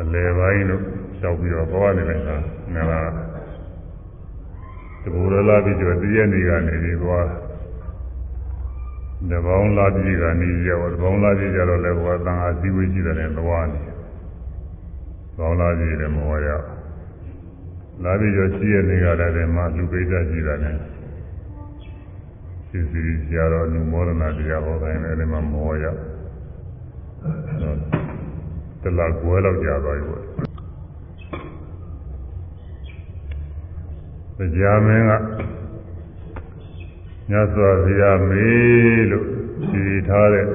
အလယ်ပိုင်းတို့လျှောက်ပြီးတော့ဘဝနေတဲ့အခါငါကတဘူရလာပြီးတော့တည့်ရနေကနေပြီးသွားတပေါင်းလာပြီးကနေရောတပေါင်းလာပြီးကြတော့လည်းဘုရားသံဃာစည်းဝေးကြည့်တယ်သွားနေပေါင်းလာပြီးတယ်မောရလာပြီးတော့ရှိရနေကြတယ်မှာလူပိဋကကြည့်တယ်စီစီဆရာတော်နုမောဒနာတရားဟောတိုင်းလည်းဒီမှာမောရ တလကွဲလောက်ကြာသွားပြီပေါ့တရားမင်းကမြတ်စွာဘုရားမေးလို့ဖြေထားတဲ့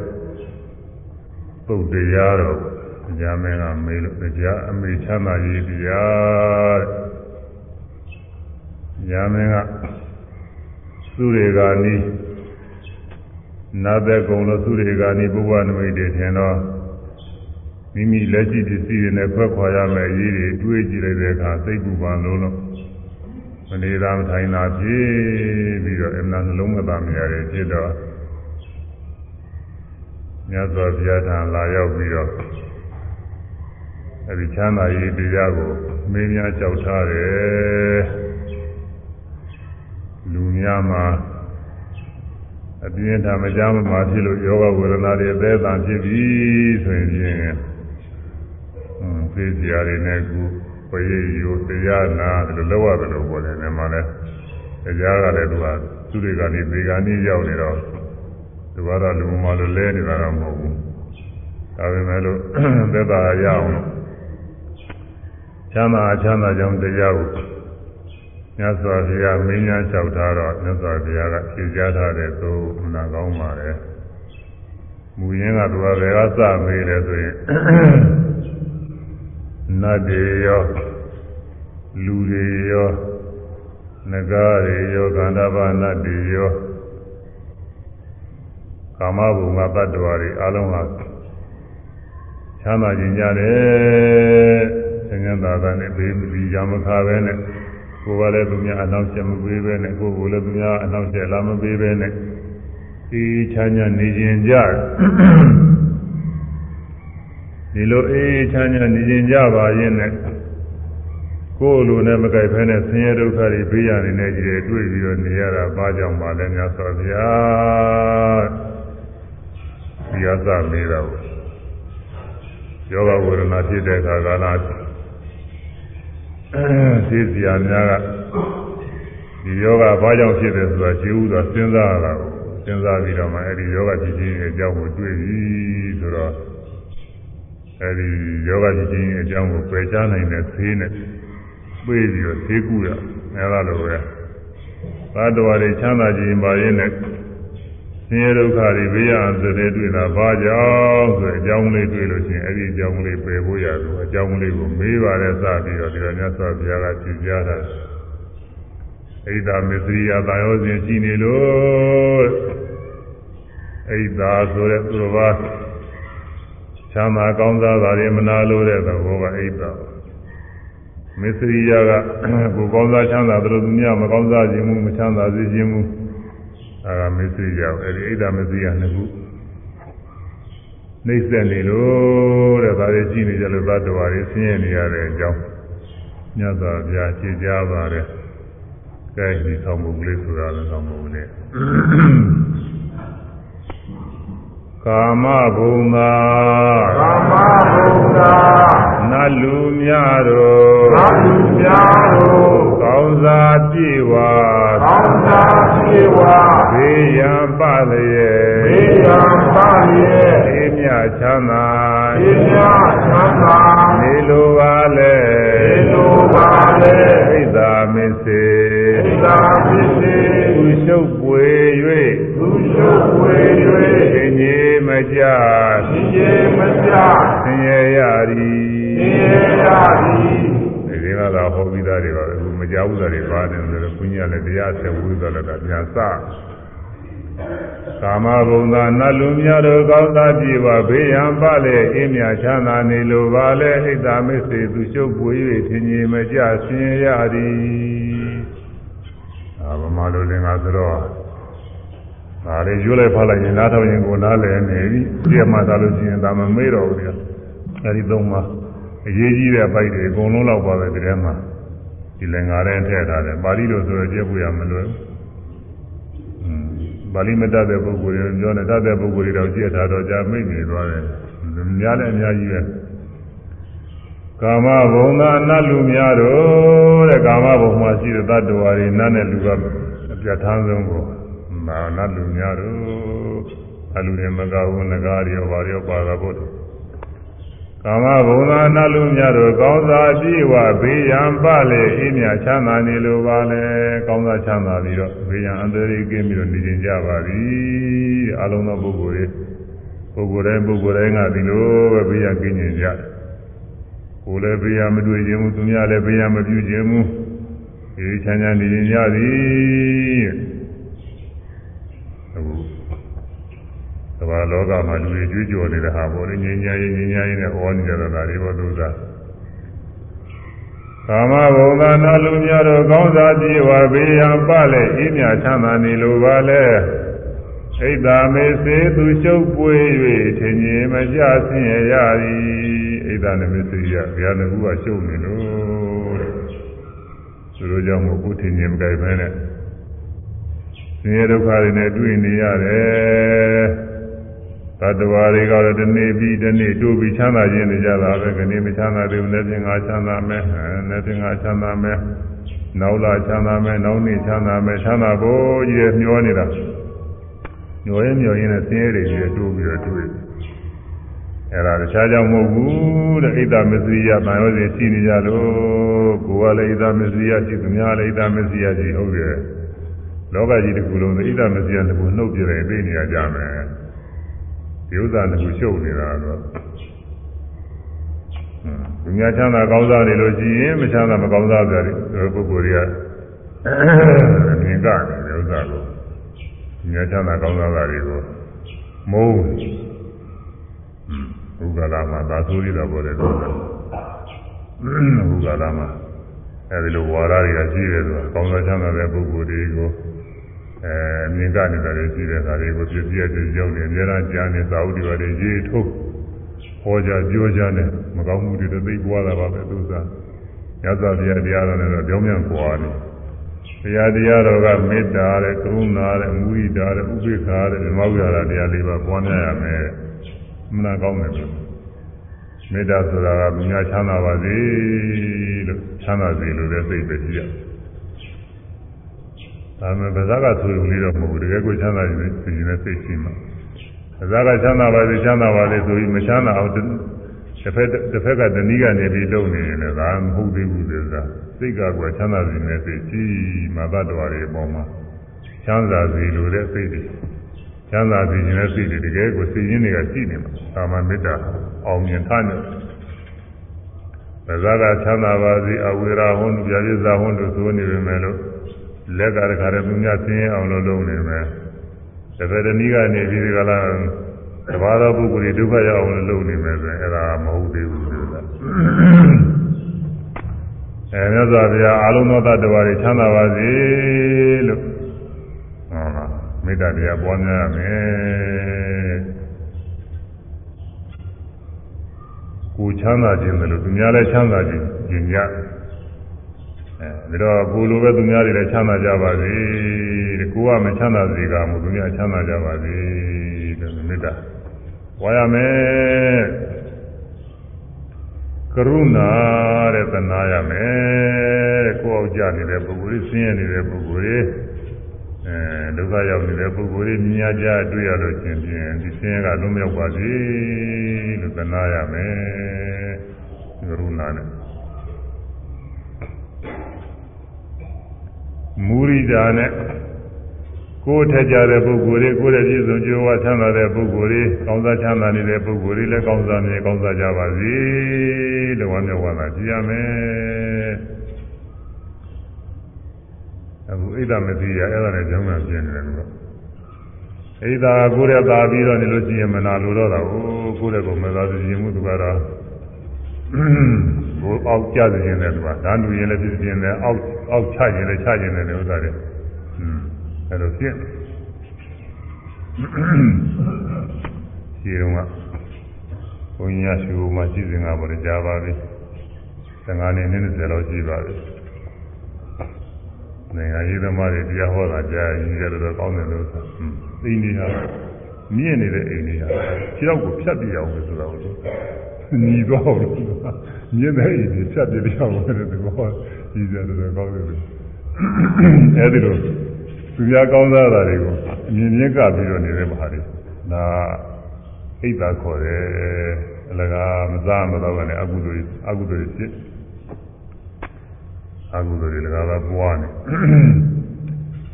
ပုဒ်တရားတော့တရားမင်းကမေးလို့တရားအမေချမ်းသာရေးတရားတရားမင်းကသူတွေကနီးနာသက်ကုံလို့သူတွေကနီးဘုရားနမိတ်တွေထင်တော့ မိမိလက်ရှိပစ္စည်းတွေနဲ့ခွဲခွာရမယ့်အရေးတွေတွေးကြည့်လိုက်တဲ့အခါသိပ္ပူပန်လုံးလို့မနေသာမထိုင်သာဖြစ်ပြီးတော့အမှန်နှလုံးမသာမရတဲ့ဖြစ်တော့မြတ်စွာဘုရားထံလာရောက်ပြီးတော့အဲဒီချမ်းသာရေးတရားကိုမင်းများကြောက်ထားတယ်လူများမှာအပြင်းထမကြမ်းမှာဖြစ်လို့ယောဂဝေဒနာတွေအသေးအံဖြစ်ပြီဆိုရင်ဖြင့်อืม သိစရာတွေနဲ့ကူပရိယောတရားနာဒီလိုလောက်ရတယ်လို့ပြောတယ်မြန်မာလဲတရားကလည်းသူကသူတွေကနေဒီကနေ့ရောက်နေတော့သူကတော့လူမလိုလဲနေတာတော့မဟုတ်ဘူးဒါပေမဲ့လို့သက်သာရအောင်ချမ်းသာချမ်းသာကြောင်းတရားကိုမြတ်စွာဘုရားမင်းများလျှောက်ထားတော့မြတ်စွာဘုရားကဖြေကြားထားတဲ့သို့နာကောင်းပါလေမူရင်းကသူကဘယ်ကစမေးလဲဆိုရင် နတ်တွေရောလူတွေရောနဂါတွေရောကန္တဗနတ်တွေရောကာမဘုံကတ attva တွေအလုံးဟာချမ်းသာခြင်းကြတယ်ဆင်းရဲသာသာနဲ့ဘေးမပြီးရမခါပဲနဲ့ကိုယ်ကလည်းသူများအနောက်ချက်မပေးပဲနဲ့ကိုယ်ကလည်းသူများအနောက်ချက်လာမပေးပဲနဲ့ဒီချမ်းသာနေခြင်းကြ ဒီလိုအေးချမ်းသာနေခြင်းကြပါရင်နဲ့ကိုယ်လိုနဲ့မကြိုက်ဖဲနဲ့ဆင်းရဲဒုက္ခတွေဘေးရနေတဲ့ကြီးတွေတွေ့ပြီးတော့နေရတာဘာကြောင့်ပါလဲများဆိုဗျာဒီအသမေးတော့ယောဂဝေဒနာဖြစ်တဲ့အခါကာလသိစရာများကဒီယောဂဘာကြောင့်ဖြစ်တယ်ဆိုတာရှင်းဥစွာစဉ်းစားရတာကိုစဉ်းစားပြီးတော့မှအဲဒီယောဂဖြစ်ခြင်းရဲ့အကြောင်းကိုတွေ့ပြီဆိုတော့ အဲဒီယောဂဖြစ်ခြင်းရဲ့အကြောင်းကိုပယ်ချနိုင်တဲ့သေးနဲ့ပြေးပြီးတော့သေးကူရအဲလိုပဲသာတော်တွေချမ်းသာခြင်းပါရင်လည်းဆင်းရဲဒုက္ခတွေဘေးရန်စတဲ့တွေ့တာဘာကြောင့်ဆိုအကြောင်းလေးတွေ့လို့ရှိရင်အဲ့ဒီအကြောင်းလေးပယ်ဖို့ရတော့အကြောင်းလေးကိုမေးပါလဲစပြီးတော့ဒီလိုမြတ်စွာဘုရားကဖြေကြားတာဣဒာမစ္စရိယသာယောစဉ်ရှိနေလို့ဣဒာဆိုတဲ့သူတော်ဘာ ချမ်းသာကောင်းစားတာတွေမနာလို့တဲ့သဘောကဣဒာမစ္စရိယကကိုကောင်းစားချမ်းသာတယ်လို့သူများမကောင်းစားခြင်းမူမချမ်းသာစေခြင်းမူအဲဒါမစ္စရိယအဲဒီဣဒာမစ္စရိယနှစ်ခုနှိမ့်ဆက်နေလို့တဲ့ဒါတွေကြည့်နေကြလို့သတ္တဝါတွေဆင်းရဲနေရတဲ့အကြောင်းမြတ်စွာဘုရားရှင်းကြားပါတယ်။ကဲဒီဆောင်မှုကလေးဆိုတာလည်းဆောင်မှုကလေး ကာမဘုံသာကာမဘုံသာနတ်လူများတို့နတ်လူများတို့ကောင်းစားပြေဝါကောင်းစားပြေဝါဘေးရန်ပလျက်ဘေးရန်ပလျက်အေးမြချမ်းသာအေးမြချမ်းသာနေလိုပါလေနေလိုပါလေဣဒ္ဓမစ္စေဣဒ္ဓမစ္စေသူရှုပ်ပွေ၍သူရှုပ်ပွေ၍သင် ကြီးမကြသင်ကြီးမကြသင်ရရသည်သင်ရရသည်ဒီကလာဟောပြီးသားတွေပါအခုမကြောက်ဘူးတွေပါတယ်ဆိုတော့ဘုညာလည်းတရားဆက်ဝိသလကပြန်စကာမဘုံသာနတ်လူများတို့ကောင်းသားပြေပါဘေးရန်ပါလေအင်းမြချမ်းသာနေလိုပါလေဣဒ္ဓမစ္စေသူရှုပ်ပွေ၍ထင်ကြီးမကြဆင်းရသည်အာဗမာလိုလင်္ကာဆိုတော့ ဒါလေးရွလိုက်ဖလိုက်ရင်နားထောင်ရင်ကိုနားလည်နေပြီပြည့်မှသာလို့ရှိရင်ဒါမမေးတော့ဘူးလေအဲဒီသုံးပါဣအရေးကြီးတဲ့ပိုက်တွေအကုန်လုံးလောက်ပါပဲဒီထဲမှာဒီလင်္ကာထဲထည့်ထားတယ်ပါဠိလိုဆိုတော့ကျက်ဖို့ရမလွယ်ဘူးပါဠိမတတ်တဲ့ပုဂ္ဂိုလ်တွေပြောနေတတ်တဲ့ပုဂ္ဂိုလ်တွေတော့ကြည့်ထားတော့ကြာမိတ်နေသွားတယ်များလည်းအများကြီးပဲကာမဘုံသာနတ်လူများတို့တဲ့ကာမဘုံမှာရှိတဲ့တ attva တွေနတ်နဲ့လူကအပြတ်ထမ်းဆုံးကို မာနတ်လူများတို့အလူတွေမကဘူးငကားတွေရောဘာတွေရောပါတာပေါ့ကာမဘုံသာနတ်လူများတို့ကောင်းစားကြည့်ဝဘေးရန်ပလေအင်းမြချမ်းသာနေလိုပါလေကောင်းစားချမ်းသာပြီးတော့ဘေးရန်အန္တရာယ်ကင်းပြီးတော့နေကြကြပါသည်အလုံးသောပုဂ္ဂိုလ်တွေပုဂ္ဂိုလ်တိုင်းပုဂ္ဂိုလ်တိုင်းကဒီလိုပဲဘေးရန်ကင်းနေကြတယ်ကိုယ်လည်းဘေးရန်မတွေ့ခြင်းဘူးသူများလည်းဘေးရန်မပြုခြင်းဘူးဒီချမ်းချမ်းနေကြရသည် အခုသဘာလောကမှာလူတွေကြွေးကြော်နေတဲ့ဟာပေါ်လေငြိမ်းချမ်းရေးငြိမ်းချမ်းရေးနဲ့ဟောနေကြတာတွေဘောသူသာကာမဘုံသာနာလူများတို့ကောင်းစားကြည်ဝါဘေးရန်ပလဲအေးမြချမ်းသာနေလိုပါလဲဣဒ္ဓမေစေသူရှုပ်ပွေ၍ထင်ကြီးမကြဆင်းရရသည်ဣဒ္ဓနမေစေရဘုရားငကူကရှုပ်နေလို့သူတို့ကြောင့်မို့ကုထင်ကြီးမကြိုက်ပဲနဲ့ ဆင်းရဲဒုက္ခတွေနဲ့တွေ့နေရတယ်တတ္တဝါတွေကတော့ဒီနေ့ပြီးဒီနေ့တို့ပြီးချမ်းသာခြင်းနေကြတာပဲခဏမချမ်းသာသေးဘူးလည်းပြင်ငါချမ်းသာမယ်လည်းပြင်ငါချမ်းသာမယ်နောက်လာချမ်းသာမယ်နောက်နေ့ချမ်းသာမယ်ချမ်းသာဖို့ကြီးရမျောနေတာမျောရင်မျောရင်လည်းဆင်းရဲတွေကြီးတိုးပြီးတော့တွေ့အဲ့ဒါတခြားကြောင့်မဟုတ်ဘူးတဲ့ဣဒ္ဓမစ္စရိယဗံရောစဉ်ရှိနေကြလို့ကိုယ်ကလည်းဣဒ္ဓမစ္စရိယရှိသူများလည်းဣဒ္ဓမစ္စရိယရှိဟုတ်တယ် လောကကြီးတစ်ခုလုံးဣဒ္ဓမစ္စရိယတစ်ခုနှုတ်ပြတယ်သိနေရကြမယ်ဒီဥစ္စာတစ်ခုရှုပ်နေတာတော့သူများချမ်းသာကောင်းစားနေလို့ရှိရင်မချမ်းသာမကောင်းစားကြတယ်ပုဂ္ဂိုလ်တွေကမြင်ကနေဥစ္စာကိုသူများချမ်းသာကောင်းစားတာတွေကိုမုန်းဥက္ကလာမှာသာဆိုရတာပေါ်တယ်တော့ဥက္ကလာမှာအဲဒီလိုဝါဒတွေကရှိတယ်ဆိုတာကောင်းစားချမ်းသာတဲ့ပုဂ္ဂိုလ်တွေကို အဲမြင်ကနေတယ်ရှိတဲ့ခါလေးကိုပြည့်ပြည့်တဲ့ရောက်နေအများအားကြားနေသာဝတိပါတွေရေးထုတ်ဟောကြပြောကြနဲ့မကောင်းမှုတွေသိပွားတာပါပဲသူစားညဇာတရားတရားတော်နဲ့တော့ကြောင်းမြန်ပွားနေတရားတရားတော်ကမေတ္တာတဲ့ကရုဏာတဲ့မုဒိတာတဲ့ဥပိ္ပခာတဲ့ဓမ္မဝိဟာရတရားလေးပါပွားများရမယ်မနာကောင်းတယ်လို့မေတ္တာဆိုတာကမြညာချမ်းသာပါစေလို့ချမ်းသာစေလို့လည်းသိပဲရှိရတယ် ဒါမှဗဇက်ကဆိုရုံလေးတော့မဟုတ်ဘူးတကယ်ကိုချမ်းသာရင်သိရင်လည်းသိရှိမှာဗဇက်ကချမ်းသာပါစေချမ်းသာပါလေဆိုပြီးမချမ်းသာအောင်တစ်ဖက်တစ်ဖက်ကတနည်းကနေပြီးလုပ်နေရင်လည်းဒါမဟုတ်သေးဘူးဆိုတာစိတ်ကကွယ်ချမ်းသာစေနဲ့သိကြည်မာသတ္တဝါတွေအပေါ်မှာချမ်းသာစေလို့တဲ့စိတ်တွေချမ်းသာစေခြင်းနဲ့စိတ်တွေတကယ်ကိုစိတ်ရင်းတွေကရှိနေမှာသာမမေတ္တာအောင်မြင်ထားနေဗဇက်ကချမ်းသာပါစေအဝေရာဟွန်းပြာပြဇာဟွန်းတို့ဆိုနေပေမဲ့လို့ လက်ကတခါတည်းသူများဆင်းရဲအောင်လို့လုပ်နေမယ်တပည့်တနည်းကနေပြီးဒီကလာတဘာသောပုဂ္ဂိုလ်တွေဒုက္ခရောက်အောင်လို့လုပ်နေမယ်ဆိုရင်အဲ့ဒါမဟုတ်သေးဘူးဆိုတာအဲမြတ်စွာဘုရားအာလုံးသောတ attva တွေချမ်းသာပါစေလို့ဟောလားမေတ္တာတရားပွားများရမယ်ကိုချမ်းသာခြင်းတယ်လို့သူများလည်းချမ်းသာခြင်းကျင်ကြ အဲဒါတော့ကိုလိုပဲသူများတွေလည်းချမ်းသာကြပါစေတဲ့ကိုကမချမ်းသာစေကမှသူများချမ်းသာကြပါစေတဲ့မေတ္တာဝါရမယ်ကရုဏာတဲ့သနာရမယ်တဲ့ကိုအောင်ကြနေတဲ့ပုဂ္ဂိုလ်ကြီးဆင်းရဲနေတဲ့ပုဂ္ဂိုလ်ကြီးအဲဒုက္ခရောက်နေတဲ့ပုဂ္ဂိုလ်ကြီးမြင်ကြတွေ့ရလို့ရှင်ဖြင့်ဒီဆင်းရဲကလုံးမြောက်ပါစေလို့သနာရမယ်ကရုဏာနဲ့ မူရိတာနဲ့ကိုယ်ထက်ကြတဲ့ပုဂ္ဂိုလ်တွေကိုယ်ရဲ့ပြည့်စုံကြွယ်ဝချမ်းသာတဲ့ပုဂ္ဂိုလ်တွေကောင်းစားချမ်းသာနေတဲ့ပုဂ္ဂိုလ်တွေလည်းကောင်းစားနေကောင်းစားကြပါစေလို့ဝမ်းမြောက်ဝမ်းသာကြည်ရမယ်အခုဣဒ္ဓမသိရအဲ့ဒါနဲ့ကြောင်းမှပြင်းနေတယ်လို့ဣဒ္ဓကိုယ်ရဲ့သာပြီးတော့နေလို့ရှိရင်မနာလိုတော့တာကိုကိုယ်ရဲ့ကိုမသာသိရင်မှုသူကတော့ ဘိုးအောက်ကြစေခြင်းနဲ့သူကဓာတ်လူရင်လည်းဖြစ်ခြင်းနဲ့အောက်အောက်ချခြင်းလည်းချခြင်းနဲ့ဥစ္စာတွေอืมအဲ့လိုဖြစ်ရှိတော့ကဘုန်းကြီးကရှိဦးမှာရှိစဉ်ကပေါ်ကြားပါပြီ15နှစ်20လောက်ရှိပါပြီနိုင်ငံရေးသမားတွေတရားဟောတာကြားရင်ကြတော့ကောင်းတယ်လို့ဆိုသိနေရမြင့်နေတဲ့အိမ်တွေဟာခြေတော့ကိုဖြတ်ပြရအောင်ဆိုတော့ ညီတော့လို့မြင့်တဲ့အိမ်တွေဖြတ်ပြရအောင်တဲ့ဒီဘောကြီးကြတော့ကောင်းတယ်လို့အဲဒီလိုသူများကောင်းစားတာတွေကိုအမြင်မြင့်ကပြီးတော့နေတဲ့ဘာတွေဒါအိတ်သာခေါ်တယ်အလကားမစားမတော့ကနေအကုသိုလ်အကုသိုလ်ဖြစ်အကုသိုလ်တွေလည်းကားပွားနေ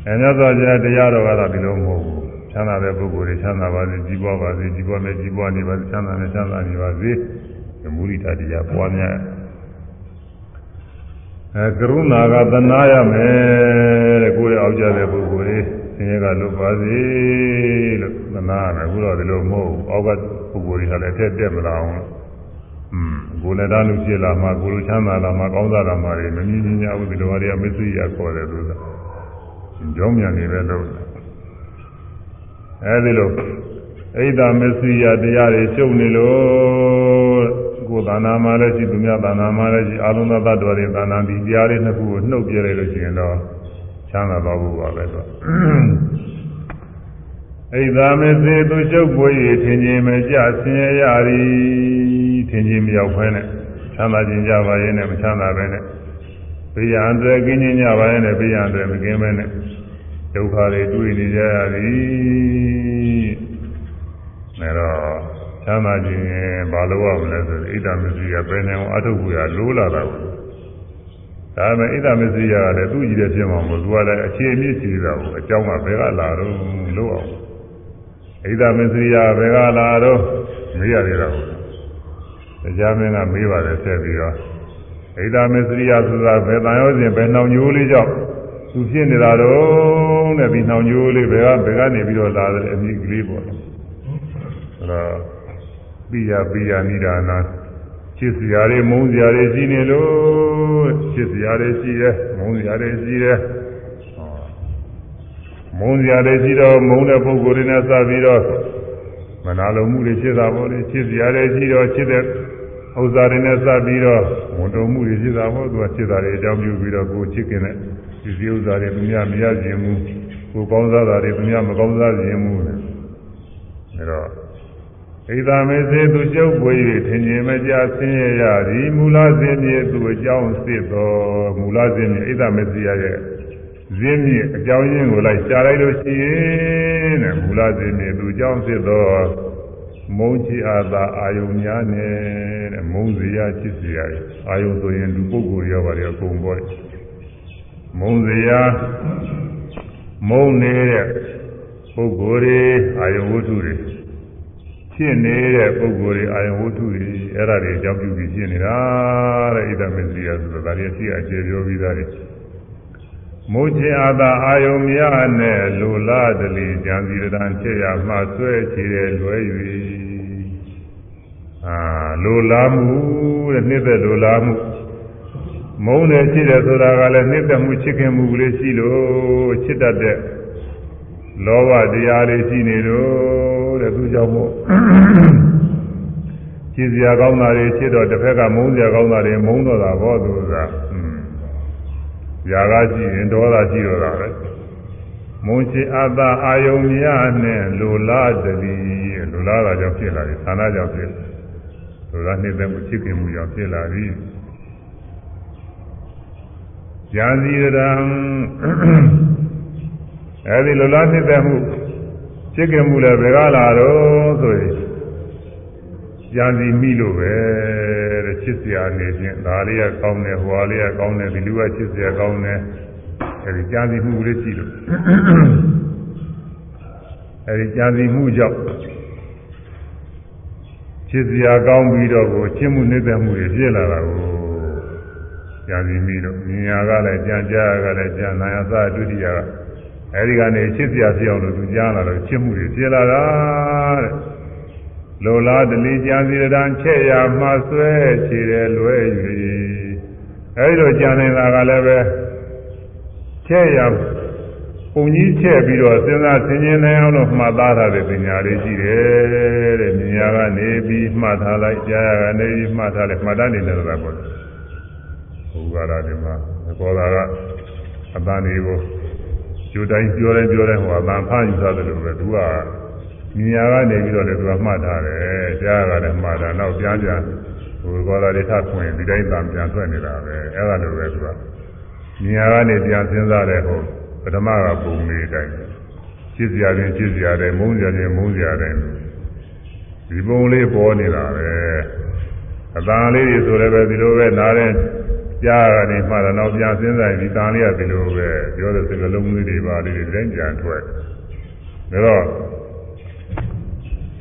အဲမြတ်စွာဘုရားတရားတော်ကတော့ဒီလိုမဟုတ်ဘူးချမ်းသာတဲ့ပုဂ္ဂိုလ်တွေချမ်းသာပါစေကြီးပွားပါစေကြီးပွားမယ်ကြီးပွားနေပါစေချမ်းသာနဲ့ချမ်းသာနေပါစေ မူရိတတရားပွားများအဲကရုဏာကသနာရမယ်တဲ့ကိုယ်ရဲ့အောက်ကြတဲ့ပုဂ္ဂိုလ်တွေဆင်းရဲကလွတ်ပါစေလို့သနာရမယ်အခုတော့ဒီလိုမဟုတ်ဘူးအောက်ကပုဂ္ဂိုလ်တွေဟာလည်းတက်တက်မလာအောင်อืมကိုယ်လည်းသားလူဖြစ်လာမှကိုယ်လိုချမ်းသာလာမှကောင်းစားလာမှတွေမမြင်မြင်ကြဘူးဒီလိုဟာတွေကမသိရခေါ်တယ်လို့ဆိုကြောင်းမြန်နေပဲလို့အဲဒီလိုအိဒါမစ္စရိယတရားတွေရှုပ်နေလို့ ကိုယ်သာနာမှာလည်းရှိသူများသာနာမှာလည်းရှိအာလုံးသောတ attva တွေသာနာဒီတရားတွေနှစ်ခုကိုနှုတ်ပြလိုက်လို့ရှိရင်တော့ချမ်းသာသွားဖို့ပါပဲဆိုအိဒါမစ္စရိသူရှုပ်ပွေ၍ထင်ခြင်းမကြဆင်းရဲရသည်ထင်ခြင်းမရောက်ဖဲနဲ့ချမ်းသာခြင်းကြပါရဲ့နဲ့မချမ်းသာပဲနဲ့ဘေးရန်တွေကင်းခြင်းကြပါရဲ့နဲ့ဘေးရန်တွေမကင်းပဲနဲ့ဒုက္ခတွေတွေ့နေကြရသည်အဲတော့ ချမ်းသာခြင်းဘာလို့ရမလဲဆိုဣဒ္ဓမစ္စရိယပဲနေအောင်အထုတ်ဖို့ရလိုးလာတာကိုဒါပေမဲ့ဣဒ္ဓမစ္စရိယကလည်းသူ့ကြီးတဲ့ဖြစ်မှာမဟုတ်သူကလည်းအခြေအမြစ်ရှိတာကိုအကြောင်းကဘယ်ကလာတော့လို့အောင်ဣဒ္ဓမစ္စရိယဘယ်ကလာတော့မေးရသေးတာကိုတရားမင်းကမေးပါတယ်ဆက်ပြီးတော့ဣဒ္ဓမစ္စရိယဆိုတာဘယ်တန်ရောစဉ်ဘယ်နှောင်ညိုးလေးကြောင့်သူဖြစ်နေတာတော့တဲ့ဒီနှောင်ညိုးလေးဘယ်ကဘယ်ကနေပြီးတော့လာတယ်အမိကလေးပေါ့အဲ့တော့ ပိယပိယနိဒာနာချစ်စရာတွေမုန်းစရာတွေရှိနေလို့ချစ်စရာတွေရှိတယ်မုန်းစရာတွေရှိတယ်မုန်းစရာတွေရှိတော့မုန်းတဲ့ပုဂ္ဂိုလ်တွေနဲ့စပြီးတော့မနာလိုမှုတွေဖြစ်တာပေါ့လေချစ်စရာတွေရှိတော့ချစ်တဲ့ဥစ္စာတွေနဲ့စပြီးတော့ဝန်တော်မှုတွေဖြစ်တာပေါ့သူကချစ်တာတွေအကြောင်းပြုပြီးတော့ကိုချစ်ခင်တဲ့ဒီစည်းဥစ္စာတွေသူများမရခြင်းမူကိုကောင်းစားတာတွေသူများမကောင်းစားခြင်းမူနဲ့အဲတော့ ဣဒာမေစေသူကျုပ်ပွေ၍ထင်မြင်မကြဆင်းရဲရသည်မူလဇင်းမြေသူအကြောင်းစစ်တော်မူလဇင်းမြေဣဒာမေစေရရဲ့ဇင်းမြေအကြောင်းရင်းကိုလိုက်ရှားလိုက်လို့ရှိရင်တဲ့မူလဇင်းမြေသူအကြောင်းစစ်တော်မုန်းချအာသာအာယုံများနဲ့တဲ့မုန်းစရာချစ်စရာအာယုံဆိုရင်လူပုဂ္ဂိုလ်ရောပါတယ်အကုန်ပေါ်တယ်မုန်းစရာမုန်းနေတဲ့ပုဂ္ဂိုလ်တွေအာယုံဝတ္ထုတွေ ဖြစ်နေတဲ့ပုဂ္ဂိုလ်တွေအာယုံဝတ္ထုတွေအဲ့ဒါတွေအကြောင်းပြုပြီးဖြစ်နေတာတဲ့ဣဒမစ္စရိယဆိုတာဒါတွေရှိအကျေပြောပြီးသားတွေမိုးချင်အာသာအာယုံမြနဲ့လူလာတလီကြံစီတန်ချက်ရမှဆွဲချေတဲ့လွယ်၍အာလူလာမှုတဲ့နှစ်သက်လူလာမှုမုန်းတယ်ရှိတယ်ဆိုတာကလည်းနှစ်သက်မှုချစ်ခင်မှုကလေးရှိလို့ချစ်တတ်တဲ့ လောဘတရားတွေရှိနေတော့တဲ့သူကြောင့်မို့ချစ်စရာကောင်းတာတွေချစ်တော့တစ်ဖက်ကမုန်းစရာကောင်းတာတွေမုန်းတော့တာဘောသူကຢာကရှိရင်ဒေါသရှိတော့တာပဲမုန်းချစ်အပ်တာအာယုံများနဲ့လူလားတည်းလူလားတာကြောင့်ဖြစ်လာတယ်ဌာနကြောင့်ဖြစ်လူလားနှိမ့်တဲ့မှုချစ်ခင်မှုကြောင့်ဖြစ်လာပြီဇာတိရံ အဲဒီလူလားနှိမ့်တဲ့မှုချစ်ခင်မှုလည်းဘယ်ကလာတော့ဆိုရင်ဇာတိမိလို့ပဲတဲ့ချစ်စရာနေချင်းဒါလေးကကောင်းတယ်ဟိုဟာလေးကကောင်းတယ်ဒီလူကချစ်စရာကောင်းတယ်အဲဒီဇာတိမှုလေးရှိလို့အဲဒီဇာတိမှုကြောင့်ချစ်စရာကောင်းပြီးတော့ကိုချစ်မှုနှိမ့်သက်မှုတွေဖြစ်လာတာကိုဇာတိမိလို့မြညာကလည်းကြံကြားကလည်းကြံနာယသဒုတိယက အဲဒီကနေချစ်စရာဖြစ်အောင်လို့သူကြားလာတော့ချစ်မှုတွေဖြစ်လာတာတဲ့လိုလားတလီကြံစီရန်ချက်ရမှဆွဲခြေတယ်လွဲ၍အဲဒီတော့ကြံနေတာကလည်းပဲချက်ရပုံကြီးချက်ပြီးတော့စဉ်းစားဆင်ခြင်နိုင်အောင်လို့မှတ်သားထားတဲ့ပညာလေးရှိတယ်တဲ့မြညာကနေပြီးမှတ်ထားလိုက်ကြားရကနေပြီးမှတ်ထားလိုက်မှတ်တတ်နေတယ်ဆိုတာပေါ့ဘုရားရာဒီမှာကောတာကအတန်တွေကို ကျိုးတိုင်းပြောတိုင်းပြောတိုင်းဟိုအတန်ဖားယူသားတယ်လို့ပဲသူကမြညာကနေပြီးတော့လည်းသူကမှတ်ထားတယ်ကြားရတာလည်းမှတ်တာနောက်ပြန်ပြန်ဟိုကောတာတွေထခွင်ဒီတိုင်းတန်ပြန်ထွက်နေတာပဲအဲ့ဒါလိုပဲသူကမြညာကနေပြန်စဉ်းစားတဲ့ဟိုပထမကပုံလေးတိုင်းချစ်စရာချင်းချစ်စရာတဲ့မုန်းစရာချင်းမုန်းစရာတဲ့ဒီပုံလေးပေါ်နေတာပဲအတန်လေးတွေဆိုလည်းပဲဒီလိုပဲနားတဲ့ ကြားကနေမှတော့နောက်ပြန်စဉ်းစားရင်ဒီတန်လေးကဒီလိုပဲပြောတဲ့စကားလုံးလေးတွေပါလေးတွေတိုင်းပြန်ထွက်ဒါတော့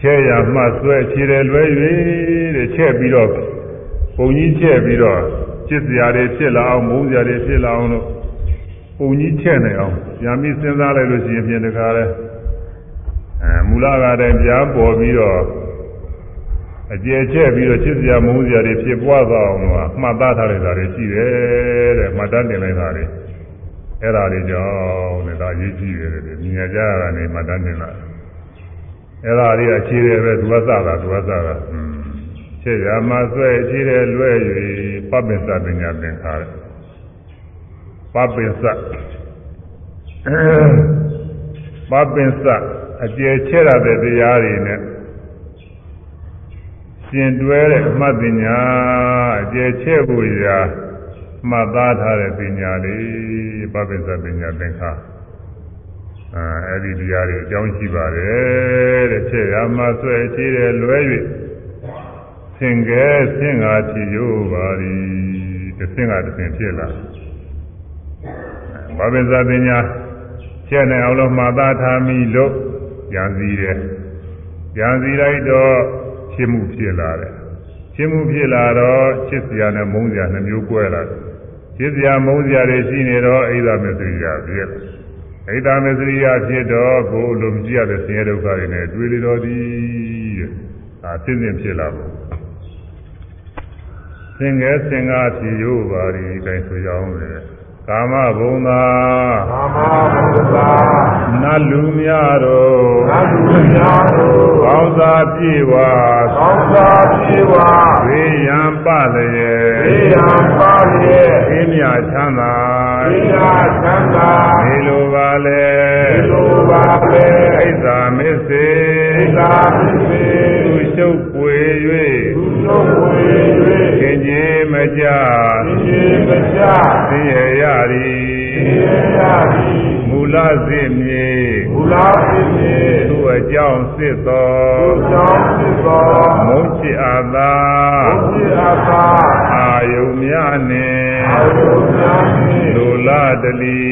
ချဲရမှဆွဲခြေတယ်လွဲ၍တဲ့ချက်ပြီးတော့ပုံကြီးချက်ပြီးတော့ချစ်စရာတွေဖြစ်လာအောင်မုန်းစရာတွေဖြစ်လာအောင်လို့ပုံကြီးချက်နေအောင်ပြန်ပြီးစဉ်းစားလိုက်လို့ရှိရင်ပြင်တကားလဲအဲမူလကတည်းကပြန်ပေါ်ပြီးတော့ အကျယ်ကျက်ပြီးတော့ချစ်စရာမုန်းစရာတွေဖြစ်ပွားသွားအောင်လို့မှတ်သားထားလိုက်တာတွေရှိတယ်တဲ့မှတ်တမ်းတင်လိုက်တာတွေအဲ့ဒါတွေကြောင့်လည်းဒါရေးကြည့်ရတယ်မြင်ကြရတာနေမှတ်တမ်းတင်လာအဲ့ဒါတွေအခြေတယ်ပဲသူကစတာသူကစတာอืมချစ်ရမှာဆွဲအခြေတယ်လွဲ၍ပပ္ပစ္စပညာသင်္ခါရပပ္ပစ္စပပ္ပစ္စအကျယ်ချဲ့ရတဲ့တရားတွေနဲ့ ရှင်တွဲတဲ့အမှတ်ပညာအကျယ်ချဲ့ဖို့ရာမှတ်သားထားတဲ့ပညာလေးပပိစ္ဆပညာသင်္ခါအဲအဲ့ဒီတရားတွေအကြောင်းရှိပါတယ်တဲ့ချဲ့ရမှဆွဲချေးတယ်လွဲ၍သင်္ကဲသင်္ဃာဖြစ်ရိုးပါသည်တစ်သင်္ဃာတစ်သင်ဖြစ်လာပပိစ္ဆပညာချဲ့နိုင်အောင်လို့မှတ်သားထားမိလို့ဉာဏ်စီတယ်ဉာဏ်စီလိုက်တော့ ချစ်မှုဖြစ်လာတယ်ချစ်မှုဖြစ်လာတော့ချစ်စရာနဲ့မုန်းစရာနှမျိုးကွဲလာတယ်ချစ်စရာမုန်းစရာတွေရှိနေတော့အိဒါမစ္စရိယဖြစ်အိဒါမစ္စရိယဖြစ်တော့ကိုယ်လိုမကြည့်ရတဲ့ဆင်းရဲဒုက္ခတွေနဲ့တွေ့လေတော့ဒီတဲ့ဒါသိစဉ်ဖြစ်လာဖို့သင်္ကဲသင်္ကားဖြစ်ရိုးပါဒီတိုင်းဆိုကြအောင်လေ ကာမဘုံသာကာမဘုံသာနတ်လူများတို့နတ်လူများတို့ကောင်းသာပြေဝါကောင်းသာပြေဝါဝေယံပလျေေယံပါရေအင်းမြချမ်းသာေယသံသာဒီလိုပါလေဒီလိုပါပဲဣဒ္ဓမစ္စေဣဒာပိစေသူရှုပ်ပွေသူတို့ဝေ၍ ခင်ကြီးမကြ၍ဒီမကြသိရရသည်ဒီရသည်မူ လစစ်မြေမူလာပိစေသူအကြောင်းစစ်သောသူကြောင့်ဖြစ်သောမုတ်ချစ်အာသာဘုရားသာအာယုံများနှင့်အာယုများနှင့်လူလာတလီ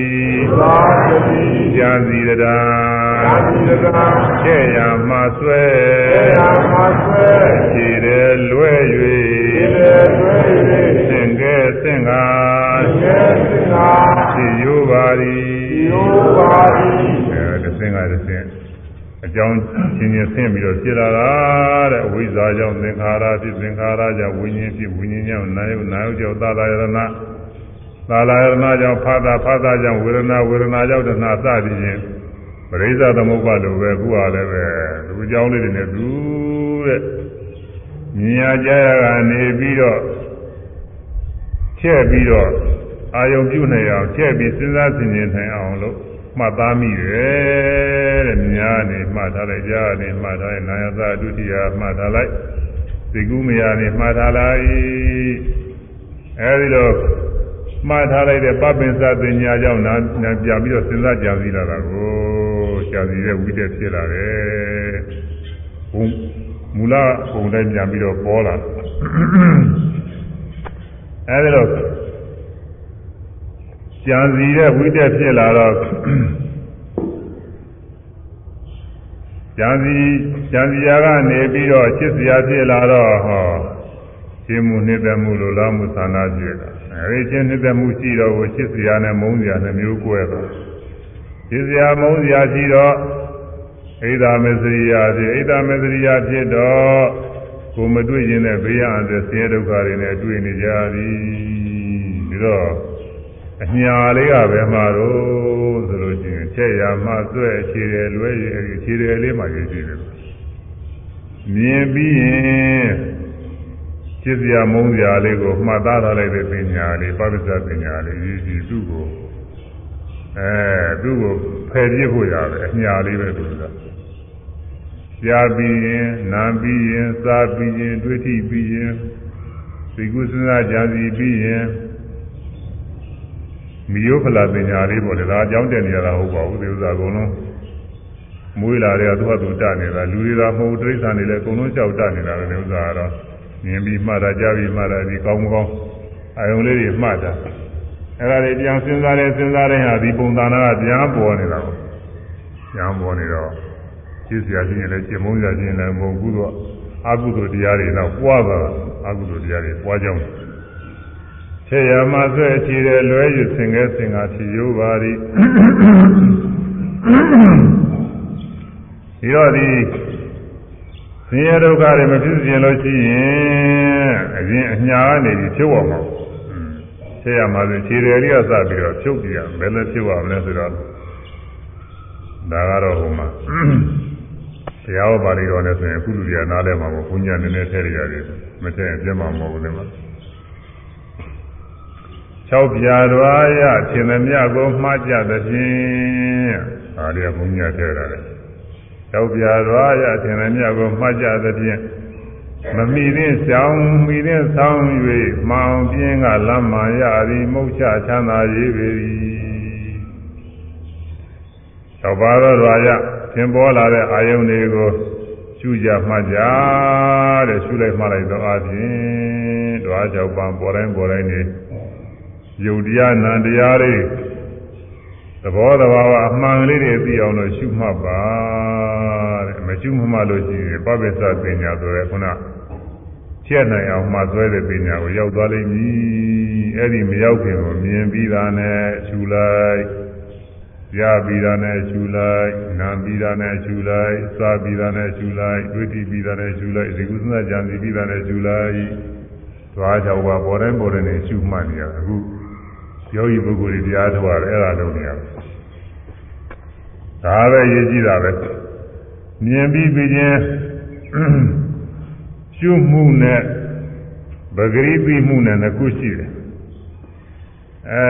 သာတိကြံစီတရာသာတိတကာကျဲ့ရမှဆွဲေယမဆွေခြေတယ်လွဲဒီ၍လေတွေ့၍သင်ကဲသင်္ကာကဲသင်္ဃာဖြစ်ရိုးပါသည် ယောပါတိအဲသင်္ကာသင်အကြောင်းချင်းချင်းဆင်းပြီးတော့ဖြစ်လာတာတဲ့အဝိဇ္ဇာကြောင့်သင်္ခါရဖြစ်သင်္ခါရကြောင့်ဝိညာဉ်ဖြစ်ဝိညာဉ်ကြောင့်နာယုနာယုကြောင့်သာသာယရဏသာလာယရဏကြောင့်ဖာသာဖာသာကြောင့်ဝေဒနာဝေဒနာကြောင့်တဏှာစသည်ဖြင့်ပရိစ္ဆသမုပ္ပါလိုပဲခုဟာလည်းပဲသူအကြောင်းလေးတွေနဲ့သူတဲ့မြင်ရကြရကနေပြီးတော့ချဲ့ပြီးတော့ အာယုံပြုနေအောင်ချဲ့ပြီးစဉ်းစားဆင်ခြင်နိုင်အောင်လို့မှတ်သားမိတယ်တဲ့မြညာနေမှတ်ထားလိုက်ကြားနေမှတ်ထားလိုက်နာယသဒုတိယမှတ်ထားလိုက်သိကုမယာနေမှတ်ထားလိုက်အဲဒီတော့မှတ်ထားလိုက်တဲ့ပပင်စသင်ညာကြောင့်နာပြန်ပြီးတော့စဉ်းစားကြံစည်လာတာကိုကြံစည်တဲ့ဝိတက်ဖြစ်လာတယ်ဘုံမူလဘုံတိုင်းပြန်ပြီးတော့ပေါ်လာအဲဒီတော့ ကြံစည်တဲ့ဝိတက်ဖြစ်လာတော့ကြံစည်ကြံစည်ရာကနေပြီးတော့ချစ်စရာဖြစ်လာတော့ဟောရှင်းမှုနှစ်သက်မှုလိုလားမှုသန္တာဖြစ်တာအဲဒီချင်းနှစ်သက်မှုရှိတော့ကိုချစ်စရာနဲ့မုန်းစရာနှမျိုးကွဲတော့ချစ်စရာမုန်းစရာရှိတော့ဣဒာမစ္စရိယာဖြစ်ဣဒာမစ္စရိယာဖြစ်တော့ကိုမတွေ့ရင်လည်းဘေးရန်တဲ့ဆင်းရဲဒုက္ခတွေနဲ့တွေ့နေကြသည်ပြီးတော့ အညာလေးကပဲမှာတော့ဆိုလို့ရှိရင်ချက်ရမှဆွဲခြေတယ်လွဲရည်ခြေတယ်လေးမှရေးကြည့်တယ်မြင်ပြီးရင်ကျစ်စရာမုန်းစရာလေးကိုမှတ်သားထားလိုက်တဲ့ပညာလေးပပစ္စပညာလေးရည်ကြည်သူ့ကိုအဲသူ့ကိုဖယ်ပြစ်ဖို့ရတယ်အညာလေးပဲသူကရှားပြီးရင်နာပြီးရင်စားပြီးရင်တွေးထိပြီးရင်သိကုစဉ်းစားကြံစီပြီးရင် မိယောဖလာပညာလေးပေါ့လေဒါအကြောင်းတက်နေရတာဟုတ်ပါဘူးဒီဥစ္စာအကုန်လုံးမွေးလာတဲ့သူ့ဟာသူတနေတာလူတွေကမဟုတ်တိရစ္ဆာန်တွေလည်းအကုန်လုံးကြောက်တနေတာလေဒီဥစ္စာကတော့မြင်ပြီးမှတ်တာကြားပြီးမှတ်တာဒီကောင်းမကောင်းအယုံလေးတွေမှတ်တာအဲ့ဒါတွေပြန်စဉ်းစားတယ်စဉ်းစားတဲ့ဟာဒီပုံသဏ္ဍာန်ကပြန်ပေါ်နေတာကိုပြန်ပေါ်နေတော့ရှင်းစရာချင်းရင်လည်းရှင်းမုန်းစရာချင်းလည်းမဟုတ်ဘူးတော့အကုသိုလ်တရားတွေတော့ပွားသွားတာအကုသိုလ်တရားတွေပွားကြောင်း ခြေရမဆွဲချီတဲ့လွဲယူဆင်ငယ်စင်ကဖြီရိုးပါသည်ဒီတော့ဒီဆင်းရဲဒုက္ခတွေမဖြစ်ခြင်းလို့ရှိရင်အရင်အညာကနေပြီးဖြုတ်အောင်ပါဆရာမဆိုခြေတယ်လေးကစပြီးတော့ဖြုတ်ပြရဘယ်နဲ့ဖြုတ်ရမလဲဆိုတော့ဒါကတော့ဟိုမှာတရားဟောပါဠိတော်နဲ့ဆိုရင်ကုလူရနားလဲမှာပေါ့ဘုညာနည်းနည်းထည့်ရတယ်မထည့်ရင်ပြတ်မှာမဟုတ်ဘူးလေမှာ ၆ပြာတော်ရသင်္သမြကိုမှားကြသဖြင့်ဒါလေးကဘုညာထည့်ရတယ်ရောက်ပြသွားရထင်တယ်မြတ်ကိုမှတ်ကြသဖြင့်မမိသင်းဆောင်မိသင်းဆောင်၍မှောင်ပြင်းကလမ်းမှရသည်မုတ်ချချမ်းသာရေးပေ၏သောပါတော်တော်ရသင်ပေါ်လာတဲ့အာယုန်တွေကိုရှုကြမှတ်ကြတဲ့ရှုလိုက်မှလိုက်တော့အပြင်ဓဝါကြောင့်ပံပေါ်တိုင်းပေါ်တိုင်းနေ ယုတ်တရားနံတရားတွေသဘောတဘာဝအမှန်လေးတွေသိအောင်လို့ရှုမှတ်ပါတဲ့မရှုမှတ်လို့ရှိရင်ပပိစ္ဆပညာဆိုရဲခုနချက်နိုင်အောင်မှဆွဲတဲ့ပညာကိုရောက်သွားလိမ့်မည်အဲ့ဒီမရောက်ခင်ကိုမြင်ပြီးတာနဲ့ရှုလိုက်ရပြီးတာနဲ့ရှုလိုက်နာပြီးတာနဲ့ရှုလိုက်စားပြီးတာနဲ့ရှုလိုက်တွေ့တိပြီးတာနဲ့ရှုလိုက်ဒီကုသနာကြံစီပြီးတာနဲ့ရှုလိုက်သွားကြောက်ပါပေါ်တိုင်းပေါ်တိုင်းနဲ့ရှုမှတ်နေရအခု ယောဂီပုဂ္ဂိုလ်တွေတရားထုတ်ရတယ်အဲ့ဒါလုပ်နေရတယ်ဒါပဲရေးကြည့်တာပဲမြင်ပြီးပြီးချင်းရှုမှုနဲ့ပဂရိပိမှုနဲ့နှစ်ခုရှိတယ်အဲ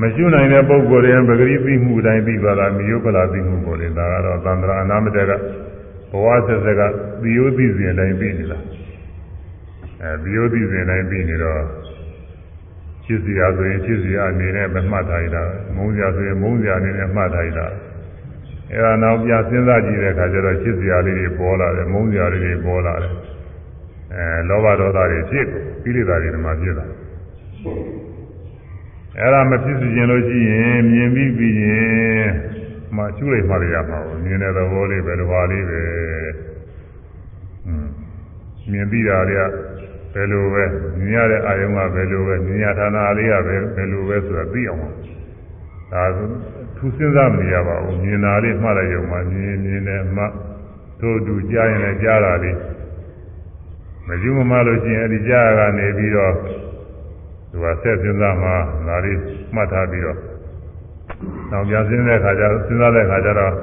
မရှုနိုင်တဲ့ပုဂ္ဂိုလ်တွေပဂရိပိမှုတိုင်းပြီးသွားတာမိယုပလာပိမှုပေါ်တယ်ဒါကတော့သန္တရာအနာမတကဘဝဆက်ဆက်ကသီယိုသိစဉ်တိုင်းပြီးနေလားအဲသီယိုသိစဉ်တိုင်းပြီးနေတော့ ချစ်စရာဆိုရင်ချစ်စရာအနေနဲ့ပဲမှတ်ထားရတာမုန်းစရာဆိုရင်မုန်းစရာအနေနဲ့မှတ်ထားရတာအဲဒါနောက်ပြစဉ်းစားကြည့်တဲ့အခါကျတော့ချစ်စရာလေးတွေပေါ်လာတယ်မုန်းစရာလေးတွေပေါ်လာတယ်အဲလောဘဒေါသတွေဖြစ်ကိလေသာတွေဒီမှာဖြစ်လာအဲဒါမဖြစ်စေချင်လို့ရှိရင်မြင်ပြီးပြီးရင်မှကျူးလိုက်မှရမှာပေါ့မြင်တဲ့သဘောလေးပဲတစ်ပါးလေးပဲမြင်ပြီးတာတွေကဘ ယ်လိုပဲမြင်ရတဲ့အာယုံကဘယ်လိုပဲမြင်ရဌာနလေးကပဲဘယ်လိုပဲဆိုတာသိအောင်ဒါသူစဉ်းစားမနေရပါဘူးမြင်တာလေးမှတ်လိုက်ရုံမှာမြင်မြင်နဲ့မှတို့တူကြားရင်လည်းကြားတာလေးမယူမမလို့ရှိရင်အဲ့ဒီကြားရကနေပြီးတော့သူကဆက်စဉ်းစားမှဒါလေးမှတ်ထားပြီးတော့နောက်ပြန်စဉ်းတဲ့ခါကျစဉ်းစားတဲ့ခါကျတော့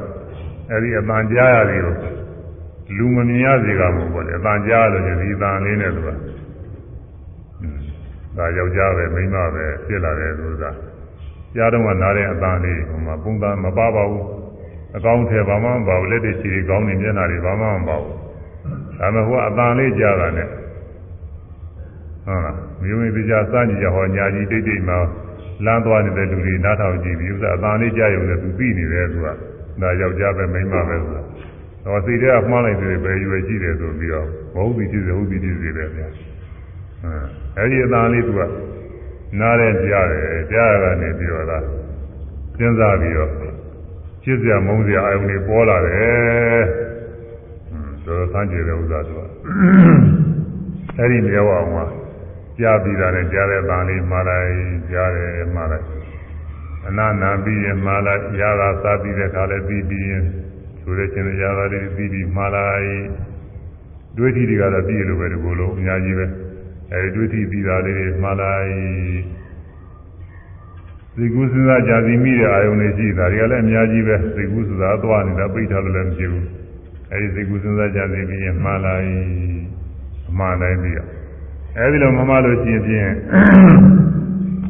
အဲ့ဒီအပန်ကြားရသည်ကိုလူမမြင်ရစေကမို့ပေါ့လေအပန်ကြားလို့ဒီအပန်လေးနဲ့သူက ဒါယောက်ျားပဲမိန်းမပဲဖြစ်လာတယ်ဆိုတာကြားတော့ကနားတဲ့အပန်လေးဟိုမှာပုံသားမပါပါဘူးအကောင်းထဲဘာမှမပါဘူးလက်တွေချီတွေကောင်းနေမျက်နှာတွေဘာမှမပါဘူးဒါမှမဟုတ်အပန်လေးကြားတာနဲ့ဟုတ်လားမြို့မိပြကြစကြကြဟောညာကြီးတိတ်တိတ်မှလမ်းသွားနေတဲ့လူတွေနားထောင်ကြည့်ပြီးဥစ္စာအပန်လေးကြားရုံနဲ့သူသိနေတယ်သူကဒါယောက်ျားပဲမိန်းမပဲဆိုတာတော့စိတ်ထဲကမှားလိုက်တယ်ပဲရွယ်ကြည့်တယ်ဆိုပြီးတော့ဘဟုတ်ပြီဖြစ်စေဟုတ်ပြီဖြစ်စေပဲဗျာ အဲဒီအသားလေးသူကနားရဲကြားတယ်ကြားရတာနေပြီးတော့လားစဉ်းစားပြီးတော့ချစ်စရာမုန်းစရာအယုန်တွေပေါ်လာတယ်ဟွန်းတော်ဆန်းကျင်တဲ့ဥစ္စာသူကအဲဒီမြေဝအောင်ကကြားပြီးတာနဲ့ကြားတဲ့အသားလေးမှားလိုက်ကြားတယ်မှားလိုက်အနာနာပြီးရင်မှားလိုက်ရတာစားပြီးတဲ့ခါလည်းပြီးပြီးရင်ဆိုတဲ့ချင်းရတာလေးပြီးပြီးမှားလိုက်တွေးကြည့်တွေကတော့ပြီးလို့ပဲဒီလိုလိုအများကြီးပဲ အဲဒီတွေးကြည့်ပြီးတာလေးမှားလိုက်သိကုစဉ်းစားကြစီမိတဲ့အာယုန်တွေရှိတာတွေကလည်းအများကြီးပဲသိကုဆိုတာသွားနေတာပိတ်ထားလို့လည်းမရှိဘူးအဲဒီသိကုစဉ်းစားကြစီပြီးရင်မှားလိုက်အမှန်တိုင်းသိရအဲဒီလိုမမှလို့ရှိရင်ဖြင့်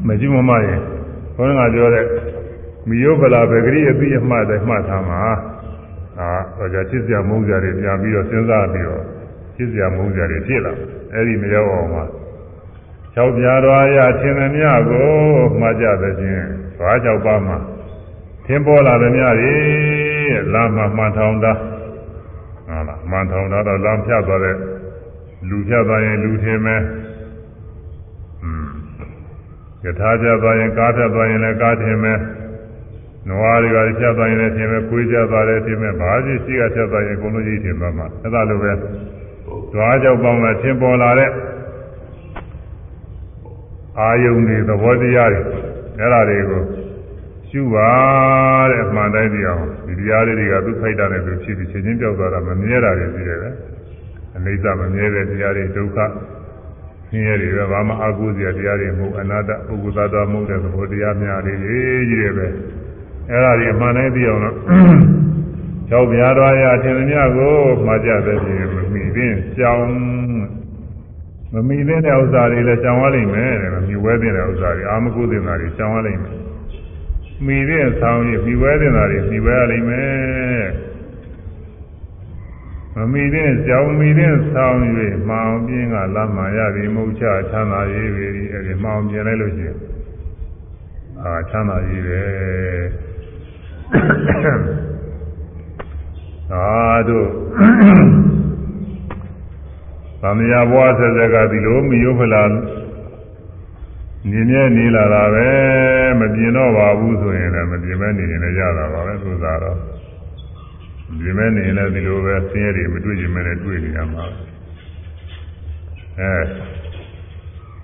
မရှိမမှရင်ဘုန်းကပြောတဲ့မိယောဗလာပဲဂရိအပိအမှတ်တိုင်းမှတ်ထားမှာအာတော့ကြချစ်စရာမုန်းစရာတွေပြန်ပြီးတော့စဉ်းစားပြီးတော့ချစ်စရာမုန်းစရာတွေဖြစ်လာ အဲဒီမရောက်အောင်မှာ၆ပြားတော်ရထင်သမျှကိုမှတ်ကြသဖြင့်ဘာကြောက်ပါမှာသင်ပေါ်လာသမျှတွေလာမှမှန်ထောင်တာဟုတ်လားမှန်ထောင်တာတော့လမ်းဖြတ်သွားတဲ့လူဖြတ်သွားရင်လူထင်မယ်อืมယထာဖြတ်သွားရင်ကားဖြတ်သွားရင်လည်းကားထင်မယ်နွားတွေကဖြတ်သွားရင်လည်းထင်မယ်ကိုယ်ဖြတ်သွားတယ်ထင်မယ်ဘာကြီးရှိကဖြတ်သွားရင်အကုန်လုံးကြီးထင်သွားမှာအဲ့ဒါလိုပဲ ဓွားကြောက်ပေါင်းနဲ့ထင်ပေါ်လာတဲ့အာယုန်တွေသဘောတရားတွေအဲ့ဒါတွေကိုရှုပါတဲ့အမှန်တိုင်းသိအောင်ဒီတရားလေးတွေကသူခိုက်တာနဲ့သူဖြစ်ပြီးချင်းချင်းပြောက်သွားတာမမြဲတာတွေရှိတယ်ပဲအနိစ္စမမြဲတဲ့တရားတွေဒုက္ခဆင်းရဲတွေပဲဘာမှအကုသိုလ်တရားတွေမဟုတ်အနာတ္တပုဂ္ဂိုလ်သားတော်မဟုတ်တဲ့သဘောတရားများတွေကြီးတယ်ပဲအဲ့ဒါတွေအမှန်တိုင်းသိအောင်တော့ကျောက်ပြားတော်ရအထင်မြတ်ကိုမှားကြတဲ့ပြင်မမိ သင်းကြောင်းမမိသင်းတဲ့ဥစ္စာတွေလည်းရှောင်ရလိမ့်မယ်တဲ့မမိဝဲတဲ့ဥစ္စာတွေအာမကုသင်တာတွေရှောင်ရလိမ့်မယ်မိတဲ့ဆောင်းရမိဝဲတဲ့တာတွေမိဝဲရလိမ့်မယ်မမိတဲ့ကြောင်မိတဲ့ဆောင်း၍မောင်ပြင်းကလမ်းမှရသည်မုတ်ချချမ်းသာရေးပြီအဲဒီမောင်ပြင်းလိုက်လို့ရှိရင်အာချမ်းသာရေးပဲသာတို့ သံဃာဘွားဆက်ဆက်ကဒီလိုမယုဖလာနေမြဲနေလာတာပဲမပြင်းတော့ပါဘူးဆိုရင်လည်းမပြင်းမဲနေရင်လည်းရတာပါပဲသူစားတော့ပြင်းမဲနေရင်လည်းဒီလိုပဲဆင်းရဲတွေမတွေ့ကြမဲနဲ့တွေ့နေရမှာအဲ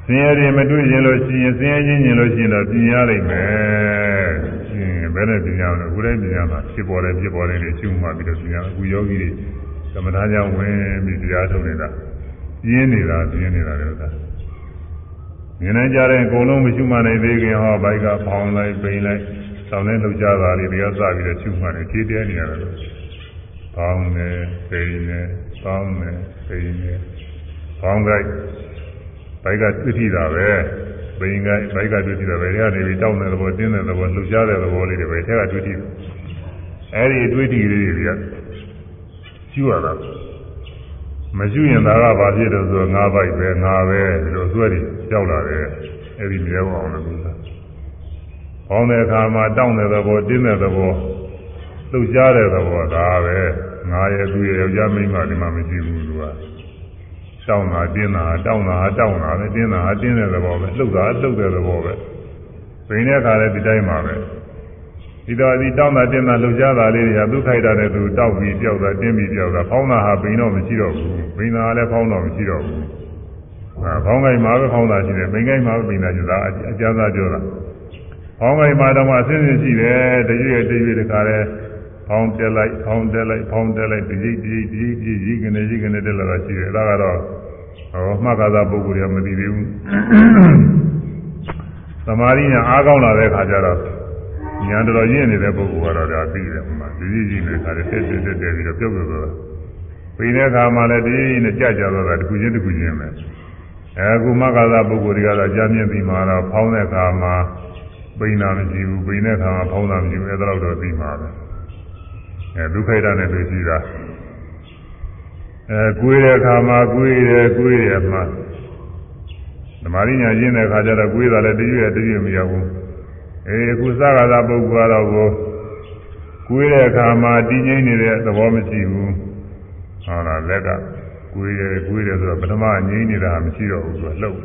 ဆင်းရဲတွေမတွေ့ရင်လို့ရှိရင်ဆင်းရဲချင်းချင်းလို့ရှိရင်တော့ပြင်းရလိမ့်မယ်ရှင်ဘယ်နဲ့ပြင်းရမလဲအခုတည်းပြင်းရမှာဖြစ်ပေါ်တယ်ဖြစ်ပေါ်တယ်တွေရှုမှပြီးတော့ပြင်းရအခုယောဂီတွေသမထကြောင့်ဝင်ပြီးတရားထုတ်နေတာ ပြင်းနေတာပြင်းနေတာလည်းဥစ္စာမြင်နိုင်ကြတဲ့အကုန်လုံးမရှိမှနိုင်သေးခင်ဟောဘိုက်ကဖောင်းလိုက်ပိန်လိုက်ဆောင်းနေလောက်ကြတာလေးတွေကစပြီးတော့ရှုမှတယ်ခြေတဲနေရတယ်ဖောင်းနေပိန်နေဖောင်းနေပိန်နေဖောင်းကြိုက်ဘိုက်ကသိထိတာပဲပိန်ကဘိုက်ကတွေ့ထိတာပဲတွေကနေပြီးတောင်းတဲ့သဘောတင်းတဲ့သဘောလှုပ်ရှားတဲ့သဘောလေးတွေပဲထက်ကတွေ့ထိအဲဒီတွေ့ထိလေးတွေကရှုရတာ မရှိရင်ဒါကဘာဖြစ်လို့ဆိုငါးပိုက်ပဲငါပဲဒီလိုဆွဲပြီးကြောက်လာတယ်အဲ့ဒီမြဲအောင်လို့ဆိုတာ။ပေါင်းတဲ့အခါမှာတောင်းတဲ့သဘောတင်းတဲ့သဘောလှုပ်ရှားတဲ့သဘောဒါပဲငါရဲ့သူရဲ့ယောက်ျားမိန်းမဒီမှာမရှိဘူးသူက။တောင်းတာတင်းတာတောင်းတာတောင်းတာပဲတင်းတာတင်းတဲ့သဘောပဲလှုပ်တာလှုပ်တဲ့သဘောပဲ။ပြင်းတဲ့အခါလည်းဒီတိုင်းပါပဲ။ ဒီတော့ဒီတောင်းတာတင်းတာလှုပ်ရှားတာလေးတွေကသူခိုက်တာနဲ့သူတောက်ပြီးပြောက်တာတင်းပြီးပြောက်တာဖောင်းတာဟာဘိန်းတော့မရှိတော့ဘူးဘိန်းတာလည်းဖောင်းတော့မရှိတော့ဘူးအဲဖောင်းကိုင်းမှာပဲဖောင်းတာရှိတယ်ဘိန်းကိုင်းမှာပဲဘိန်းတာရှိတာအကျဉ်းသားပြောတာဖောင်းကိုင်းမှာတော့မှအစင်းစင်းရှိတယ်တရွေ့တရွေ့တခါလဲဖောင်းတက်လိုက်ဖောင်းတက်လိုက်ဖောင်းတက်လိုက်ဒီကြီးဒီကြီးဒီကြီးကနေကြီးကနေတက်လာတာရှိတယ်အဲဒါကတော့ဟောမှတ်ကားသာပုဂ္ဂိုလ်တွေကမသိသေးဘူးသမာဓိညာအားကောင်းလာတဲ့အခါကျတော့ ညာတော်ရင်းနေတဲ့ပုဂ္ဂိုလ်ကတော့ဒါသိတယ်မှာဒီကြီးကြီးနဲ့ခါတယ်တက်တက်တက်တက်ပြီးတော့ပြုတ်ပြုတ်သွားပိနေတဲ့အခါမှာလည်းဒီနဲ့ကြကြတော့တာတစ်ခုချင်းတစ်ခုချင်းပဲအဲအခုမဂ္ဂသာပုဂ္ဂိုလ်တွေကတော့ကြားမြင်ပြီးမှတော့ဖောင်းတဲ့အခါမှာပိန်တာမရှိဘူးပိန်တဲ့အခါမှာဖောင်းတာမရှိဘူးအဲဒါတော့သိမှာပဲအဲဒုက္ခိတနဲ့တွေ့ရှိတာအဲကိုယ်တဲ့အခါမှာကိုယ်တယ်ကိုယ်ရမှာဓမ္မရိညာရင်းတဲ့အခါကျတော့ကိုယ်တာလည်းတရွေ့တရွေ့မရဘူး အေးအခုစကားသာပုဂ္ဂိုလ်ကတော့ကိုကိုယ်တဲ့အခါမှာတည်ငြိမ်နေတဲ့သဘောမရှိဘူးဟုတ်လားလက်ကကိုယ်ရကိုယ်ရဆိုတော့ပထမငြိမ်နေတာမရှိတော့ဘူးသူကလှုပ်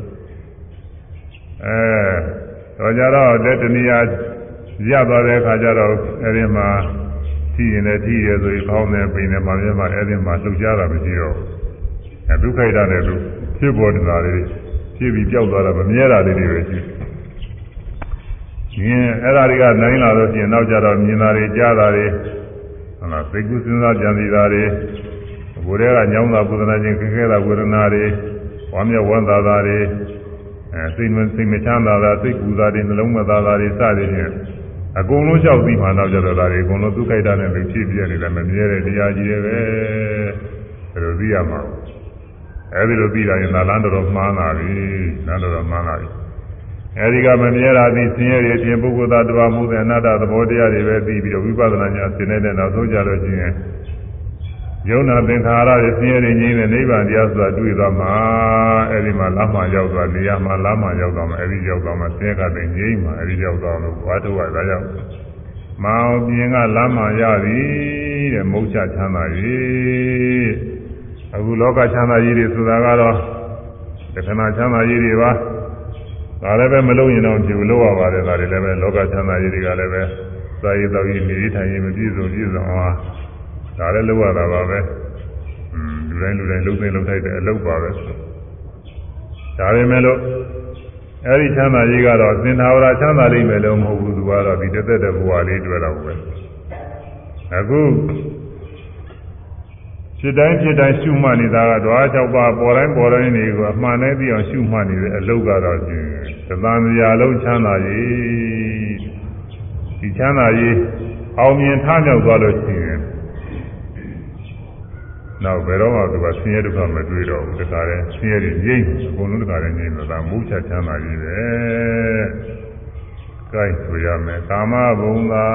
အဲတော့ကြတော့လက်တနည်းအားရသွားတဲ့အခါကျတော့အဲဒီမှာထီရင်လည်းထီရဆိုရင်ဖောင်းနေပိန်နေမှာပြမှာအဲဒီမှာလှုပ်ရှားတာမရှိတော့ဘူးအဲဒုက္ခိတနဲ့သူဖြစ်ပေါ်နေတာလေးဖြစ်ပြီးကြောက်သွားတာမမြဲတာလေးတွေပဲရှိတယ် မြင်အဲ့ဒါတွေကနိုင်လာလို့ရှိရင်နောက်ကြတော့မြင်တာတွေကြားတာတွေဟုတ်လားသိကုစဉ်းစားကြံစည်တာတွေဘုရားကညောင်းတာပုဒနာချင်းခက်ခဲတာဝေဒနာတွေဝမ်းမြောက်ဝမ်းသာတာတွေအဲစိတ်မစိတ်မချမ်းသာတာစိတ်ပူတာတွေနှလုံးမသာတာတွေစသည်ဖြင့်အကုန်လုံးလျှောက်ပြီးမှနောက်ကြတော့ဒါတွေအကုန်လုံးသူ့ခိုက်တာနဲ့ဖြစ်ပြနေတယ်မမြဲတဲ့တရားကြီးတွေပဲဒါလိုသိရမှာအဲဒီလိုပြီးတာရင်သာလမ်းတော်တော်မှားလာပြီလမ်းတော်တော်မှားလာပြီ အဲဒီကမမြဲတာသည်ဆင်းရဲတွေအပြင်ပုဂ္ဂိုလ်သားတော်မှုတဲ့အနတ္တသဘောတရားတွေပဲသိပြီးတော့ဝိပဿနာညာဆင်းနေတဲ့နောက်ဆုံးကြလို့ရှိရင်ယုံနာသင်္ခါရတွေဆင်းရဲတွေငြိမ်းတဲ့နိဗ္ဗာန်တရားဆိုတာတွေ့သွားမှာအဲဒီမှာလမ်းမှရောက်သွားနေရာမှာလမ်းမှရောက်သွားမှာအဲဒီရောက်သွားမှာဆင်းရဲကတည်းငြိမ်းမှာအဲဒီရောက်သွားလို့ဝါထုဝါဒါကြောင့်မောင်ပြင်းကလမ်းမှရသည်တဲ့မုတ်ချချမ်းသာ၏အခုလောကချမ်းသာကြီးတွေဆိုတာကတော့တခဏချမ်းသာကြီးတွေပါ ဒါလည်းပဲမလုံးရင်တော့ပြုလို့ရပါတယ်ဒါတွေလည်းပဲလောကချမ်းသာကြီးတွေကလည်းပဲသာရေးတော်ကြီးနေထိုင်ရင်မပြည့်စုံပြည့်စုံအောင်ဒါလည်းလုပ်ရတာပါပဲอืมလူတိုင်းလူတိုင်းလုံးသိလုံးထိုက်တဲ့အလုပ်ပါပဲဒါပေမဲ့လို့အဲဒီချမ်းသာကြီးကတော့စင်သာဝရချမ်းသာလိမ့်မယ်လို့မဟုတ်ဘူးသူကတော့ဒီတက်တဲ့ဘဝလေးတွေ့တော့ပဲအခု ဖြစ်တိုင်းဖြစ်တိုင်းရှုမှတ်နေတာကဓဝါ၆ပါးပေါ်တိုင်းပေါ်တိုင်းတွေကိုအမှန်နဲ့သိအောင်ရှုမှတ်နေတဲ့အလုပ်ကတော့ဖြင့်သံဃာလုံးချမ်းသာရေးဒီချမ်းသာရေးအောင်မြင်ထမြောက်သွားလို့ရှိရင်နောက်ဘယ်တော့မှသူကဆင်းရဲဒုက္ခမတွေ့တော့ဘူးတခါတည်းဆင်းရဲတွေငြိမ့်အကုန်လုံးတခါတည်းငြိမ့်တော့ဒါမုချချမ်းသာရေးပဲ ကြိုက်ဆိုရမယ်ကာမဘုံသာ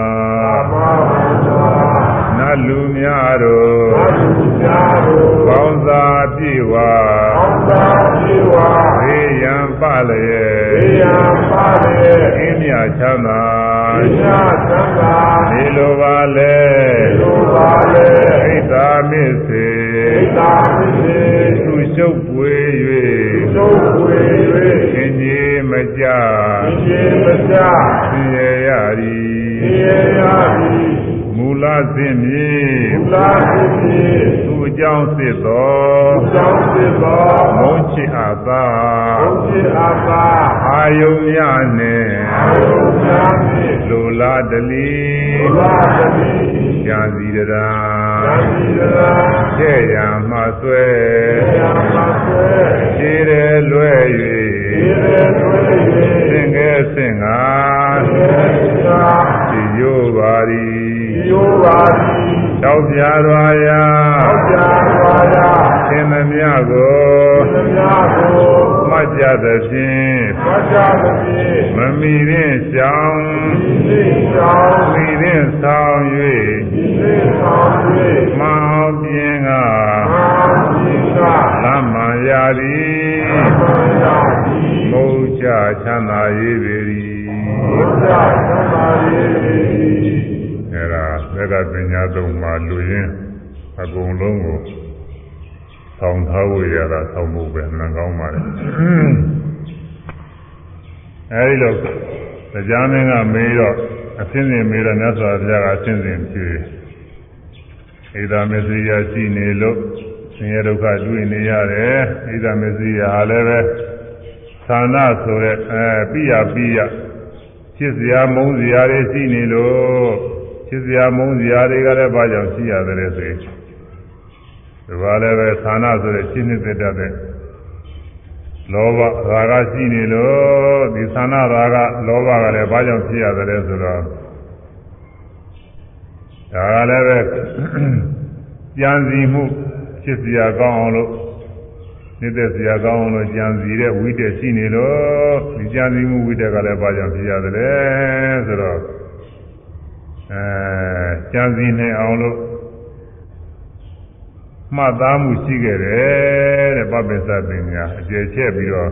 ကာမဘုရားနတ်လူများတို့သတ္တုများတို့ကောင်းစာပြေဝါကောင်းသာပြေဝါဘေးရန်ပလျက်ေယံပါလေအင်းမြချမ်းသာပညာသံဃာနေလိုပါလေလိုပါလေဣဒ္ဓာမစ္စေဣဒာပိစေသူရှုပ်ပွေ သုဝေ၍၍ခင်းကြီးမကြဒီမစဆင်းရဲရသည်ဒီယာတိမူလသင့်မြေဘုလားတိတိသူ အကြောင်းစစ်သောသောင်းစေသောမုန်းချစ်အပ်သာဘုရားအာသာအာယုံများနှင့်အာယုညာတိလိုလားတလီဘုလားတိကြာစီတရာသံဃာကျဲ့ရမှဆွဲယာမဆွေခြေတယ်လွဲဒီ၍ရေတွေသင်္ကဲဆင့်ငါယေသာဒီ ယောပါရီယောပါတိတောက်ပြရွာရာသောကြာဝါယာသင်သမျှကိုသမြာကိုမှတ်ကြသဖြင့်သောကြာသတိမမီရင်ရှောင်းဒီသိကြောင်းမီရင်ဆောင်၍ဒီသိဆောင်၍မောင်ပြင်းကအာတိကလမ်းမှန်ရာသည်ဘုရားတိမုတ်ချချမ်းသာရေးပေ၏ဘုရားသမာဓိ အဲဒါသက်ကပညာသုံးပါလူရင်းအကုန်လုံးကိုဆောင်ထားဝေရတာဆောင်ဖို့ပဲမှန်ကောင်းပါလေအဲဒီလိုတရားမင်းကမေးတော့အစင်းစင်မေးတော့မြတ်စွာဘုရားကအစင်းစင်ဖြေဣဒာမစ္စရိယရှိနေလို့ဆင်းရဲဒုက္ခတွေ့နေရတယ်ဣဒာမစ္စရိယဟာလည်းပဲသာနာဆိုတဲ့အဲပိယပိယ ဖြစ်စရာမုန်းစရာတွေရှိနေလို့ဖြစ်စရာမုန်းစရာတွေကလည်းဘာကြောင့်ရှိရတယ်ဆိုရင်ဒီဘာလည်းပဲသာနာဆိုတဲ့ရှင်းနေတဲ့တတ်တဲ့လောဘရာဂရှိနေလို့ဒီသာနာရာဂလောဘကလည်းဘာကြောင့်ဖြစ်ရတယ်ဆိုတော့ဒါကလည်းပဲကြံစီမှုဖြစ်စရာကောင်းအောင်လို့ နေတဲ့စရာကောင်းအောင်လို့ကြံစီတဲ့ဝိတ္တရှိနေလို့ဒီကြံစီမှုဝိတ္တကလည်းဘာကြောင့်ဖြစ်ရတယ်ဆိုတော့အဲကြံစီနေအောင်လို့မှတ်သားမှုရှိခဲ့တယ်တဲ့ပပ္ပစ္စပညာအကျယ်ချဲ့ပြီးတော့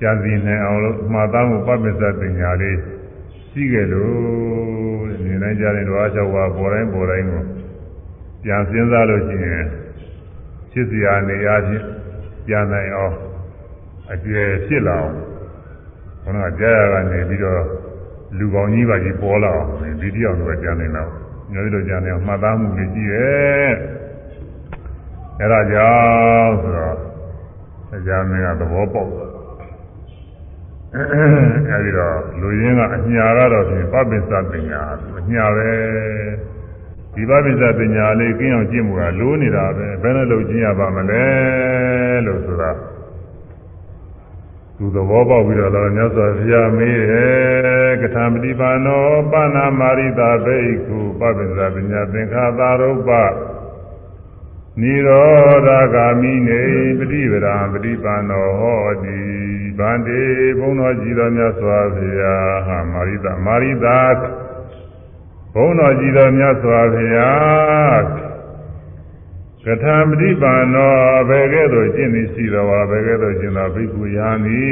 ကြံစီနေအောင်လို့မှတ်သားမှုပပ္ပစ္စပညာလေးရှိခဲ့လို့တဲ့နေတိုင်းကြတဲ့ဓဝါ၆ပါးပေါ်တိုင်းပေါ်တိုင်းကိုပြန်စဉ်းစားလို့ရှိရင် ဖြစ်စရာနေရာချင်းပြန်နိုင်အောင်အကျယ်ဖြစ်လာအောင်ခဏကြာရကနေပြီးတော့လူကောင်းကြီးပါကြီးပေါ်လာအောင်ဒီတိအောင်တော့ကြံနေတော့ညွှန်လို့ကြံနေအောင်မှတ်သားမှုလေးရှိရဲ့အဲဒါကြောင့်ဆိုတော့တရားမင်းကသဘောပေါက်အဲဒီတော့လူရင်းကအညာကတော့ဖြင့်ပပိစ္ဆပညာအညာပဲ ဒီပပိစ္ဆပညာလေးကင်းအောင်ကျင့်မှုကလိုးနေတာပဲဘယ်နဲ့လုပ်ကျင့်ရပါမလဲလို့ဆိုတာသူသဘောပေါက်ပြီးတော့လည်းမြတ်စွာဘုရားမေးတယ်ကထာမတိပါနောပါဏာမာရိတာဘိက္ခုပပိစ္ဆပညာသင်္ခါသာရုပ္ပနိရောဓဂာမိနေပฏิပဒံပฏิပန္နောဟောတိဗန္တိဘုန်းတော်ကြည်တော်မြတ်စွာဘုရားဟာမာရိတမာရိတာ ဘုန်းတော်ကြည်တော်မြတ်စွာဘုရားကထာပฏิပန္နောဘယ်ကဲ့သို့ကျင့်သည်ရှိတော်ဝါဘယ်ကဲ့သို့ကျင့်သောဘိက္ခုယာနိ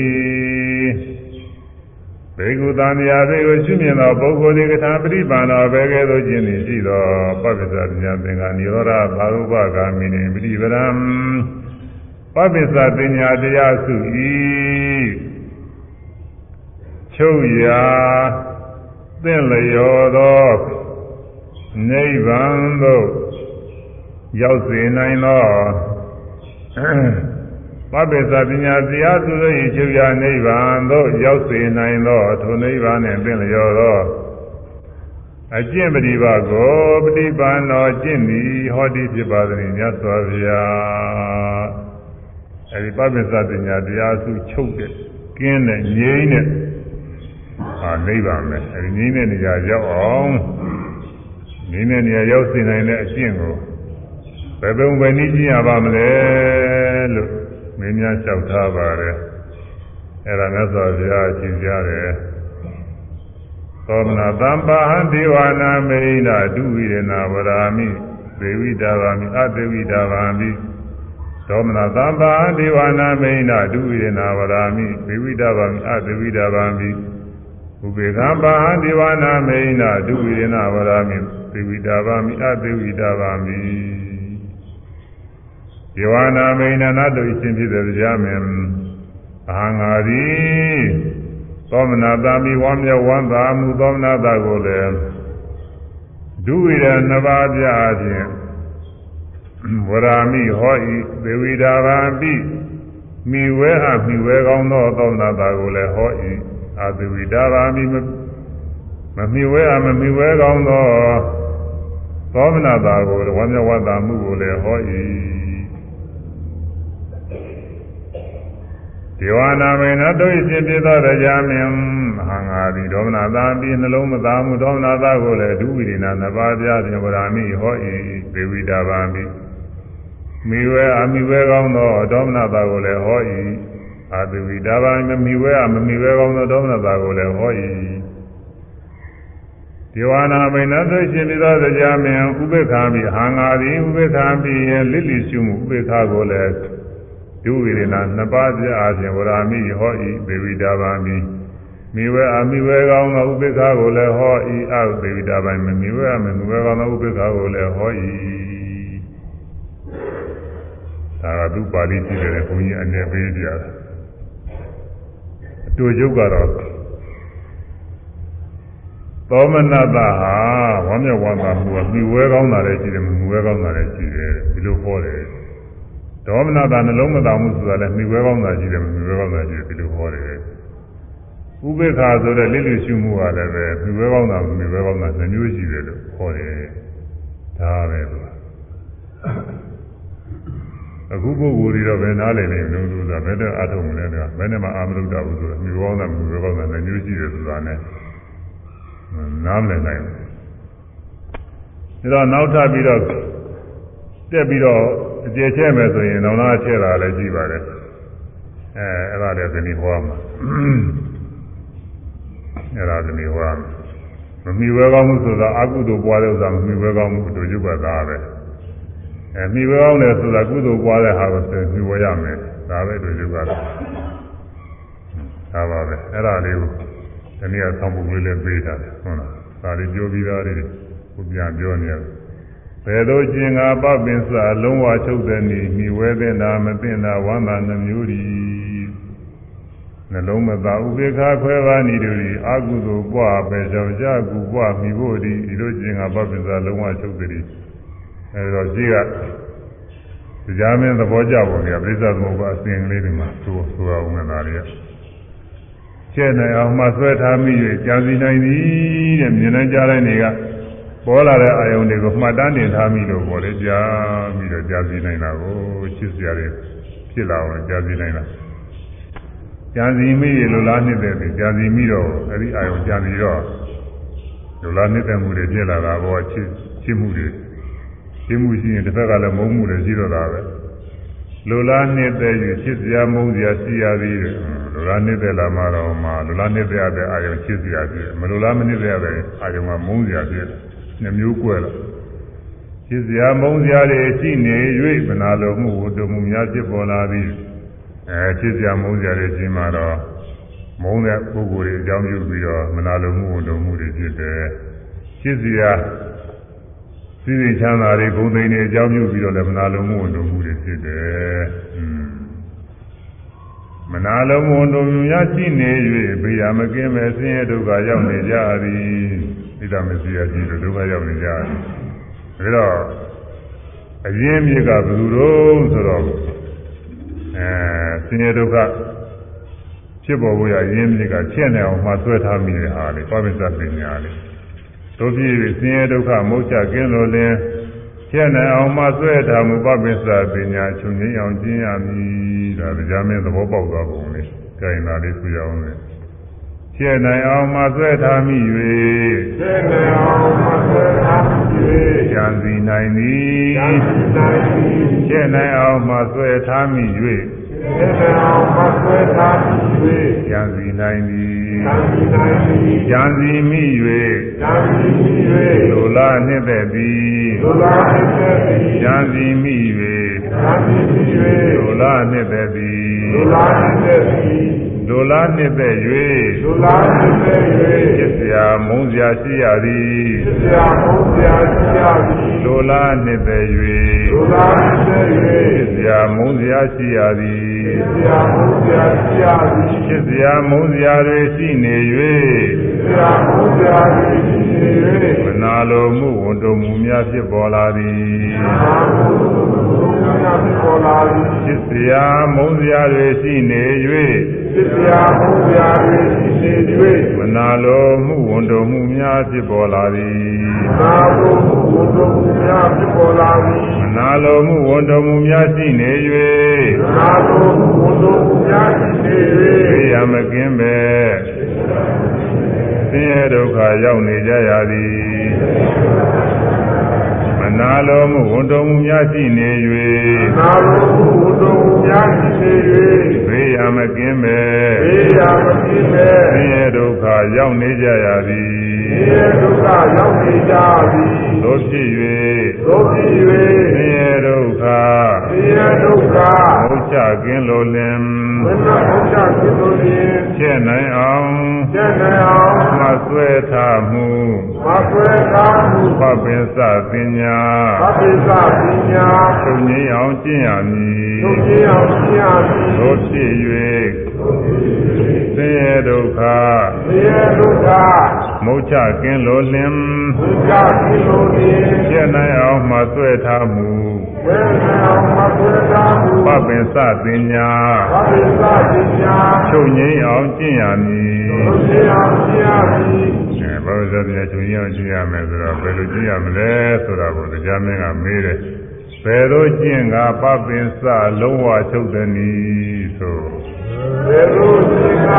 ဘေကုသံဃာတွေကိုရှုမြင်သောပုဂ္ဂိုလ်ဒီကထာပฏิပန္နောဘယ်ကဲ့သို့ကျင့်သည်ရှိသောပပ္ပစ္စပညာသင်္ဃာနိရောဓဘာဝပဂာမိနိပฏิပဒံပပ္ပစ္စပညာတရားစုဤချုပ်ရာ သင်လျော်သောနိဗ္ဗာန်သို့ရောက်စေနိုင်သောပပ္ပစ္စပညာတရားသူတို့၏ချုပ်ရာနိဗ္ဗာန်သို့ရောက်စေနိုင်သောထိုနိဗ္ဗာန်နှင့်သင်လျော်သောအကျင့်ပฏิပါကိုပฏิပန်တော်ကျင့်သည်ဟောတိဖြစ်ပါသည်မြတ်စွာဘုရားအဲဒီပပ္ပစ္စပညာတရားစုချုပ်တဲ့ကင်းတဲ့ငြိမ်းတဲ့ ဟာနိဗ္ဗာန်ပဲအဲဒီငြိမ်းတဲ့နေရာရောက်အောင်ငြိမ်းတဲ့နေရာရောက်စေနိုင်တဲ့အကျင့်ကိုဘယ်ပုံပဲနည်းကျင့်ရပါမလဲလို့မင်းများလျှောက်ထားပါတယ်အဲ့ဒါမြတ်စွာဘုရားရှင်းပြတယ်သောမနာတမ္ပါဟံဒေဝနာမေနဒုဝိရဏဝရာမိဒေဝိတာဗာမိအဒေဝိတာဗာမိသောမနာတမ္ပါဟံဒေဝနာမေနဒုဝိရဏဝရာမိဒေဝိတာဗာမိအဒေဝိတာဗာမိ ဥပေက္ခပါဟံဒေဝနာမေနဒုဝိရဏဝရာမိဒေဝိတာဗာမိအဒေဝိတာဗာမိဒေဝနာမိန်နာတို့အရှင်ဖြစ်တဲ့တရားမင်းအာငါသည်သောမနာတာမိဝမ်းမြောက်ဝမ်းသာမှုသောမနာတာကိုလည်းဒုဝိရနှစ်ပါးပြအခြင်းဝရာမိဟောဤသေဝိတာဗံပိမိဝဲအမိဝဲကောင်းသောသောမနာတာကိုလည်းဟောဤ အာသေဝိတာဗံမိမမိဝဲအမမိဝဲကောင်းသောသောမနာတာကိုဝမ်းမြောက်ဝမ်းသာမှုကိုလည်းဟောဤဒေဝနာမေနတို့၏ရှင်ဖြစ်သောတရားမင်းမဟာငါသည်ဒေါမနာသာပြီးနှလုံးမသားမှုဒေါမနာသာကိုလည်းဒုဝိရိနာနှစ်ပါးပြခြင်းဝရာမိဟော၏ဒေဝိတာပါမိမိဝဲအမိဝဲကောင်းသောဒေါမနာသာကိုလည်းဟော၏ အာဒေဝိတာပါမိမိဝဲအမမိဝဲကောင်းသောဒေါမနာသာကိုလည်းဟော၏ဒေဝနာမိန်နတို့ရှင်ပြီးသောတရားမင်းဥပေက္ခာမိဟာငါသည်ဥပေက္ခာမိရဲ့လိလိရှုမှုဥပေက္ခာကိုလည်းဒုဝိရဏနှစ်ပါးပြအားဖြင့်ဝရာမိဟောဤဒေဝိတာပါမိမိဝဲအမိဝဲကောင်းသောဥပိ္ပခာကိုလည်းဟောဤအဒေဝိတာပိုင်းမိဝဲအမိဝဲကောင်းသောဥပိ္ပခာကိုလည်းဟောဤဒါကသူပါဠိကြည့်တယ်ဘုန်းကြီးအနေပေးပြတာအ တူယုတ်ကတော့သောမနတဟာဝမ်းမြောက်ဝမ်းသာမှုကမိဝဲကောင်းတာလည်းရှိတယ်မိဝဲကောင်းတာလည်းရှိတယ်ဒီလိုဟောတယ်ဒေါမနတာနှလုံးမသားမှုဆိုတာလည်းမိဝဲကောင်းတာရှိတယ်မိဝဲကောင်းတာရှိတယ်ဒီလိုဟောတယ်ဥပေက္ခာဆိုတဲ့လိလိရှုမှုကလည်းပဲမိဝဲကောင်းတာမိဝဲကောင်းတာနှမျိုးရှိတယ်လို့ဟောတယ်ဒါပဲသူ အခုပုဂ္ဂိုလ်တွေတော့ဘယ်နားလည်နေလို့ဆိုတာဘယ်တော့အထုံးမလဲကဘယ်နဲ့မှအာမလုတ္တဘူးဆိုတာမိဝဲကောင်းတာမိဝဲကောင်းတာနှမျိုးရှိတယ်ဆိုတာနဲ့နားမလည်နိုင်ဘူးဒါတော့နောက်ထပ်ပြီးတော့တက်ပြီးတော့အကျေချဲ့မယ်ဆိုရင်နောင်နာချဲ့တာလည်းကြည့်ပါတယ်အဲအဲ့ဒါလည်းဒီနေ့ဟောမှာအဲ့ဒါဒီနေ့ဟောမှာမမီဝဲကောင်းမှုဆိုတာအကုသိုလ်ပွားတဲ့ဥစ္စာမမီဝဲကောင်းမှုတို့ရုပ်ကသားပဲ အဲမီဝဲကောင်းတယ်ဆိုတာကုသိုလ်ပွားတဲ့ဟာကိုဆိုမီဝဲရမယ်ဒါပဲတို့ရုပ်ကသားဒါပါပဲအဲ့ဒါလေးကိုဒီနေ့ကဆောင်းပုတ်လေးလည်းပေးထားတယ်ဟုတ်လားဒါလေးပြောပြီးသားလေးကိုပြန်ပြောနေရတယ်ဘယ်သို့ကျင်ငါပပင်စလုံးဝချုပ်တဲ့နေမိဝဲတဲ့နာမသိတာဝမ်းသာနှမျိုးဒီနှလုံးမသာဥပေက္ခခွဲပါနေတူဒီအာကုသိုလ်ပွားပဲကြောင့်ကြာကူပွားမိဖို့ဒီဒီလိုကျင်ငါပပင်စလုံးဝချုပ်တဲ့ အဲဒါကြီးကတရားမင်းသဘောကျပုံကပြိဿသမုပ္ပါအစဉ်ကလေးတွေမှာသို့ဆိုအောင်နေတာတွေကကျဲ့နိုင်အောင်မှဆွဲထားမိ၍ကြာစီနိုင်သည်တဲ့မြင်နိုင်ကြတဲ့နေကပေါ်လာတဲ့အာယုန်တွေကိုမှတ်တမ်းတင်ထားမိလို့ပေါ်လေကြားပြီးတော့ကြားစီနိုင်တာကိုချစ်စရာတွေဖြစ်လာအောင်ကြားစီနိုင်တာကြားစီမိရလိုလားနှစ်တဲ့ပြီကြားစီမိတော့အဲ့ဒီအာယုန်ကြားစီတော့လိုလားနှစ်တဲ့မှုတွေဖြစ်လာတာဘောချစ်ချစ်မှုတွေချရှ င်းမှုရှိရင်တစ်ဖက်ကလည်းမုန်းမှုလည်းရှိတော့တာပဲလူလားနှစ်သက်၍ချစ်စရာမုန်းစရာရှိရသည်တဲ့လူလားနှစ်သက်လာမှတော့မှလူလားနှစ်သက်ရတဲ့အာယုံချစ်စရာဖြစ်မလူလားမနှစ်သက်ရတဲ့အာယုံကမုန်းစရာဖြစ်နှမျိုးကွဲလာချစ်စရာမုန်းစရာတွေရှိနေ၍မနာလိုမှုဝတ္တမှုများဖြစ်ပေါ်လာသည်အဲချစ်စရာမုန်းစရာတွေရှိမှတော့မုန်းတဲ့ပုဂ္ဂိုလ်တွေအကြောင်းပြုပြီးတော့မနာလိုမှုဝတ္တမှုတွေဖြစ်တယ်ချစ်စရာ စိစိချမ်းသာတွေဂုဏ်သိမ်းတွေအကြောင်းပြုပြီးတော့လည်းမနာလိုမှုဝတ္တမှုတွေဖြစ်တယ်မနာလိုမှုဝတ္တမှုများရှိနေ၍ဘေးရမကင်းမဲ့ဆင်းရဲဒုက္ခရောက်နေကြသည်ဣဒ္ဓမစီယကြီးတို့ဒုက္ခရောက်နေကြသည်ဒါတော့အရင်မြစ်ကဘယ်သူတော့ဆိုတော့အဲဆင်းရဲဒုက္ခဖြစ်ပေါ်ဖို့ရအရင်မြစ်ကချက်နေအောင်မှဆွဲထားမိတဲ့ဟာလေပပိသပညာလေ တို့ဖြစ်ဆင်းရဲဒုက္ခမုတ်ချကင်းလို့လင်းချက်နေအောင်မှဆွဲထားမှုပပိသပညာချုပ်ငြိမ်းအောင်ကျင့်ရမည်ဒါတရားမင်းသဘောပေါက်သွားပုံလေကြင်လာလေးဆွရအောင်လေချက်နိုင်အောင်မှဆွဲထားမိ၍ချက်နိုင်အောင်မှဆွဲထားမိ၍ဉာဏ်စီနိုင်သည်ဉာဏ်စီနိုင်သည်ချက်နိုင်အောင်မှဆွဲထားမိ၍ချက်နိုင်အောင်မှဆွဲထားမိ၍ဉာဏ်စီနိုင်သည် ဉာဏ်စီနိုင်သည်ဉာဏ်စီမိ၍ဉာဏ်စီမိ၍လိုလားနှစ်သက်သည်လိုလားနှစ်သက်သည်ဉာဏ်စီမိ၍ဉာဏ်စီမိ၍လိုလားနှစ်သက်သည်လိုလားနှစ်သက်သည်ဒုလားနှစ်သက်၍ဒုလားနှစ်သက်၍ဖြစ်เสียမုန်းเสียရှိရသည်ဖြစ်เสียမုန်းเสียရှိရသည်ဒုလားနှစ်သက်၍ သူသာစေ၍ဆရာမုန်းဆရာရှိရသည်ဆရာမုန်းဆရာရှိရသည်ဖြစ်ဆရာမုန်းဆရာတွေရှိနေ၍ဆရာမုန်းဆရာတွေရှိနေ၍မနာလိုမှုဝန်တုံမှုများဖြစ်ပေါ်လာသည်ဖြစ်ဆရာမုန်းဆရာတွေရှိနေ၍ဖြစ်ဆရာမုန်းဆရာတွေရှိနေ၍မနာလိုမှုဝန်တုံမှုများဖြစ်ပေါ်လာသည်မနာလိုမှုဝန်တုံမှုများဖြစ်ပေါ်လာသည်မနာလိုမှုဝန်တုံမှုများရှိနေ၍မနာလိုမှုဝန်တုံမှုများရှိနေ၍သိရမကင်းပဲဆင်းရဲဒုက္ခရောက်နေကြရသည်နာလိုမှုဝန်တော်မှုများရှိနေ၍နာလိုမှုဝန်တော်မှုများရှိနေ၍ဘေးရမကင်းပဲဘေးရမကင်းပဲဆင်းရဲဒုက္ခရောက်နေကြရသည်ဆင်းရဲဒုက္ခရောက်နေကြသည်သို့ဖြစ်၍သို့ဖြစ်၍ဆင်းရဲဒုက္ခဆင်းရဲဒုက္ခဘုချကင်းလိုလင်ဘုရားဘုချကင်းလိုလင်ကျင့်နိုင်အောင်ကျင့်နိုင်အောင်မဆွဲထားမှုမဆွဲထားမှုပပင်စပညာပပင်စပညာသုံးငင်းအောင်ကျင့်ရမည်သုံးငင်းအောင်ကျင့်ရမည်သို့ဖြစ်၍ဆင်းရဲဒုက္ခဆင်းရဲဒုက္ခမုတ်ချကင်းလိုလင်မုတ်ချကင်းလိုလင်ကျက်နိုင်အောင်မှဆွဲထားမှုဝေနိုင်အောင်မှဆွဲထားမှုပပင်စပညာပပင်စပညာချုပ်ငိမ့်အောင်ကျင့်ရမည်ချုပ်ငိမ့်အောင်ကျင့်ရမည်အဲဘာလို့ဆိုပြန်ချုပ်ငိမ့်အောင်ကျင့်ရမယ်ဆိုတော့ဘယ်လိုကျင့်ရမလဲဆိုတာကိုတရားမင်းကမေးတယ် ဘယ်လိုကျင့်ကပပင်စလုံးဝချုပ်သည်နည်းဆိုသေရုစိက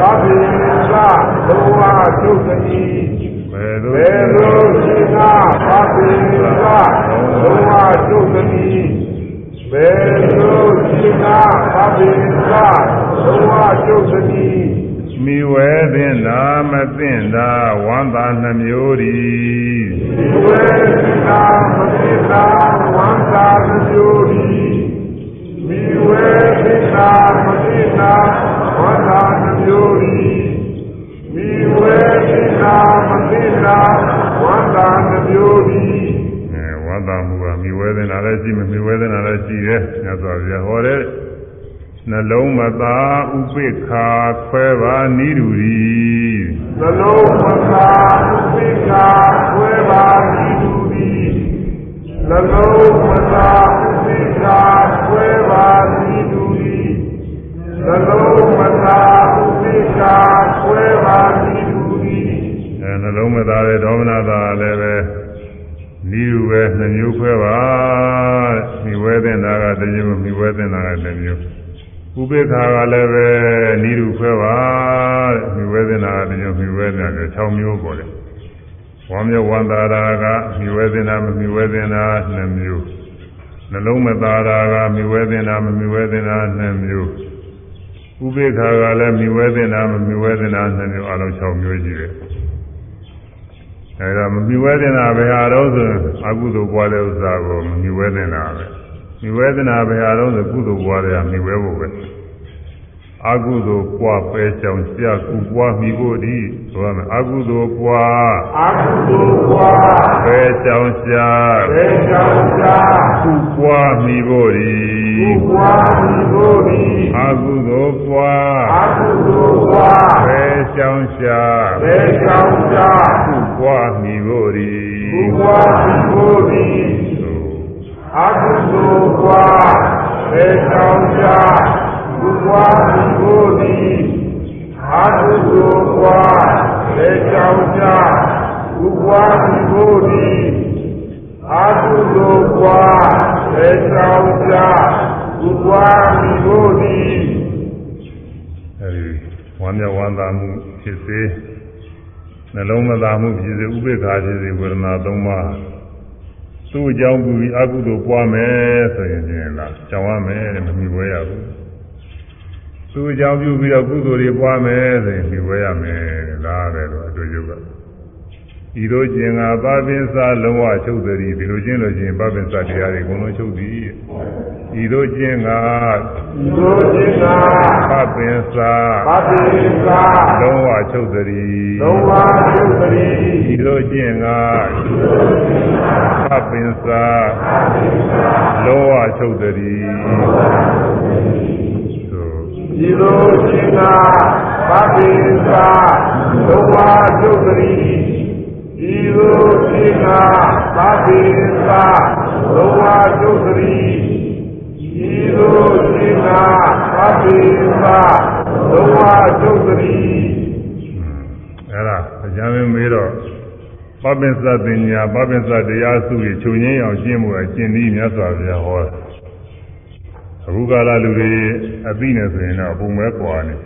သဗ္ဗိသဘဝချုပ်တိဘေရုဘေရုစိကသဗ္ဗိသဘဝချုပ်တိဘေရုစိကသဗ္ဗိသဘဝချုပ်တိမိဝဲသင်သာမသိင်သာဝန္တာနှမျိုးဒီမိဝဲသင်သာမသိင်သာ ဝန္တာနှမျိုးဒီမိဝေသစ္စာမသိနာဝန္တာနှမျိုးဤမိဝေသစ္စာမသိနာဝန္တာနှမျိုးဤအဲဝန္တာမှုကမိဝေသနာလည်းရှိမမိဝေသနာလည်းရှိတယ်ညသောဗျာဟောတဲ့နှလုံးမသာဥပိ္ခာခွဲပါနိဒူရီနှလုံးမသာဥပိ္ခာခွဲပါနိဒူရီ နှလုံးမသာဥပိ္ခာခွဲပါနိဒူရီနှလုံးမသာဥပိ္ခာခွဲပါနိဒူရီအဲနှလုံးမသာတဲ့ဒေါမနသာလည်းပဲနိဒူပဲနှမျိုးခွဲပါမိဝဲတဲ့နာကတမျိုးမိဝဲတဲ့နာကတမျိုးဥပေက္ခာကလည်းပဲနိဒူခွဲပါတဲ့မိဝဲတဲ့နာကတမျိုးမိဝဲတဲ့နာက6မျိုးပေါ်တယ် ဝမ်းမြောက်ဝမ်းသာတာကမြွေသင်တာမမြွေသင်တာနှစ်မျိုးနှလုံးမသာတာကမြွေသင်တာမမြွေသင်တာနှစ်မျိုးဥပေက္ခာကလည်းမြွေသင်တာမမြွေသင်တာနှစ်မျိုးအလုံး6မျိုးရှိတယ်အဲဒါမမြွေသင်တာဘယ်ဟာတော့ဆိုအကုသိုလ်ပွားတဲ့ဥစ္စာကိုမမြွေသင်တာပဲမြွေသင်တာဘယ်ဟာတော့ဆိုကုသိုလ်ပွားတဲ့မြွေဖို့ပဲ အကုသိုလ်ပွားပဲကြောင်ဆရာကုပွားမိဖို့ဒီဆိုရမယ်အကုသိုလ်ပွားအကုသိုလ်ပွားပဲကြောင်ဆရာပဲကြောင်ဆရာကုပွားမိဖို့ဒီကုပွားမိဖို့ဒီအကုသိုလ်ပွားအကုသိုလ်ပွားပဲကြောင်ဆရာပဲကြောင်ဆရာကုပွားမိဖို့ဒီကုပွားမိဖို့ဒီအကုသိုလ်ပွားပဲကြောင်ဆ ရာကုပွားမိဖို့ဒီအာဟုသောကွာလေကြောင့်ကြဥပွားမိဖို့ဒီအာဟုသောကွာလေကြောင့်ကြဥပွားမိဖို့ဒီအဲဒီဝမ်းမြောက်ဝမ်းသာမှုဖြစ်စေနှလုံးမသာမှုဖြစ်စေဥပေက္ခာဖြစ်စေဝေဒနာသုံးပါးသူ့အကြောင်းပြုပြီးအကုသိုလ်ပွားမယ်ဆိုရင်ဖြင့်လားကြောင်ရမယ်တဲ့မမြင်ဝဲရဘူး သူ့အကြောင်းပြုပြီးတော့ကုသိုလ်တွေပွားမယ်ဆိုရင်ပြီးဝဲရမယ်လားပဲလို့အတူတူကဤသို့ကျင်ကပါပင်စာလုံးဝချုပ်သည်ဒီလိုကျင့်လို့ချင်းပါပင်စာတရားတွေအကုန်လုံးချုပ်သည်ဤသို့ကျင်ကဤသို့ကျင်ကပါပင်စာပါပင်စာလုံးဝချုပ်သည်လုံးဝချုပ်သည်ဤသို့ကျင်ကပါပင်စာလုံးဝချုပ်သည် ဒီလိုရှင်သာဗဗ္ဗေသာသုံးပါးဒုက္ခရီဒီလိုရှင်သာဗဗ္ဗေသာသုံးပါးဒုက္ခရီဒီလိုရှင်သာဗဗ္ဗေသာသုံးပါးဒုက္ခရီအဲ့ဒါအကြမ်းမေးတော့ပပ္ပစ္စပညာပပ္ပစ္စတရားစုကြီးချုပ်ငင်းအောင်ရှင်းမှုအကျင့်ဤမြတ်စွာဘုရားဟောတယ် အခုကာလလူတွေအသိနေဆိုရင်တော့ပုံမဲကွာနေ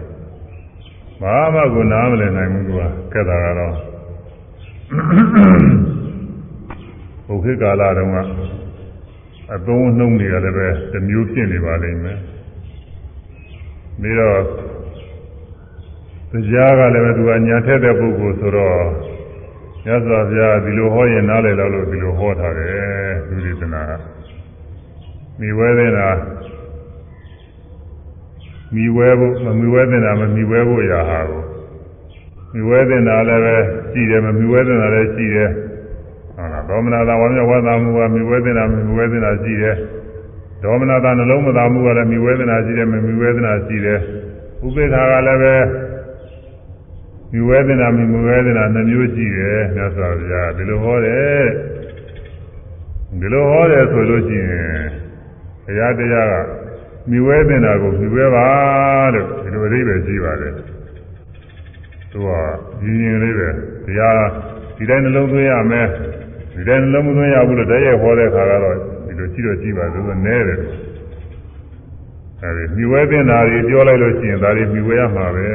ဘာမှကိုနားမလည်နိုင်ဘူးကွာကဲတာကတော့ဘုခေတ်ကာလတုန်းကအသုံးနှုံးတွေကလည်းပဲတစ်မျိုးဖြစ်နေပါလိမ့်မယ်ပြီးတော့တရားကလည်းပဲသူကညာထက်တဲ့ပုဂ္ဂိုလ်ဆိုတော့မြတ်စွာဘုရားဒီလိုဟောရင်နားလည်တော့လို့ဒီလိုဟောထားတယ်သူဒီသနာမိဝဲတဲ့နာ မိဝဲဖို့မမိဝဲတင်တာမမိဝဲဖို့ရာဟာကိုမိဝဲတင်တာလည်းပဲရှိတယ်မမိဝဲတင်တာလည်းရှိတယ်ဟုတ်လားဒေါမနတာဝါမျက်ဝါသာမှုကမိဝဲတင်တာမမိဝဲတင်တာရှိတယ်ဒေါမနတာနှလုံးမသာမှုကလည်းမိဝဲတင်တာရှိတယ်မမိဝဲတင်တာရှိတယ်ဥပေက္ခာကလည်းပဲမိဝဲတင်တာမိဝဲတင်တာနှမျိုးရှိတယ်မြတ်စွာဘုရားဒီလိုဟောတယ်ဒီလိုဟောတယ်ဆိုလို့ရှိရင်ဘုရားတရားက မြွေးတင်တာကိုမြွေးပါလို့ဒီလိုအသေးပဲရှိပါတယ်သူကရင်းရင်လေးပဲတရားဒီတိုင်းနှလုံးသွင်းရမယ်ဒီတိုင်းနှလုံးမသွင်းရဘူးလို့တည်းရဲ့ဟောတဲ့ခါကတော့ဒီလိုကြည့်တော့ကြည့်ပါဆိုတော့နဲတယ်အဲဒီမြွေးတင်တာကြီးပြောလိုက်လို့ရှိရင်ဒါတွေမြွေးရမှာပဲ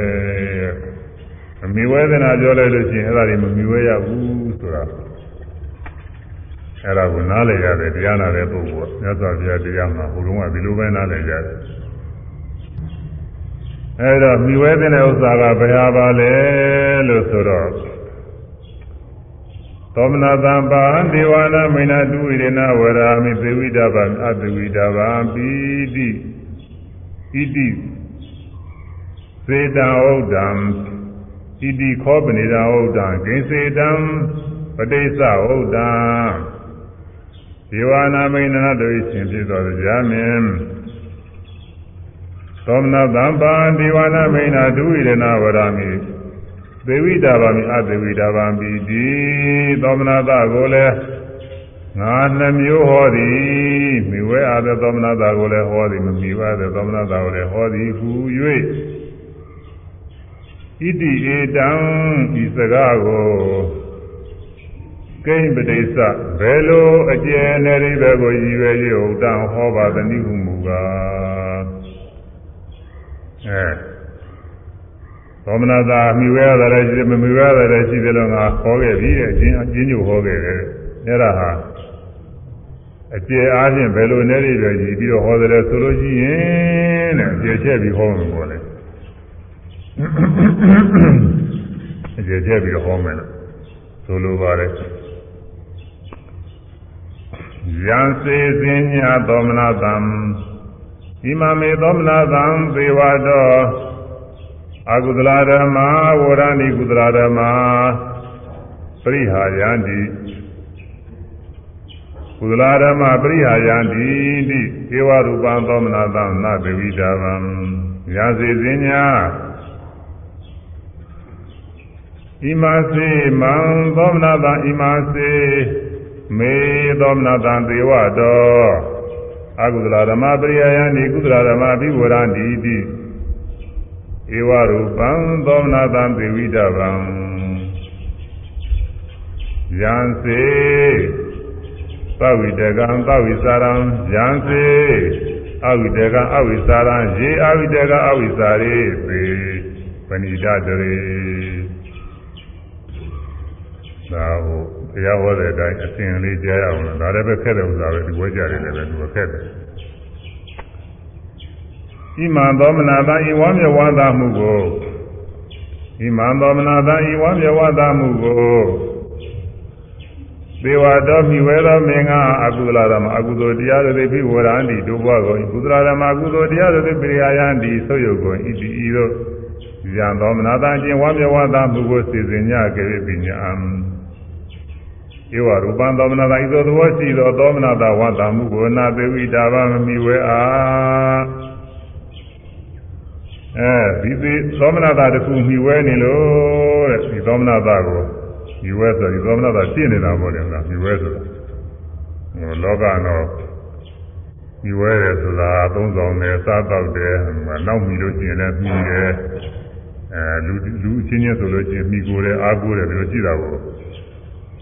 အမြွေးတင်တာပြောလိုက်လို့ရှိရင်အဲ့ဒါတွေမမြွေးရဘူးဆိုတာ အဲ့ဒါကိုနားလည်ရတယ်တရားနာတဲ့ပုဂ္ဂိုလ်ကမြတ်စွာဘုရားတရားမှာဟိုတုန်းကဒီလိုပဲနားလည်ကြတယ်အဲ့တော့မြွေးတဲ့ဥစ္စာကဘယ်ဟာပါလဲလို့ဆိုတော့သောမနာတံပါဒေဝနာမိနာတုဝိရဏဝရာမိသေဝိတဗံအတဝိတဗံပိတိဣတိစေတံဥဒ္ဒံဣတိခောပနိဒံဥဒ္ဒံဂိစေတံပဋိစ္စဥဒ္ဒံ ဒေဝနာမိန်နာတို့ရှင်ဖြစ်တော်ကြာမင်းသောမနာသံပါဒေဝနာမိန်နာဒုဝိရဏဝရမိသေဝိတာဗာမိအသေဝိတာဗာမိဒီသောမနာသကိုလည်းငါနှမျိုးဟောသည်မိဝဲအားသောသောမနာသကိုလည်းဟောသည်မမိဝဲသောသောမနာသကိုလည်းဟောသည်ဟူ၍ဣတိဧတံဤစကားကို ကိဉ္ပတိစ္စဘယ်လိုအကျဉ်းနဲ့ဒီဘက်ကိုရည်ရွယ်၍ဥဒ္ဒံဟောပါသနည်းဟုမူကားအဲသောမနာသာမိဝဲရတယ်လည်းရှိတယ်မမိဝဲရတယ်လည်းရှိတယ်လို့ငါဟောခဲ့ပြီတဲ့အချင်းအချင်းညို့ဟောခဲ့တယ်အဲ့ဒါဟာအကျေအားဖြင့်ဘယ်လိုနဲ့တွေပဲကြည့်ပြီးတော့ဟောတယ်ဆိုလို့ရှိရင်တဲ့အကျေချက်ပြီးဟောမှာပေါ့လေအကျေချက်ပြီးတော့ဟောမယ်လို့ဆိုလိုပါတယ် ယံစေစင်ညာသောမနာတံဣမမေသောမနာတံသေဝတော်အကုသလဓမ္မာဝရဏိကုသလဓမ္မာပရိဟာယန္တိကုသလဓမ္မာပရိဟာယန္တိတိဧဝရူပံသောမနာတံနသေဝိတာဗံယံစေစင်ညာဣမစေမံသောမနာတံဣမစေ မေသောမနတံသေဝတောအကုသလဓမ္မပရိယယန္တိကုသလဓမ္မဘိဝရန္တိတိဧဝရူပံသောမနတံသေဝိတဗံယံစေသဝိတကံသဝိစာရံယံစေအဝိတကံအဝိစာရံယေအဝိတကအဝိစာရေပေပဏိဒတရေသာဟု တ်တရားဟောတဲ့အတိုင်းအစဉ်လေးကြားရအောင်လို့ဒါလည်းပဲခက်တဲ့ဥစ္စာပဲဒီဝဲကြတယ်လည်းပဲသူကခက်တယ်ဣမံသောမနာတံဤဝါမျက်ဝါသမှုကိုဣမံသောမနာတံဤဝါမျက်ဝါသမှုကိုသေဝတော်မိဝဲသောမင်္ဂအကုသလဓမ္မအကုသိုလ်တရားတွေဖိဝရန္တိတို့ဘွားကိုကုသလဓမ္မအကုသိုလ်တရားတွေပိရိယာယန္တိဆုတ်ယုတ်ကိုဣတိဤတို့ဉာဏ်သောမနာတံကျင်ဝါမျက်ဝါသမှုကိုစီစဉ်ညကေပိညာံဧ ဝရူပံသောမနာသာဤသို့သဘောရှိသောသောမနာသာဝတ္တမှုကိုနာသေဝိတာဗမမိဝဲအားအဲဒီဒီသောမနာသာတစ်ခုမိဝဲနေလို့တဲ့ဒီသောမနာသာကိုမိဝဲဆိုဒီသောမနာသာရှင်းနေတာပေါ့လေလားမိဝဲဆိုတာဟိုလောကတော့မိဝဲတယ်ဆိုတာသုံးဆောင်တယ်စားတော့တယ်နောက်မိလို့ရှိရင်လည်းမိတယ်အဲလူလူချင်းချင်းဆိုလို့ရှိရင်မိကိုယ်တယ်အားကိုယ်တယ်ဒီလိုရှိတာပေါ့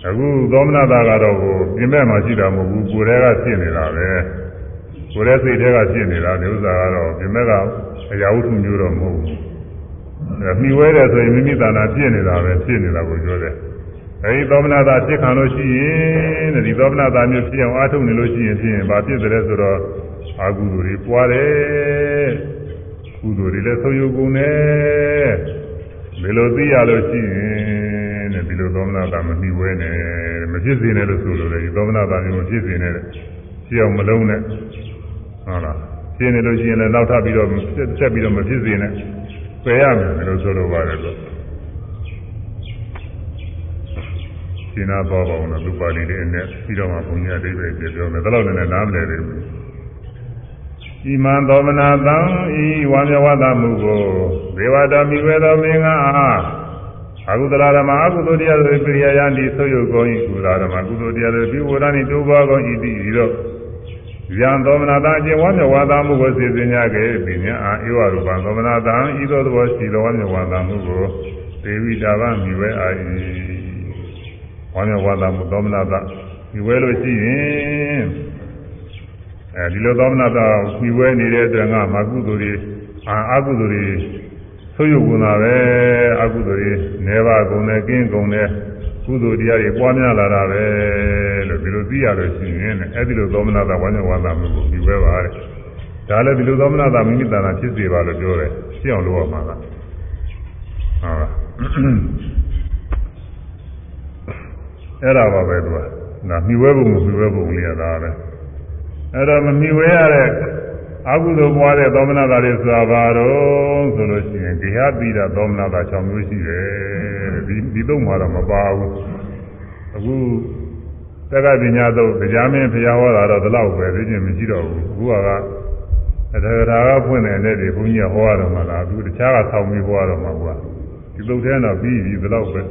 အခုသောမနတာကတော့ကိုပြင်မဲ့မှာရှိတာမဟုတ်ဘူးကိုယ်တည်းကဖြစ်နေတာပဲကိုယ်တည်းစိတ်တည်းကဖြစ်နေတာဒီဥစ္စာကတော့ပြင်မဲ့ကအရာဝတ္ထုမျိုးတော့မဟုတ်ဘူးအဲမိဝဲတယ်ဆိုရင်မိမိတဏ္ဍာဖြစ်နေတာပဲဖြစ်နေတာကိုပြောတယ်အဲဒီသောမနတာဖြစ်ခံလို့ရှိရင်တဲ့ဒီသောမနတာမျိုးဖြစ်အောင်အားထုတ်နေလို့ရှိရင်ဖြစ်ရင်ဘာဖြစ်တယ်ဆိုတော့အာဟုသူတွေပွားတယ်ကုသိုလ်တွေလည်းဆုံးယုတ်ကုန်တယ်ဒီလိုသိရလို့ရှိရင်တဲ့ဒီလို သောမနာတာမမိဝဲနဲ့မဖြစ်စေနဲ့လို့ဆိုလို့လေဒီသောမနာတာမျိုးမဖြစ်စေနဲ့ဖြစ်အောင်မလုံးနဲ့ဟုတ်လားဖြစ်နေလို့ရှိရင်လည်းနောက်ထပ်ပြီးတော့ဆက်ပြီးတော့မဖြစ်စေနဲ့ပယ်ရမယ်လို့ဆိုလိုပါတယ်လို့ရှင်းနာတော့ပါအောင်လို့သူပါဠိလေးနဲ့ပြီးတော့မှဘုန်းကြီးအတိပ္ပယ်ပြောမယ်ဒါတော့လည်းနားမလည်သေးဘူးဣမံသောမနာတံဤဝါမျက်ဝါသမှုကိုဒေဝတာမိဝဲသောမင်းကအ ကုသလဓမ္မအကုသိုလ်တရားတွေပြရိယယံဒီဆုယုတ်ကုန်၏ကုသလဓမ္မကုသိုလ်တရားတွေပြုဝရဏိတိုးပွားကုန်၏တည်သောယံသောမနာတံအကျင့်ဝါမျက်ဝါသမှုကိုစေစင်ကြခဲ့ပညာအာဧဝရူပံသောမနာတံဤသို့သောရှိသောဝါမျက်ဝါသမှုကိုဒေဝိတာဗမိဝဲအာ၏ဝါမျက်ဝါသမှုသောမနာတမိဝဲလို့ရှိရင်အဲဒီလိုသောမနာတာပြီးဝဲနေတဲ့အတွက်ငါမကုသိုလ်တွေအာအကုသိုလ်တွေ ဆိုးရုပ်ကုန်တာပဲအကုသိုလ်တွေနေပါကုန်တယ်ကင်းကုန်တယ်ကုသိုလ်တရားတွေပွားများလာတာပဲလို့ဒီလိုသိရလို့ရှိရင်အဲဒီလိုသောမနာတာဝါညဝါသာမှုကိုပြီးဝဲပါတဲ့ဒါလည်းဒီလိုသောမနာတာမိမိတဏ္ဍာဖြစ်စေပါလို့ပြောတယ်ရှင်းအောင်လုပ်ရမှာလားဟုတ်လားအဲ့ဒါပါပဲသူကဒါမိဝဲပုံမမိဝဲပုံလေးရတာပဲအဲ့တော့မမိဝဲရတဲ့ အကုသိုလ်ပွားတဲ့သောမနာတာတွေဆိုတာဘာတော့ဆိုလို့ရှိရင်ဂေဟပိဒသောမနာတာ6မျိုးရှိတယ်ဒီဒီတော့မှာတော့မပါဘူးအခုတက္ကပညာတော့တရားမင်းဖျားဟောတာတော့ဒီလောက်ပဲသိချင်းမရှိတော့ဘူးအခုကအထေရာကဖွင့်တဲ့နေ့တွေဘုန်းကြီးကဟောရတော့မှလားသူတခြားကဆောင်းပြီးဟောရတော့မှကွာဒီသုတ်ထဲတော့ပြီးပြီဒီလောက်ပဲ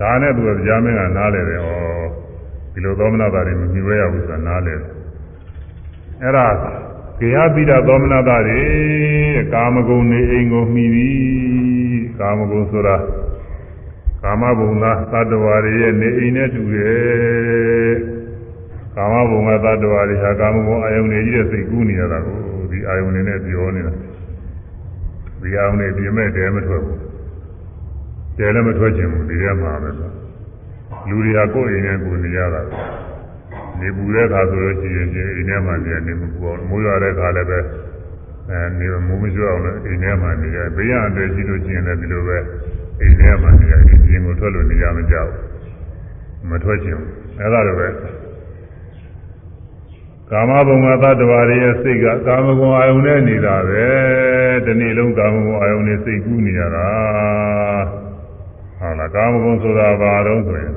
ဒါနဲ့သူကတရားမင်းကနားလေတယ်ဩဒီလိုသောမနာတာတွေမမြင်ရဘူးဆိုတာနားလေတယ်အဲ့ဒါ ကေဟပိဒသောမနတာတွေကာမဂုဏ်နေအိမ်ကိုမှီသည်ကာမဂုဏ်ဆိုတာကာမဘုံသားသတ္တဝါတွေရဲ့နေအိမ်နဲ့တူတယ်ကာမဘုံကသတ္တဝါတွေဟာကာမဂုဏ်အာယုန်တွေကြီးတဲ့စိတ်ကူးနေရတာကိုဒီအာယုန်တွေနဲ့ပြောနေတာဒီအာယုန်တွေပြမဲ့တယ်မထွက်ဘူးကျဲလည်းမထွက်ချင်ဘူးဒီထဲမှာပဲဆိုလူတွေကကိုယ်အိမ်နဲ့ကိုယ်နေရတာပဲ နေပူတဲ့အခါဆိုလို့ရှိရင်အိမ်ထဲမှာနေနေမပူအောင်မိုးရွာတဲ့အခါလည်းပဲအဲနေမိုးမရွာအောင်လည်းအိမ်ထဲမှာနေရဘေးရန်တွေရှိလို့ရှိရင်လည်းဒီလိုပဲအိမ်ထဲမှာနေရအိမ်ပြင်ကိုထွက်လို့နေရမကြောက်မထွက်ချင်ဘူးအဲဒါလိုပဲကာမဘုံမှာသတ္တဝါတွေရဲ့စိတ်ကကာမဂုဏ်အာယုန်နဲ့နေတာပဲဒီနေ့လုံးကာမဂုဏ်အာယုန်နဲ့စိတ်ကူးနေရတာဟုတ်လားကာမဂုဏ်ဆိုတာဘာတော့ဆိုရင်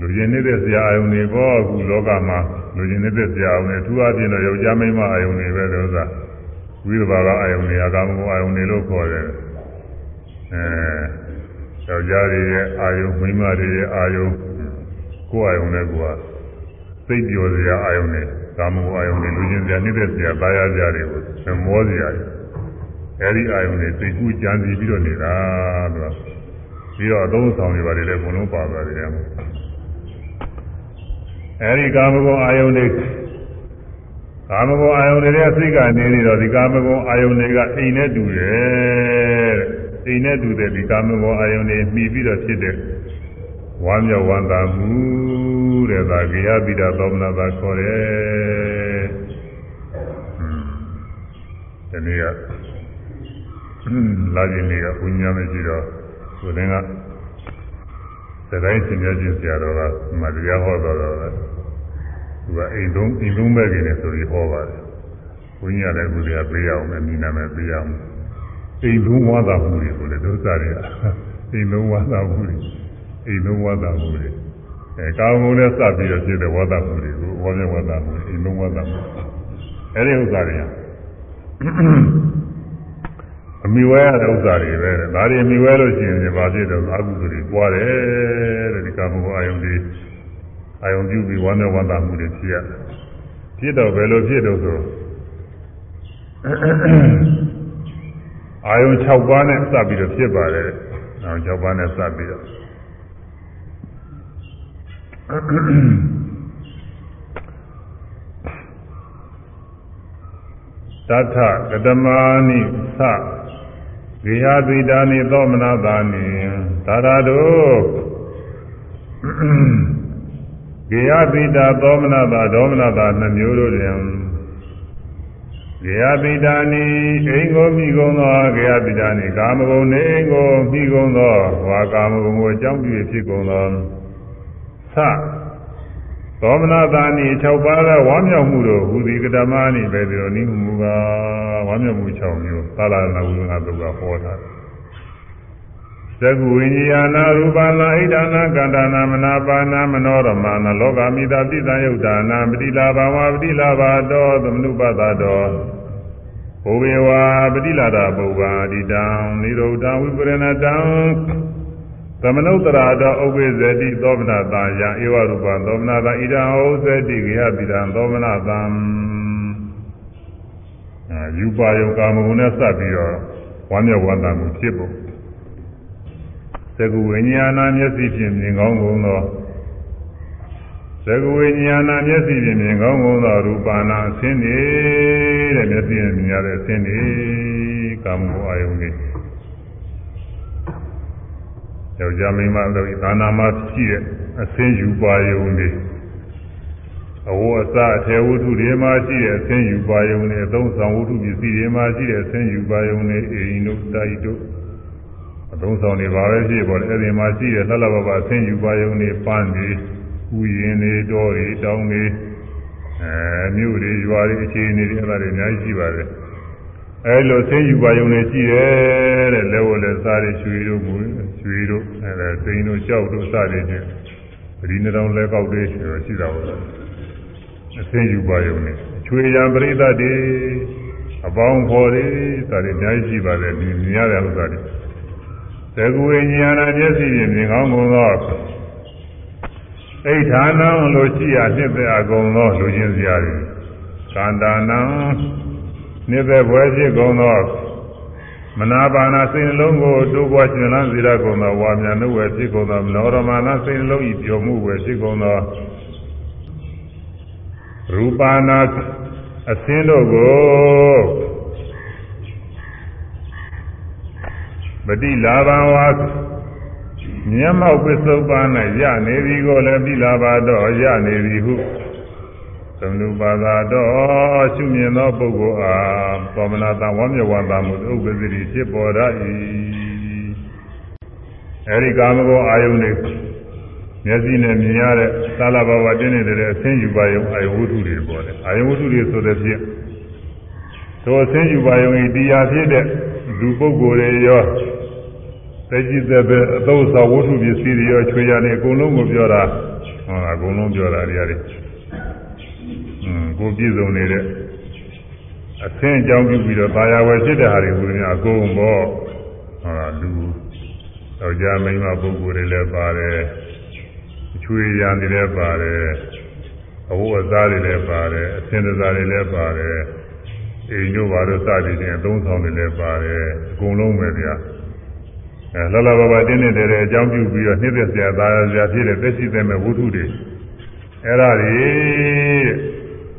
လူကျင်နေတဲ့ဇာအာယုန်တွေပေါ့အခုလောကမှာလူကျင်နေတဲ့ဇာအာယုန်တွေအထူးအပြင်တော့ယောက်ျားမိန်းမအာယုန်တွေပဲလို့ဆိုတာဝိသဘာကအာယုန်တွေကကာမဂုဏ်အာယုန်တွေလို့ခေါ်တယ်အဲယောက်ျားတွေရဲ့အာယုန်မိန်းမတွေရဲ့အာယုန်ကိုယ်အာယုန်နဲ့ကိုယ်ကစိတ်ပြောစရာအာယုန်နဲ့ကာမဂုဏ်အာယုန်နဲ့လူကျင်စရာနေတဲ့စရာပါရစရာတွေကိုမောစရာတွေအဲဒီအာယုန်တွေစိတ်ကူးကြံစီပြီးတော့နေတာလို့ပြီးတော့အသုံးဆောင်တွေပါတယ်လေဘုံလုံးပါပါတယ်ကွာ အဲဒီကာမဂုဏ်အာယုန်တွေကာမဂုဏ်အာယုန်တွေရဲ့စိတ်ကနေနေတော့ဒီကာမဂုဏ်အာယုန်တွေကအိမ်နဲ့တူတယ်အိမ်နဲ့တူတဲ့ဒီကာမဂုဏ်အာယုန်တွေမှီပြီးတော့ဖြစ်တဲ့ဝမ်းမြောက်ဝမ်းသာမှုတဲ့ဒါကေယပိဒသောမနာသာခေါ်တယ်။ဒီနေ့ကလာခြင်းတွေကဘုညာမရှိတော့ဆိုတဲ့ကသတိုင်းသင်ကြားခြင်းဆရာတော်ကမတရားဟောတော်တော်ပဲ သူကအိမ်သုံးအိမ်သုံးဘက်ကနေဆိုပြီးဟောပါတယ်ဘုညာလည်းသူတွေကပေးရအောင်မယ်မိနာမယ်ပေးရအောင်အိမ်သုံးဝါသာမှုတွေဆိုလေဒုစရတွေကအိမ်သုံးဝါသာမှုတွေအိမ်လုံးဝါဒမှုတွေအဲကာမဂုဏ်နဲ့စပ်ပြီးတော့ဖြစ်တဲ့ဝါဒမှုတွေကိုဝါမျက်ဝါဒမှုအိမ်လုံးဝါဒမှုအဲဒီဥစ္စာတွေအမိဝဲရတဲ့ဥစ္စာတွေပဲဒါတွေအမိဝဲလို့ရှိရင်ဘာဖြစ်တော့အကုသိုလ်တွေပွားတယ်တဲ့ဒီကာမဂုဏ်အာယုန်တွေ အာယုန်ပြုပြီးဝါမျက်ဝါဒမှုတွေဖြစ်ရဖြစ်တော့ဘယ်လိုဖြစ်တော့ဆိုအာယုန်6ပါးနဲ့စပ်ပြီးတော့ဖြစ်ပါတယ်အာယုန်6ပါးနဲ့စပ်ပြီးတော့တထကတမနိသဂေယသီတာနိသောမနာတာနိသာရတော ဂေယသီတာသောမနာတာဒေါမနာတာနှမျိုးတို့တွင်ဂေယပိတာနိအိမ်ကိုမိကုန်သောဂေယပိတာနိကာမဂုဏ်နေအိမ်ကိုမိကုန်သောဝါကာမဂုဏ်ကိုအကြောင်းပြုဖြစ်ကုန်သောသသောမနာသာနိ6ပါးသောဝါမြောက်မှုတို့ဟူသည်ကတမနိပဲဒီလိုနိမူကဝါမြောက်မှု6မျိုးသာလနာဝိငါတုကဟောတာ သကုဝိညာဏရူပနာဣဒနာကန္တနာမနာပါနာမနောရမနာလောကမိတာပိသယုတ်တာနာပတိလာဘာဝပတိလာဘာတောသမနုပသတောဘုဝေဝါပတိလာတာပုဗ္ဗာတိတံနိရောဓဝိပရဏတံသမနုတရာတောဥပ္ပေဇတိသောမနာတာယဧဝရူပသောမနာတာဣဒံဩဇတိခေယပိတံသောမနာတံအာယူပါယောကာမဂုဏ်နဲ့စပ်ပြီးတော့ဝမ်းမြောက်ဝမ်းသာမှုဖြစ်ဖို့ သကုဝိညာဏမျက်စိဖြင့်မြင်ကောင်းကုန်သောသကုဝိညာဏမျက်စိဖြင့်မြင်ကောင်းကုန်သောရူပနာအသင်းနေတဲ့မျက်စိနဲ့မြင်ရတဲ့အသင်းတွေကာမဂုဏ်အာယုန်တွေယောက်ျားမိန်းမတို့သာနာမှာရှိတဲ့အသင်းယူပါယုံတွေအဝတ်အစားအထေဝတ္ထုတွေမှာရှိတဲ့အသင်းယူပါယုံတွေအသုံးဆောင်ဝတ္ထုပစ္စည်းတွေမှာရှိတဲ့အသင်းယူပါယုံတွေအိမ်တို့တိုက်တို့ အသုံးဆောင်တွေပါပဲဖြစ်ပေါ်တယ်အဲဒီမှာရှိတဲ့လှလှပပအသင်းယူပါယုံတွေပန်းတွေဥယျင်တွေတောတွေတောင်းတွေအဲမြို့တွေရွာတွေအခြေအနေတွေအဲ့ဒါတွေအများကြီးရှိပါတယ်အဲလိုဆင်းယူပါယုံနေရှိတယ်တဲ့လက်ဝလက်စားတွေရွှေတို့မူရွှေတို့အဲဒါစိန်တို့ကြောက်တို့စသည်ဖြင့်ပရိနေတော်လက်ကောက်တွေရှိတာပေါ့အဆင်းယူပါယုံနေချွေရံပရိသတ်တွေအပေါင်းဖော်တွေစသည်အများကြီးရှိပါတယ်ဒီမြင်ရတဲ့ဥစ္စာတွေ သေကူဝိညာဏမျက်စိဖြင့်မြင်ကောင်းကုန်သောအိဋ္ဌာနံလိုရှိရနှစ်သက်အကုန်သောလူချင်းစရာတွေကန္တာနံနှစ်သက်ဘွယ်ဖြစ်ကုန်သောမနာပါနာစိတ်နှလုံးကိုတိုးပွားရှင်လန်းစေရကုန်သောဝါမြနှုတ်ဝယ်ဖြစ်ကုန်သောမနောရမနာစိတ်နှလုံးဤပျော်မှုဝယ်ဖြစ်ကုန်သောရူပါနာအစင်းတို့ကို တိလာဘဝမျက်မှောက်ပစ္စုပန်၌ရနေသည်ကိုလည်းပိလာပါတော့ရနေသည်ဟုသမုပါဒတော်ရှုမြင်သောပုဂ္ဂိုလ်အားသောမနာတဝမ်းမြေဝါသာမှုဥပ္ပဇ္ဇတိဖြစ်ပေါ်ရ၏အဲဒီကာမဂုဏ်အာယုန်တွေမျက်စိနဲ့မြင်ရတဲ့သာလဘဝတင်းနေတဲ့အဆင်းယူပါယုံအာယုဝတ္ထုတွေပေါ်တယ်အာယုဝတ္ထုတွေဆိုတဲ့ဖြင့်သောအဆင်းယူပါယုံဤတရားဖြစ်တဲ့လူပုဂ္ဂိုလ်တွေရော သက်ကြီးသက်ပဲအသောသောဝတ္ထုပစ္စည်းတွေရောချွေရနေအကုန်လုံးကိုပြောတာဟုတ်လားအကုန်လုံးပြောတာတွေရတယ်อืมကိုပြည့်စုံနေတဲ့အဆင်းအကြောင်းပြုပြီးတော့ตายာဝယ်ဖြစ်တဲ့ဟာတွေဟိုများအကုန်ပေါ့ဟုတ်လားလူယောက်ျားမိန်းမပုဂ္ဂိုလ်တွေလည်းပါတယ်ချွေရနေလည်းပါတယ်အဝတ်အစားတွေလည်းပါတယ်အဆင်းအစားတွေလည်းပါတယ်အိမ်တို့ဘာလို့စသည်ဖြင့်အသုံးဆောင်တွေလည်းပါတယ်အကုန်လုံးပဲဗျာ အဲလောလောဘဘတင်းနေတဲ့အကြောင်းပြုပြီးတော့နှိမ့်သက်စရာသားစရာဖြစ်တဲ့သက်ရှိတဲ့မဲ့ဝုထုတွေအဲ့ဒါတွေ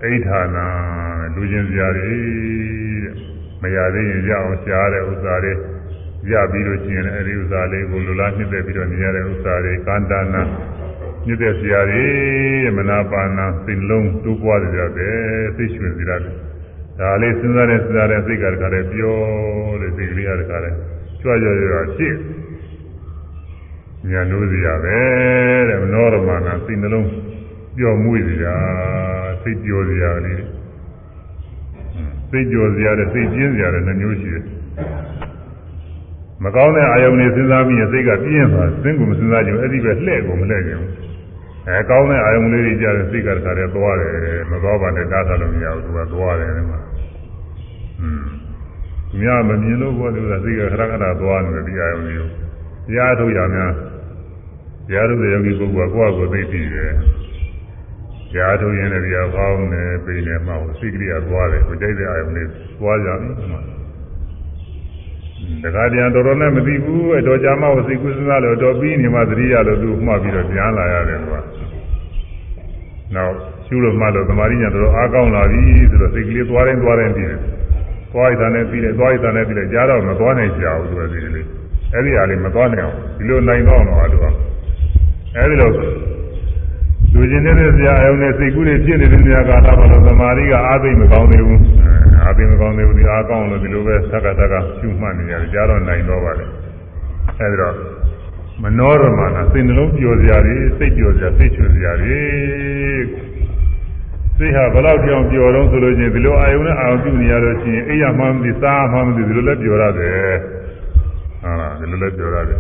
အိဋ္ဌာနာလူချင်းစရာတွေတဲ့မရသေးရင်ရအောင်ရှားတဲ့ဥစ္စာတွေရပြီးလို့ရှိရင်အဲ့ဒီဥစ္စာလေးကိုလူလားနှိမ့်သက်ပြီးတော့နေရတဲ့ဥစ္စာတွေကန္တာနာညစ်တဲ့ဆရာကြီးမနာပါနာစိတ်လုံးတိုးပွားကြတယ်စိတ်ရွှင်စီရတယ်ဒါလေးစဉ်းစားတဲ့စဉ်းစားတဲ့စိတ်ကတခါတည်းပြောတဲ့စိတ်ကလေးကတခါတည်းကြွ ကြွကြွဖြစ်ညာလို့စီရပဲတဲ့မနောရမနာစိတ်နှလုံးပျော်မွေ့စီရစိတ်ပျော်စီရလေးစိတ်ကြော်စီရတဲ့စိတ်ကျင်းစီရတဲ့နှမျိုးရှိတယ်မကောင်းတဲ့အာယုန်တွေစဉ်းစားပြီးရင်စိတ်ကပြင်းသွားစဉ်းကိုမစဉ်းစားကြဘူးအဲ့ဒီပဲလှဲ့ကိုမလှဲ့ကြဘူးအဲကောင်းတဲ့အာယုန်လေးတွေကြားတဲ့စိတ်ကတခါတည်းသွားတယ်မသွားပါနဲ့တားထားလို့မရဘူးသူကသွားတယ်ဒီမှာอืม မြားမမြင်လို့ဘောသူကစိတ်ကခရခရသွားနေတယ်ဒီအာယုန်လေးကိုတရားထုတ်ရများတရားထုတ်တဲ့ယောဂီပုဂ္ဂိုလ်ကကိုယ့်အကိုသိသိတယ်တရားထုတ်ရင်လည်းတရားကောင်းတယ်ပြင်းတယ်မှောက်စိတ်ကလေးကသွားတယ်ကိုကြိုက်တဲ့အာယုန်လေးသွားကြပြီဒီမှာတခါတည်းတော်တော်နဲ့မသိဘူးအတော်ကြာမှစိတ်ကူးစဉ်းစားလို့တော်ပြီးနေမှသတိရလို့သူမှတ်ပြီးတော့ပြန်လာရတယ်ကွာနောက်ရှုလို့မှလို့သမာဓိညာတော်အားကောင်းလာပြီဆိုတော့စိတ်ကလေးသွားတိုင်းသွားတိုင်းပြီးတယ် သွားရတာနဲ့ပြီးတယ်သွားရတာနဲ့ပြီးတယ်ကြားတော့မသွားနိုင်ကြဘူးသူကစိတ်ကလေးအဲ့ဒီဟာလေးမသွားနိုင်အောင်ဒီလိုနိုင်တော့တော့သူကအဲ့ဒီလိုလူကျင်တဲ့ဆရာအယုံနဲ့စိတ်ကူးတွေဖြစ်နေတဲ့နေရာကာလမှာတော့သမာဓိကအားသိမကောင်းသေးဘူးအာသိမကောင်းသေးဘူးဒီအားကောင်းလို့ဒီလိုပဲသက္ကသက္ကရှုမှတ်နေရတယ်ကြားတော့နိုင်တော့ပါလေအဲဒီတော့မနောရမနာစိတ်နှလုံးပျော်စရာတွေစိတ်ပျော်စရာစိတ်ချွတ်စရာတွေ စိတ်ဟာဘယ်လောက်ကြောင်ပျော်တော့ဆိုလို့ချင်းဒီလိုအာယုံနဲ့အာယုံပြုနေရတော့ချင်းအိယာမှမသိစားမှမသိဒီလိုလည်းပျော်ရတယ်ဟုတ်လားဒီလိုလည်းပျော်ရတယ်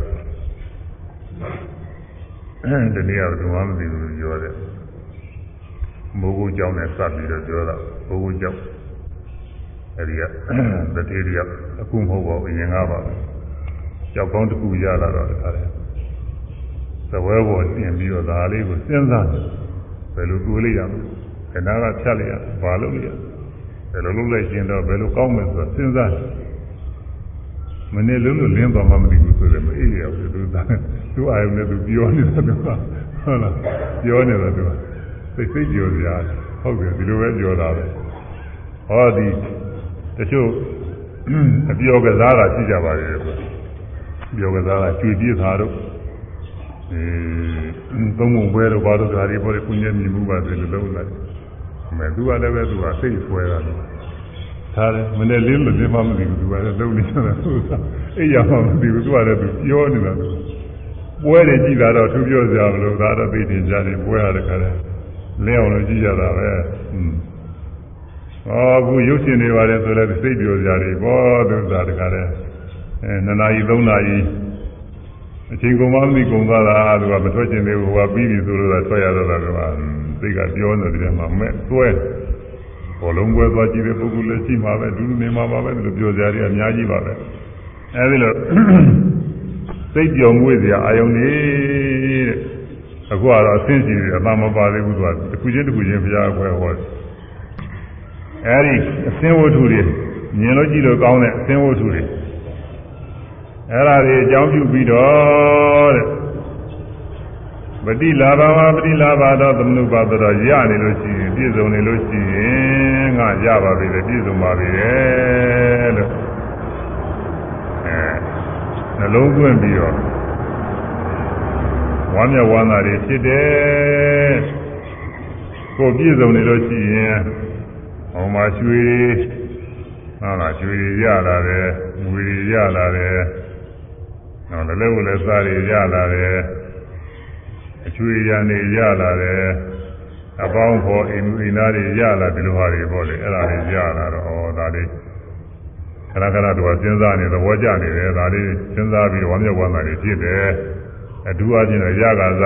အဲဒီနေ့ကဘယ်သူမှမသိဘူးပြောတယ်မိုးကုတ်ကြောင်းနဲ့စပ်ပြီးတော့ပြောတာမိုးကုတ်ကြောင်းအဲဒီကတတိယအခုမဟုတ်ပါဘူးအရင်ကပါပဲကြောက်ကောင်းတစ်ခုရလာတော့တခါလဲသဝဲပေါ်တင်ပြီးတော့ဒါလေးကိုစဉ်းစားဘယ်လိုတွေးလိုက်ရမလဲ ခဏကဖြတ်လိုက်ရဘာလို့လဲဘယ်လိုလုပ်လိုက်ရှင်တော့ဘယ်လိုကောင်းမယ်ဆိုတော့စဉ်းစားမနေ့လုံးလို့လင်းသွားမှမသိဘူးဆိုတယ်မအေးရဘူးသူသားသူအာရုံနဲ့သူပြောနေတာသူကဟုတ်လားပြောနေတာသူကစိတ်စိတ်ကြော်စရာဟုတ်တယ်ဒီလိုပဲပြောတာပဲဟောဒီတချို့အပြောကစားတာရှိကြပါရဲ့ပြောကစားတာကျွေပြေးတာတို့အဲသုံးပုံပွဲတို့ဘာလို့ဓာရီပေါ်ကုညက်မြင်မှုပါစေလို့လုံးလိုက် မယ်သူကလည်းပဲသူကစိတ်ဆွဲတာလို့ဒါလည်းမနေ့လေးလို့ဒီမှမသိဘူးသူကလည်းလုံးနေတယ်သူကအိယာမှမသိဘူးသူကလည်းသူပြောနေတာသူပွဲတွေကြည့်တာတော့သူပြောစရာမလိုဒါတော့သိတင်ကြတယ်ပွဲရတယ်ခါတယ်လင်းအောင်လို့ကြည့်ရတာပဲอืมဟောအခုရုပ်ရှင်တွေပါတယ်ဆိုလည်းစိတ်ပြောစရာတွေဘောသူသာတခါတယ်အဲနှစ်နာရီသုံးနာရီ အချိန်ကုန်မှမသိကုန်သွားတာသူကမထွက်ချင်သေးဘူးဟိုကပြီးပြီဆိုလို့ထွက်ရတော့တာကစိတ်ကပြောနေတယ်မှာမဲ့သွဲဘောလုံးပွဲသွားကြည့်တဲ့ပုဂ္ဂိုလ်လည်းရှိမှာပဲဒုလူနေမှာပါပဲဒီလိုပြောစရာတွေအများကြီးပါပဲအဲဒီလိုစိတ်ကြော်မွေ့စရာအာယုန်နေတဲ့အခုကတော့အဆင့်ရှိတယ်အမှမပါသေးဘူးသူကတစ်ခုချင်းတစ်ခုချင်းဘုရားခွဲဟောတယ်အဲဒီအစင်းဝတ္ထုတွေမြင်လို့ကြည့်လို့ကောင်းတဲ့အစင်းဝတ္ထုတွေ အဲ့ဒါတွေအကြောင်းပြုပြီးတော့တဲ့ပฏิလာဘဝပฏิလာဘတော့သမနုပါတော့ရနေလို့ရှိရင်ပြည့်စုံနေလို့ရှိရင်ငါရပါပြီလေပြည့်စုံပါပြီလေလို့အဲနှလုံးသွင်းပြီးတော့ဝမ်းမြောက်ဝမ်းသာတွေဖြစ်တယ်ကိုပြည့်စုံနေလို့ရှိရင်ဟောမှာရွှေတွေဟုတ်လားရွှေတွေရလာတယ်ငွေတွေရလာတယ် နော်လည်းလည်းလည်းစားတွေရလာတယ်အချွေရံတွေရလာတယ်အပေါင်းဖော်အိမ်အိမ်သားတွေရလာဒီလိုဟာတွေပေါ့လေအဲ့ဒါတွေရလာတော့ဩဒါလေးခဏခဏတော့စဉ်းစားနေသဘောကျနေတယ်ဒါလေးစဉ်းစားပြီးဝမ်းမြောက်ဝမ်းသာတွေဖြစ်တယ်အထူးအချင်းတော့ရကာစ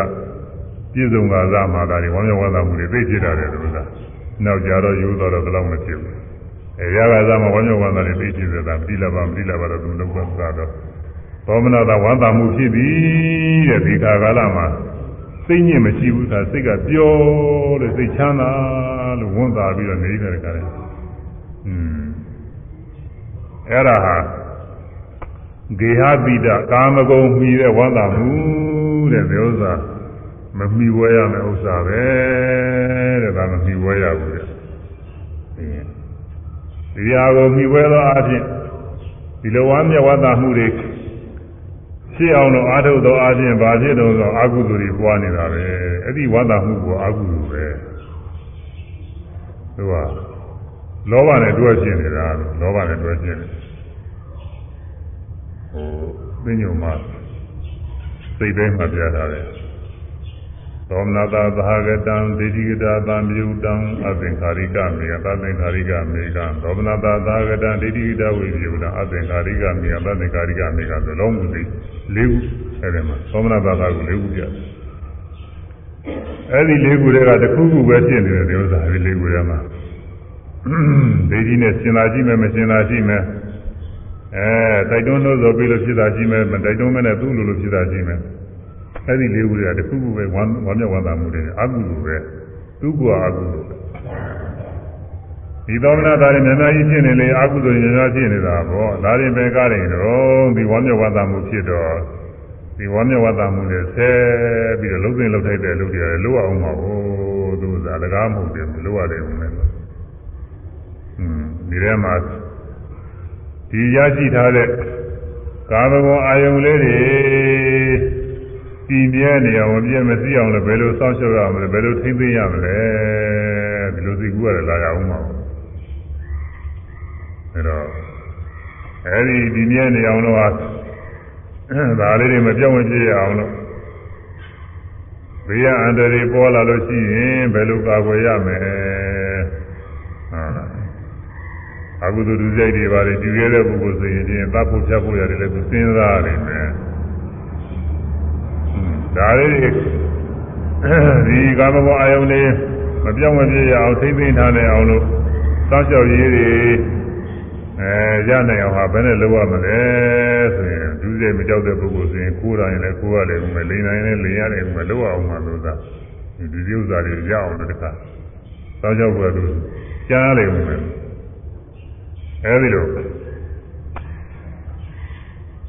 ပြည့်စုံကာစမှာဒါတွေဝမ်းမြောက်ဝမ်းသာမှုတွေသိဖြစ်တာတယ်လို့လားနောက်ကြတော့ယူတော့တော့ဘယ်တော့မဖြစ်ဘူးအဲရကာစမှာဝမ်းမြောက်ဝမ်းသာတွေသိဖြစ်တယ်ဒါမတိလပါမတိလပါတော့သူလုံးဝသာတော့ သောမနာသာဝမ်းသာမှုဖြစ်သည်တဲ့ဒီခါကာလမှာစိတ်ညစ်မရှိဘူးသာစိတ်ကပျော်လို့စိတ်ချမ်းသာလို့ဝန်သာပြီးတော့နေနေတယ်ကြတယ်อืมအဲ့ဒါဟာဂေဟပိတကာမဂုဏ်မှီတဲ့ဝန္တာမှုတဲ့ဒီဥစ္စာမမှီဝဲရမယ့်ဥစ္စာပဲတဲ့ဒါမမှီဝဲရဘူးတဲ့ဒီဟာကိုမှီဝဲသောအဖြစ်ဒီလိုဝမ်းမြတ်ဝန္တာမှုတွေ ဖြစ်အောင်လို့အာထုတ်သောအခြင်းဘာဖြစ်တော့ဆိုအာဟုသူတွေပွားနေတာပဲအဲ့ဒီဝါဒမှုကအာဟုသူပဲသူကလောဘနဲ့တွဲဖြစ်နေတာလောဘနဲ့တွဲဖြစ်နေဟိုပင်ညုံမှာစိတ်ထဲမှာပြတာလေသောမနာတာသဟဂတံဒိဋ္ဌိကတာသံမြုတံအသင်္ခါရိကမေအသသင်္ခါရိကမေကသောမနာတာသဟဂတံဒိဋ္ဌိကတာဝိမြုတံအသင်္ခါရိကမေအသသင်္ခါရိကမေကသလုံးမှုသိ ၄ခုအဲဒီမှာသောမနာဘာသာက၄ခုပြတယ်အဲဒီ၄ခုတွေကတစ်ခုခုပဲဖြစ်နေတယ်ဒီဥစ္စာဒီ၄ခုထဲမှာဒေကြီးနဲ့ရှင်သာကြည့်မယ်မရှင်သာကြည့်မယ်အဲတိုက်တွန်းလို့ဆိုပြီးလို့ဖြစ်တာကြည့်မယ်မတိုက်တွန်းမနဲ့သူ့လိုလိုဖြစ်တာကြည့်မယ်အဲဒီ၄ခုတွေကတစ်ခုခုပဲဝမ်းဝမ်းမြောက်ဝမ်းသာမှုတွေအကုသိုလ်ပဲသူ့ကအကုသိုလ် ဒီသောမနာသားတွေများများကြီးဖြစ်နေလေအကုသိုလ်တွေများများဖြစ်နေတာပေါ့ဒါရင်ပဲကားတယ်တော့ဒီဝမ်းမြောက်ဝမ်းသာမှုဖြစ်တော့ဒီဝမ်းမြောက်ဝမ်းသာမှုတွေဆဲပြီးတော့လုံးသိလုံးထိုက်တဲ့လူတွေလည်းလိုအောင်ပါဘူးသူကတကားမဟုတ်တယ်မလိုရတယ်ဦးမယ်อืมဒီထဲမှာဒီရရှိထားတဲ့ကာမဂုဏ်အာယုံလေးတွေတည်မြဲနေအောင်မပြည့်မစည်းအောင်လည်းဘယ်လိုစောင့်ရှောက်ရမလဲဘယ်လိုထိမ့်သိမ်းရမလဲဒီလိုသိကူရတယ်လာရအောင်ပါ အဲတော့အဲဒီဒီမြဲနေအောင်လို့ဟာဒါလေးတွေမပြောင်းမပြည့်ရအောင်လို့ဘေးရအန္တရာယ်ပေါ်လာလို့ရှိရင်ဘယ်လိုကာကွယ်ရမလဲဟုတ်လားအကုသိုလ်ဒုစရိုက်တွေပါလေတည်ရတဲ့ပုဂ္ဂိုလ်ဆိုရင်ချင်းသတ်ဖို့ဖြတ်ဖို့ရတယ်လည်းသူစဉ်းစားရတယ်မယ်ဒါလေးတွေဒီကာမဂုဏ်အာယုန်လေးမပြောင်းမပြေရအောင်သိသိထားနိုင်အောင်လို့စောင့်ရှောက်ရေးတွေ အဲရနိုင်အောင်ဟာဘယ်နဲ့လုပ်ရမလဲဆိုရင်ဒုစရိုက်မကြောက်တဲ့ပုဂ္ဂိုလ်ဆိုရင်ကိုယ်တိုင်လည်းကိုယ်ရတယ်မယ်လိန်နိုင်လည်းလိန်ရတယ်မယ်လုပ်အောင်မှလို့သာဒီဒီဥစ္စာတွေရအောင်လို့တခါစောင့်ရှောက်ဖို့လို့ကြားရတယ်မယ်အဲဒီလို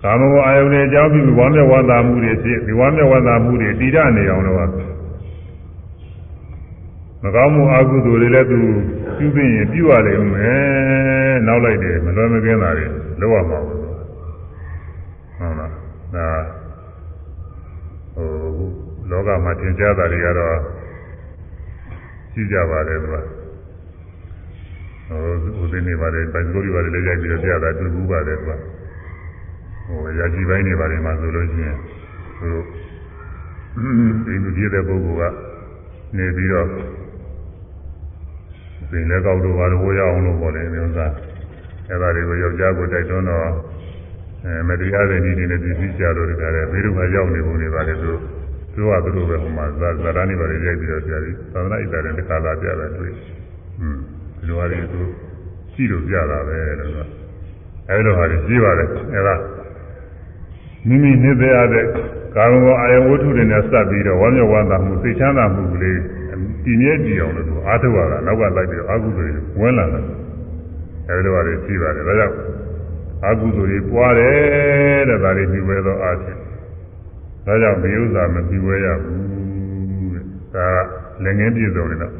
ကာမဂုဏ်အာယုန်နဲ့အကြောင်းပြုဝမ်းမြောက်ဝမ်းသာမှုတွေဖြစ်ဒီဝမ်းမြောက်ဝမ်းသာမှုတွေတည်ရနေအောင်လို့မကောင်းမှုအကုသိုလ်တွေလည်းသူပြုသိရင်ပြုရတယ်ဦးမယ် နောက်လိုက်တယ်မလွယ်မကင်းတာတွေလောက်ရမှာဘူးဟုတ်လားဒါဟိုလောကမှာသင်ကြားတာတွေကတော့ရှိကြပါတယ်သူကဟိုဦးသိနေပါတယ်ပိုင်ကိုရီပါတယ်လည်းရိုက်ပြီးတော့ပြတာတွေ့ဘူးပါတယ်သူကဟိုရာကြီးပိုင်းနေပါတယ်မှာဆိုလို့ရှိရင်သူဒီလူကြီးတဲ့ပုဂ္ဂိုလ်ကနေပြီးတော့ ပင်လည်းကောက်လို့ပါလို့ဟိုရအောင်လို့ပေါ့လေဒီဥစ္စာအဲ့ဒါတွေကိုယောက်ျားကိုတိုက်တွန်းတော့အဲမတရားတဲ့နည်းနဲ့ဒီသိကြလို့တခါတည်းဘေးတို့ကရောက်နေပုံနေပါလေသူသူကသူတို့ပဲဟိုမှာဇာဇာတာနေပါလေရိုက်ပြီးတော့ပြတယ်သာသနာ့ဣတ္တနဲ့တခါလာပြတယ်တွေ့อืมဒီလိုဟာတွေသူကြည့်လို့ပြတာပဲလို့ဆိုအဲလိုဟာတွေကြည့်ပါတယ်အဲဒါမိမိနေသေးရတဲ့ကာမဂုဏ်အာယဝတ္ထုတွေနဲ့စပ်ပြီးတော့ဝမ်းမြောက်ဝမ်းသာမှုသိချမ်းသာမှုကလေး တည်မြဲကြည့်အောင်လို့အားထုတ်ရတာနောက်ကလိုက်ပြီးအာဟုတွေဝင်လာတယ်အဲဒီလိုပါလေကြည့်ပါတယ်ဒါကြောင့်အာဟုတွေပွားတယ်တဲ့ဒါလေးပြီးဝဲသောအားဖြင့်ဒါကြောင့်ဒီဥစ္စာမပြီးဝဲရဘူးတဲ့ဒါလည်းငင်းပြည့်စုံနေတော့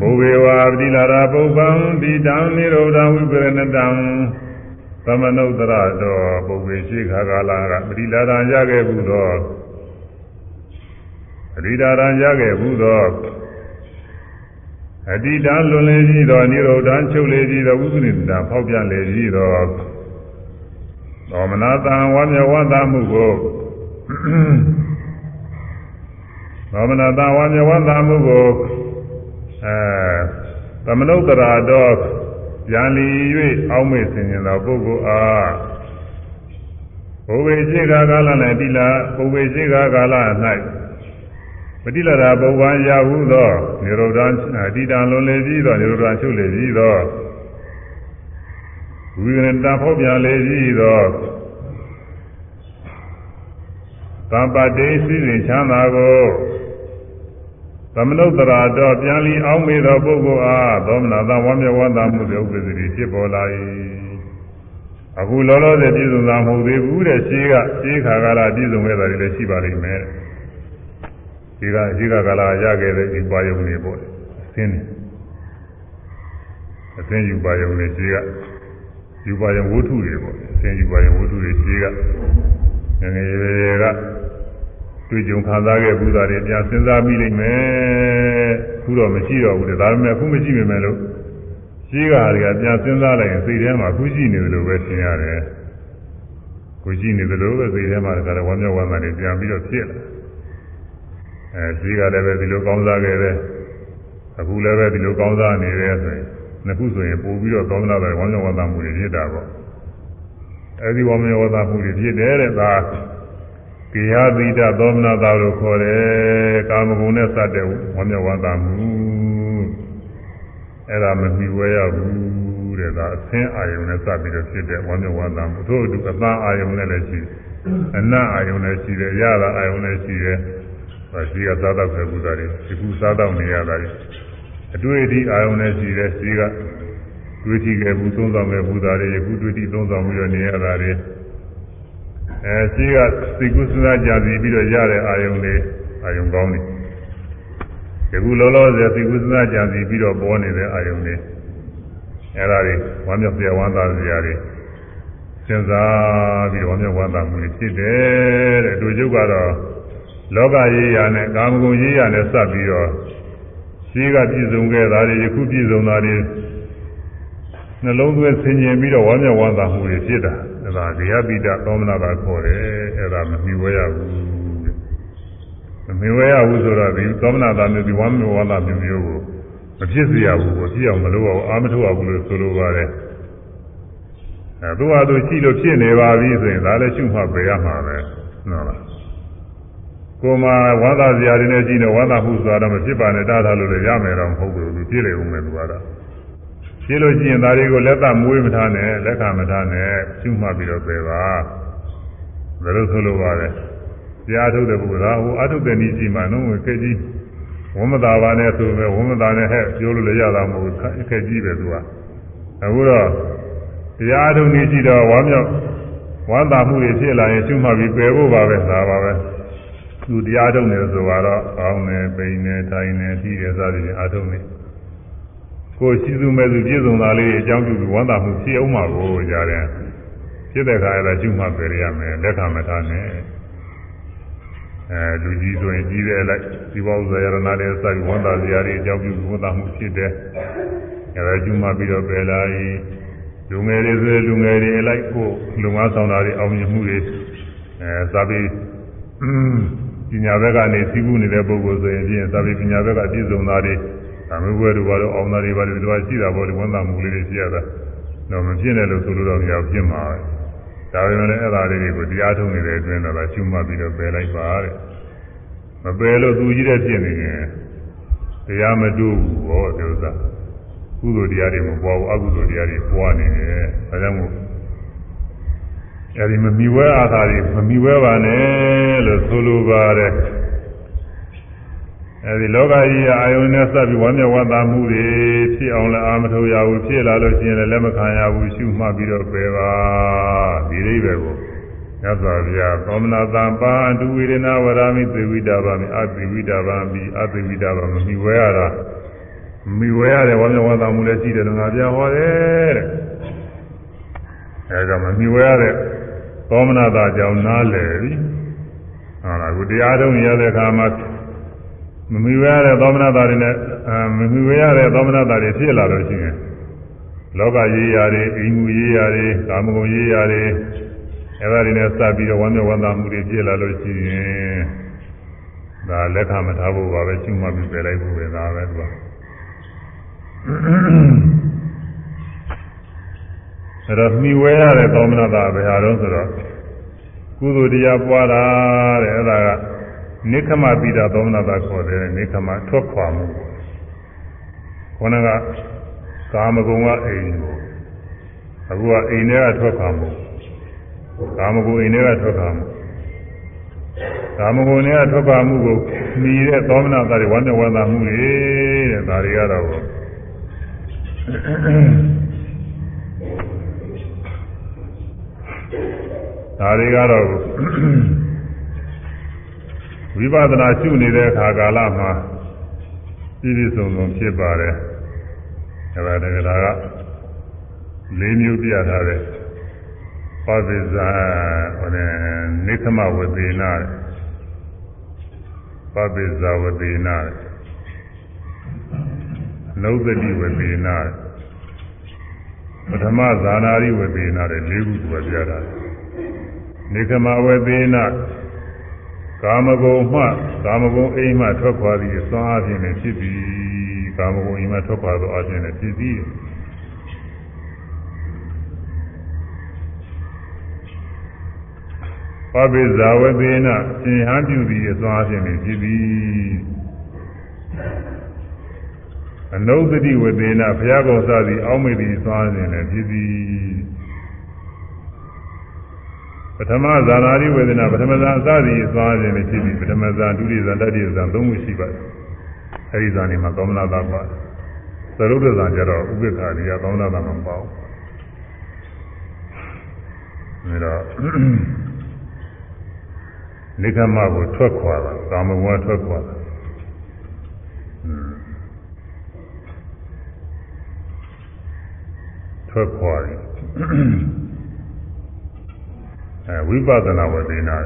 ဘုဝေဝါပတိလာရာပုပ္ပံဒီတံနိရောဓဝိပရဏတံသမနုဿရတော်ပုဂ္ဂိရှိခါကာလကပရိလာဒံရခဲ့ဘူးသော ပရိလာဒံရခဲ့ဘူးသောအတိတံလွန်လေကြီးသောနိရောဓံချုပ်လေကြီးသောဥပနိတံဖောက်ပြန်လေကြီးသောသောမနာတံဝါမျက်ဝါသမှုကိုသောမနာတံဝါမျက်ဝါသမှုကိုအဲသမနုဿရတော်ပြန်လီ၍အောက်မေ့ဆင်ញင်သောပုဂ္ဂိုလ်အားဘုဝေရှိကာကာလ၌တိလာဘုဝေရှိကာကာလ၌ ပတိလရာပုဗ္ဗံရဟုသောနိရောဓအတိတံလွန်လေပြီးသောနိရောဓချုပ်လေပြီးသောဝိရဏတဖောက်ပြန်လေပြီးသောသဗ္ဗတေစိစဉ်ချမ်းသာကိုသမနုဿရာတော့ပြန်လီအောင်မေသောပုဂ္ဂိုလ်အားသောမနာသဝမ်းမြောဝမ်းသာမှုတွေဥပ္ပဇ္ဇတိဖြစ်ပေါ်လာ၏အခုလောလောဆယ်ပြည့်စုံတာမဟုတ်သေးဘူးတဲ့ရှင်းကရှင်းခါကာလပြည့်စုံခဲ့တာတွေလည်းရှိပါလိမ့်မယ် ဒီကရှင်းခါကာလရခဲ့တဲ့ဒီပါယုံတွေပေါ့အသင်းနေအသင်းယူပါယုံတွေရှင်းကယူပါယုံဝတ္ထုတွေပေါ့အသင်းယူပါယုံဝတ္ထုတွေရှင်းကငငယ်ရွယ်ရွယ်ကတွေ့ကြုံခံစားခဲ့ဘူးသားတွေပြန်စဉ်းစားပြီးလိမ့်မယ်ခုတော့မရှိတော့ဘူးလေဒါပေမဲ့အခုမရှိပေမဲ့လို့ရှိကတွေကပြန်စဉ်းစားလိုက်ရင်စိတ်ထဲမှာခုရှိနေတယ်လို့ပဲထင်ရတယ်ခုရှိနေတယ်လို့ပဲစိတ်ထဲမှာတခါတော့ဝမ်းမြောက်ဝမ်းသာတွေပြန်ပြီးတော့ဖြစ်လာ အဲရှိကလည်းပဲဒီလိုကောင်းစားခဲ့တယ်အခုလည်းပဲဒီလိုကောင်းစားနေတယ်ဆိုရင်နှစ်ခုဆိုရင်ပို့ပြီးတော့ကောင်းလာတယ်ဝမ်းမြောက်ဝမ်းသာမှုတွေဖြစ်တာပေါ့အဲဒီဝမ်းမြောက်ဝမ်းသာမှုတွေဖြစ်တယ်တဲ့ဒါကိယသီတသောမနာတာလို့ခေါ်တယ်ကာမဂုဏ်နဲ့စတဲ့ဝမ်းမြောက်ဝမ်းသာမှုအဲ့ဒါမမြှဝဲရဘူးတဲ့ဒါအသင်းအာယုံနဲ့စပြီးတော့ဖြစ်တဲ့ဝမ်းမြောက်ဝမ်းသာမှုသို့အတူအသားအာယုံနဲ့လည်းရှိအနတ်အာယုံနဲ့ရှိတယ်ရတာအာယုံနဲ့ရှိတယ်ဒါ ရှိကစားတော့ခဲ့ဘူးသားတွေဒီခုစားတော့နေရတာတွေအတွေ့အထိအာယုံနဲ့ရှိတယ်ရှိကတွေ့ထိခဲ့ဘူးသုံးဆောင်ခဲ့ဘူးသားတွေယခုတွေ့ထိသုံးဆောင်ပြီးတော့နေရတာတွေအဲရှိကစိတ်ကူးစဉ်းစားကြစီပြီးတော့ရတဲ့အာယုံတွေအာယုံကောင်းတွေဒီခုလောလောဆယ်စိတ်ကူးစဉ်းစားကြစီပြီးတော့ပေါ်နေတဲ့အာယုံတွေအဲဒါတွေဝမ်းမြောက်ပြဝမ်းသာစရာတွေစဉ်းစားပြီးတော့ဝမ်းမြောက်ဝမ်းသာမှုတွေဖြစ်တယ်တဲ့တို့ကျုပ်ကတော့ လောကရေးရာနဲ့ကာမဂုဏ်ရေးရာနဲ့စပ်ပြီးတော့ရှိကပြည့်စုံခဲ့တာတွေယခုပြည့်စုံတာတွေနှလုံးသွင်းဆင်ញင်ပြီးတော့ဝမ်းမြောက်ဝမ်းသာမှုတွေဖြစ်တာအဲ့ဒါဇေယပိတသောမနာတာခေါ်တယ်အဲ့ဒါမမြှဝဲရဘူးမမြှဝဲရဘူးဆိုတော့ဒီသောမနာတာမျိုးဒီဝမ်းမြောက်ဝမ်းသာမျိုးမျိုးကိုမဖြစ်စေရဘူးကိုဖြစ်အောင်မလုပ်အောင်အာမထုတ်ရဘူးလို့ဆိုလိုပါတယ်အဲသူဟာသူရှိလို့ဖြစ်နေပါပြီဆိုရင်ဒါလည်းရှုမှတ်ပေရမှာပဲနော်လား ကိုမဝမ်းသာစရာတွေနဲ့ကြည့်နေဝမ်းသာမှုဆိုတာတော့မဖြစ်ပါနဲ့တားထားလို့လည်းရမယ်တော့မဟုတ်ဘူးသူပြည့်လေဦးမယ်သူကတော့ရှင်းလို့ရှိရင်ဒါတွေကိုလက်သမွေးမထားနဲ့လက်ခံမထားနဲ့ရှုမှတ်ပြီးတော့ပြေပါဘယ်လိုဆိုလိုပါလဲတရားထုတ်တဲ့ပုဂ္ဂိုလ်ကဟိုအထုတ်တဲ့နည်းရှိမှနှုံးဝင်ခက်ကြီးဝမသာပါနဲ့ဆိုပဲဝမသာနဲ့ဟဲ့ပြောလို့လည်းရတာမဟုတ်ဘူးခက်ကြီးပဲသူကအခုတော့တရားထုတ်နည်းရှိတော့ဝမ်းမြောက်ဝမ်းသာမှုတွေဖြစ်လာရင်ရှုမှတ်ပြီးပယ်ဖို့ပါပဲဒါပါပဲ သူတရားထုတ်နေဆိုတော့အောင်းနေပိန်နေထိုင်နေပြီးတယ်စသည်ဖြင့်အထုတ်နေကိုရှိသူမဲ့သူပြည့်စုံတာလေးအကြောင်းပြုပြီးဝမ်းသာမှုဖြစ်အောင်မှာကိုကြားတယ်ဖြစ်တဲ့ခါကျတော့ကျุမှပယ်ရမယ်လက်ခံမထားနဲ့အဲလူကြီးဆိုရင်ကြီးတယ်လိုက်ဒီဘောဇာယရဏလေးစိုက်ဝမ်းသာစရာတွေအကြောင်းပြုဝမ်းသာမှုဖြစ်တယ်အဲဒါကျุမှပြီးတော့ပယ်လိုက်လူငယ်တွေဆိုလူငယ်တွေလိုက်ကိုလူငါဆောင်တာတွေအောင်မြင်မှုတွေအဲသာပြီး ပညာဘက်ကနေသိကူးနေတဲ့ပုဂ္ဂိုလ်ဆိုရင်ပြင်သာပြီးပညာဘက်ကပြည့်စုံတာတွေအမျိုးဘွယ်တို့ဘာလို့အောင်တာတွေဘာလို့ဒီလိုရှိတာပေါ့ဒီဝန်သားမှုလေးတွေရှိရတာတော့မဖြစ်နဲ့လို့ဆိုလို့တော့မရဖြစ်မှာပဲဒါပေမဲ့လည်းအဲ့ဒါလေးတွေကိုတရားထုံးနေတဲ့အတွင်းတော့ရှုမှတ်ပြီးတော့ပယ်လိုက်ပါတဲ့မပယ်လို့သူကြီးတဲ့ဖြစ်နေရင်တရားမတူဘူးဟောဒီဥစ္စာကုသိုလ်တရားတွေမပွားဘူးအကုသိုလ်တရားတွေပွားနေတယ်ဒါကြောင့်မို့ အဲဒီမမီဝဲအာသာတွေမမီဝဲပါနဲ့လို့ဆိုလိုပါတယ်အဲဒီလောကကြီးအာယုန်နဲ့စပ်ပြီးဝမ်းမြောက်ဝမ်းသာမှုတွေဖြစ်အောင်လည်းအာမထုတ်ရဘူးဖြစ်လာလို့ရှိရင်လည်းလက်မခံရဘူးရှုမှတ်ပြီးတော့ပယ်ပါဒီအိဗယ်ကိုညသောဗျာသောမနာတံပါအတုဝေဒနာဝရမိသေဝိတာပါမိအသေဝိတာပါမိအသေဝိတာပါမမီဝဲရတာမီဝဲရတယ်ဝမ်းမြောက်ဝမ်းသာမှုလည်းရှိတယ်လို့ငါပြောဟောတယ်တဲ့အဲဒါမမြှဝဲရတဲ့ သောမနာတာကြောင့်နားလည်ပြီဟုတ်လားအခုတရားထုံးရတဲ့အခါမှာမမြှဝဲရတဲ့သောမနာတာတွေနဲ့အဲမမြှဝဲရတဲ့သောမနာတာတွေဖြစ်လာလို့ရှိရင်လောကရေးရာတွေအိမ်မှုရေးရာတွေကာမဂုဏ်ရေးရာတွေအဲဒါတွေနဲ့စပ်ပြီးတော့ဝမ်းမြောက်ဝမ်းသာမှုတွေဖြစ်လာလို့ရှိရင်ဒါလက်ခံမထားဖို့ပါပဲကျွမှတ်ပြီးပယ်လိုက်ဖို့ပဲဒါပဲသူက အဲ့တော့မှီဝဲရတဲ့သောမနတာဘယ်ဟာတော့ဆိုတော့ကုသိုလ်တရားပွားတာတဲ့အဲ့ဒါကနိခမပိတာသောမနတာခေါ်တယ်နိခမထွက်ခွာမှုခေါင်းကကာမဂုဏ်ကအိမ်ကိုအခုကအိမ်ထဲကထွက်ခွာမှုကာမဂုဏ်အိမ်ထဲကထွက်ခွာမှုကာမဂုဏ်နဲ့ထွက်ခွာမှုကိုမှီတဲ့သောမနတာတွေဝမ်းနဲ့ဝမ်းသာမှုတွေတဲ့ဒါတွေကတော့ ဒါတွေကတော့ဝိပဿနာရှုနေတဲ့အခါကာလမှာပြည့်ပြည့်စုံစုံဖြစ်ပါတယ်အဲဒါတကယ်ကလေးမျိုးပြထားတယ်ပဝိဇာဟိုနဲ့နိသမဝသေနာပဝိဇာဝသေနာနုဒတိဝသေနာပထမဇာနာရိဝသေနာတဲ့၄ခုသူကပြထားတယ် နေကမဝေသေနကာမဂုဏ်မှကာမဂုဏ်အိမ်မှထွက်ခွာပြီးအစွမ်းအခြင်းနဲ့ဖြစ်ပြီးကာမဂုဏ်အိမ်မှထွက်ခွာသောအခြင်းနဲ့ဖြစ်ပြီးပပိဇာဝသေနရှင်ဟန်ပြုပြီးအစွမ်းအခြင်းနဲ့ဖြစ်ပြီးအနုဒတိဝသေနဘုရားကောင်စသည်အောက်မေ့ပြီးအစွမ်းအခြင်းနဲ့ဖြစ်ပြီးပ ထမဇာနာတိဝေဒနာပထမဇာအစသည်အသွားခြင်းနဲ့ဖြစ်ပြီးပထမဇာဒုတိယဇာတတိယဇာသုံးခုရှိပါတယ်အဲဒီဇာနေမှာကောမနာတာပါသရုပ်ဒဇာကျတော့ဥပိ္ပခာရိယကောမနာတာမပေါ့ဒါတော့နိကမကိုထွက်ခွာတာကာမဂုဏ်ထွက်ခွာတာထွက်ခွာတယ် အဲဝိပဿနာဝေဒနာ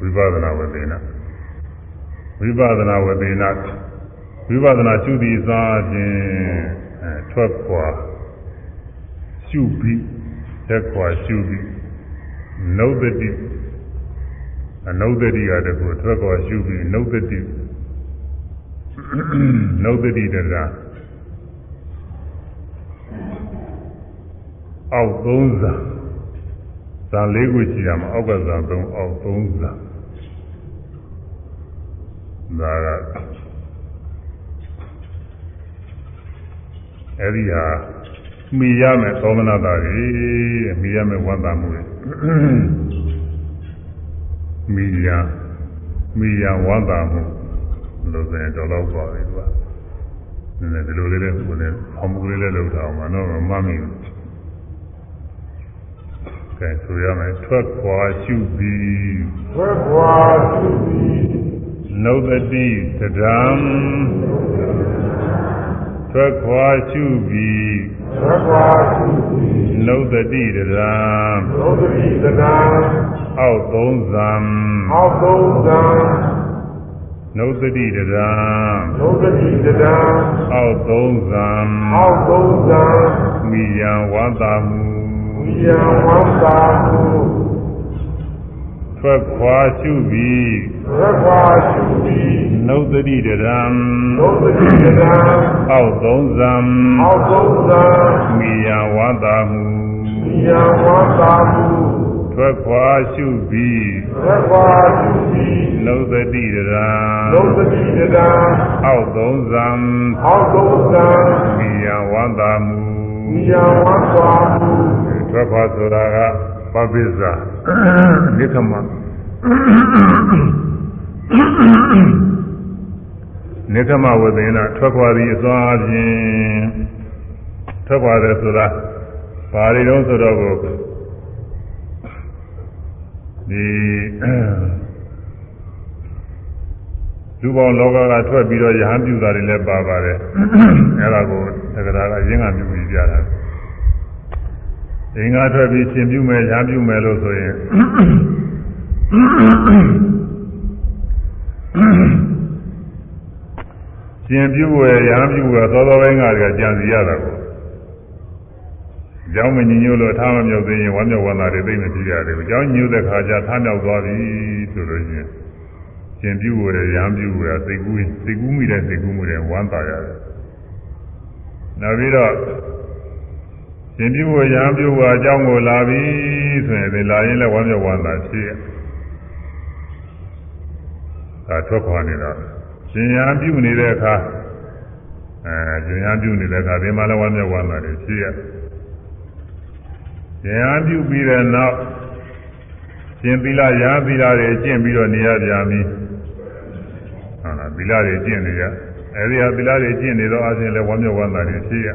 ဝိပဿနာဝေဒနာဝိပဿနာဝေဒနာဝိပဿနာရှုသည်စားခြင်းအဲထွက်ခွာရှုပြီးသက်ခွာရှုပြီးနုဒတိအနုဒတိကတကူထွက်ခွာရှုပြီးနုဒတိနုဒတိတကအောက်သုံးစား ဇာ၄ခုရှိရမှာအောက်ကဇာ၃အောက်၃ဇာဒါကအဲ့ဒီဟာမိရမယ်သောမနာတာကြီးမိရမယ်ဝန္တာမှုတွေမိရမိရဝန္တာမှုလို့ဆိုရင်တော့တော့ပါပြီကွာနည်းနည်းဒီလိုလေးလေးကိုလည်းအောင်မှုလေးလေးလုပ်ထားအောင်မနော်မမမီဘူး ကဲဆိုရမယ်ထွက်ခွာရှုပြီးထွက်ခွာရှုပြီးနုဒတိသဒံထွက်ခွာရှုပြီးထွက်ခွာရှုပြီးနုဒတိသဒံနုဒတိသဒံအောက်သုံးဇံအောက်သုံးဇံနုဒတိတရံနုဒတိတရံအောက်သုံးဇံအောက်သုံးဇံမိယံဝါတာမှု ယံဝန္တာဟုထွက်ခွာရှုပြီးထွက်ခွာရှုပြီးနုဒတိတရံနုဒတိတရံအောက်သုံးဇံအောက်သုံးဇံမိယံဝန္တာမှုမိယံဝန္တာဟုထွက်ခွာရှုပြီးထွက်ခွာရှုပြီးနုဒတိတရံနုဒတိတရံအောက်သုံးဇံအောက်သုံးဇံမိယံဝန္တာမှုမိယံဝန္တာမှု ထွက်ခွာဆိုတာကပပိစ္ဆာနိခမနိခမဝေဒနာထွက်ခွာသည်အစွမ်းအပြင်ထွက်ခွာတယ်ဆိုတာဘာတွေတော့ဆိုတော့ကိုဒီလူပေါင်းလောကကထွက်ပြီးတော့ယဟန်ပြုတာတွေလည်းပါပါတယ်အဲ့ဒါကိုသက္ကရာကရင်းကမြူပြီးပြတာ အင်္ဂါထွက်ပြီးရှင်ပြုမယ်ညာပြုမယ်လို့ဆိုရင်ရှင်ပြုဝယ်ညာပြုဝယ်သောသောပိုင်းကတည်းကကြံစီရတာကိုကြောင်းမညီညွတ်လို့ထားမမြောက်သေးရင်ဝမ်းမြောက်ဝမ်းသာတွေသိမကြည့်ရတယ်။ကြောင်းညွတ်တဲ့ခါကျထားမြောက်သွားပြီဆိုလို့ချင်းရှင်ပြုဝယ်ညာပြုဝယ်စိတ်ကူးစိတ်ကူးမိတဲ့စိတ်ကူးမှုတွေဝမ်းသာရတယ်။နောက်ပြီးတော့ ရှင်ပြုဝယ်ညာပြုဝယ်အကြောင်းကိုလာပြီဆိုရင်ဒီလာရင်လည်းဝမ်းမြောက်ဝမ်းသာဖြစ်ရ။ဒါထွက်ခွာနေတာရှင်ညာပြုနေတဲ့အခါအဲရှင်ညာပြုနေတဲ့အခါဒီမှာလည်းဝမ်းမြောက်ဝမ်းသာတွေဖြစ်ရ။ဉာဏ်ပြုပြီးတဲ့နောက်ရှင်သီလရာသီလတွေကျင့်ပြီးတော့နေရပြန်ပြီဟုတ်လားသီလတွေကျင့်နေရအဲဒီဟာသီလတွေကျင့်နေတော့အချင်းလည်းဝမ်းမြောက်ဝမ်းသာတွေဖြစ်ရ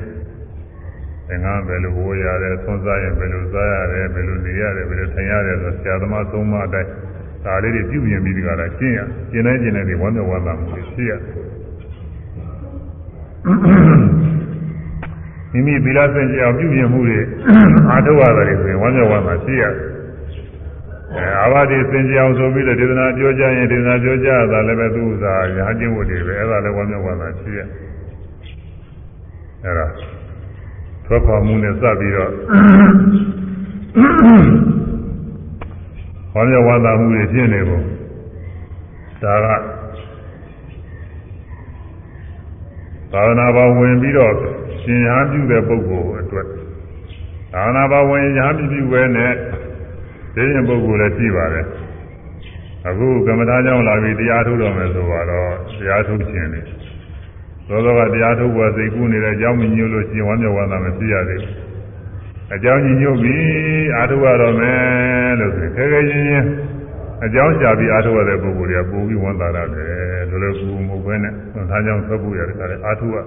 သင်္ကန်းဘယ်လိုဝေးရတယ်ဆွမ်းစားရင်ဘယ်လိုစားရတယ်ဘယ်လိုနေရတယ်ဘယ်လိုထိုင်ရတယ်ဆိုဆရာသမားသုံးမအတိုင်းဒါလေးတွေပြုပြင်ပြီးဒီကလာကျင့်ရကျင့်တိုင်းကျင့်တိုင်းဒီဝမ်းမြောက်ဝမ်းသာမှုတွေဖြစ်ရမိမိသီလစင်ကြအောင်ပြုပြင်မှုတွေအားထုတ်ရတယ်ဆိုရင်ဝမ်းမြောက်ဝမ်းသာရှိရအဲအာဘတိစင်ကြအောင်ဆိုပြီးတော့ဒေသနာပြောကြရင်ဒေသနာပြောကြတာလည်းပဲသူ့ဥစားညာကျင့်ဝတ်တွေပဲအဲ့ဒါလည်းဝမ်းမြောက်ဝမ်းသာရှိရအဲ့ဒါ ထွက်ခွာမှုနဲ့စပြီးတော့ဝမ်းမြောက်ဝမ်းသာမှုတွေဖြစ်နေပုံဒါကသာသနာ့ဘောင်ဝင်ပြီးတော့ရှင်ရဟပြုတဲ့ပုဂ္ဂိုလ်အတွက်သာနာဘဝင်ရဟပြုပြုပဲနဲ့သိရင်ပုဂ္ဂိုလ်လည်းရှိပါတယ်အခုကမ္မထာကြောင့်လာပြီးတရားထုတ်တော်မယ်ဆိုတော့တရားထုတ်ခြင်းလေ သောသောကတရားထုတ်ဖို့စိတ်ကူးနေတဲ့အကြောင်းမညို့လို့ရှင်ဝမ်းမြောက်ဝမ်းသာမဖြစ်ရသေးဘူးအကြောင်းညို့ပြီးအာထုတ်ရတော့မယ်လို့ဆိုခဲခဲချင်းချင်းအကြောင်းရှာပြီးအာထုတ်ရတဲ့ပုဂ္ဂိုလ်တွေကပိုပြီးဝန်တာရတယ်လိုလိုကူမဟုတ်ဘဲနဲ့သာကြောင့်ဆက်ဖို့ရတယ်ခါလေအာထုတ်ရ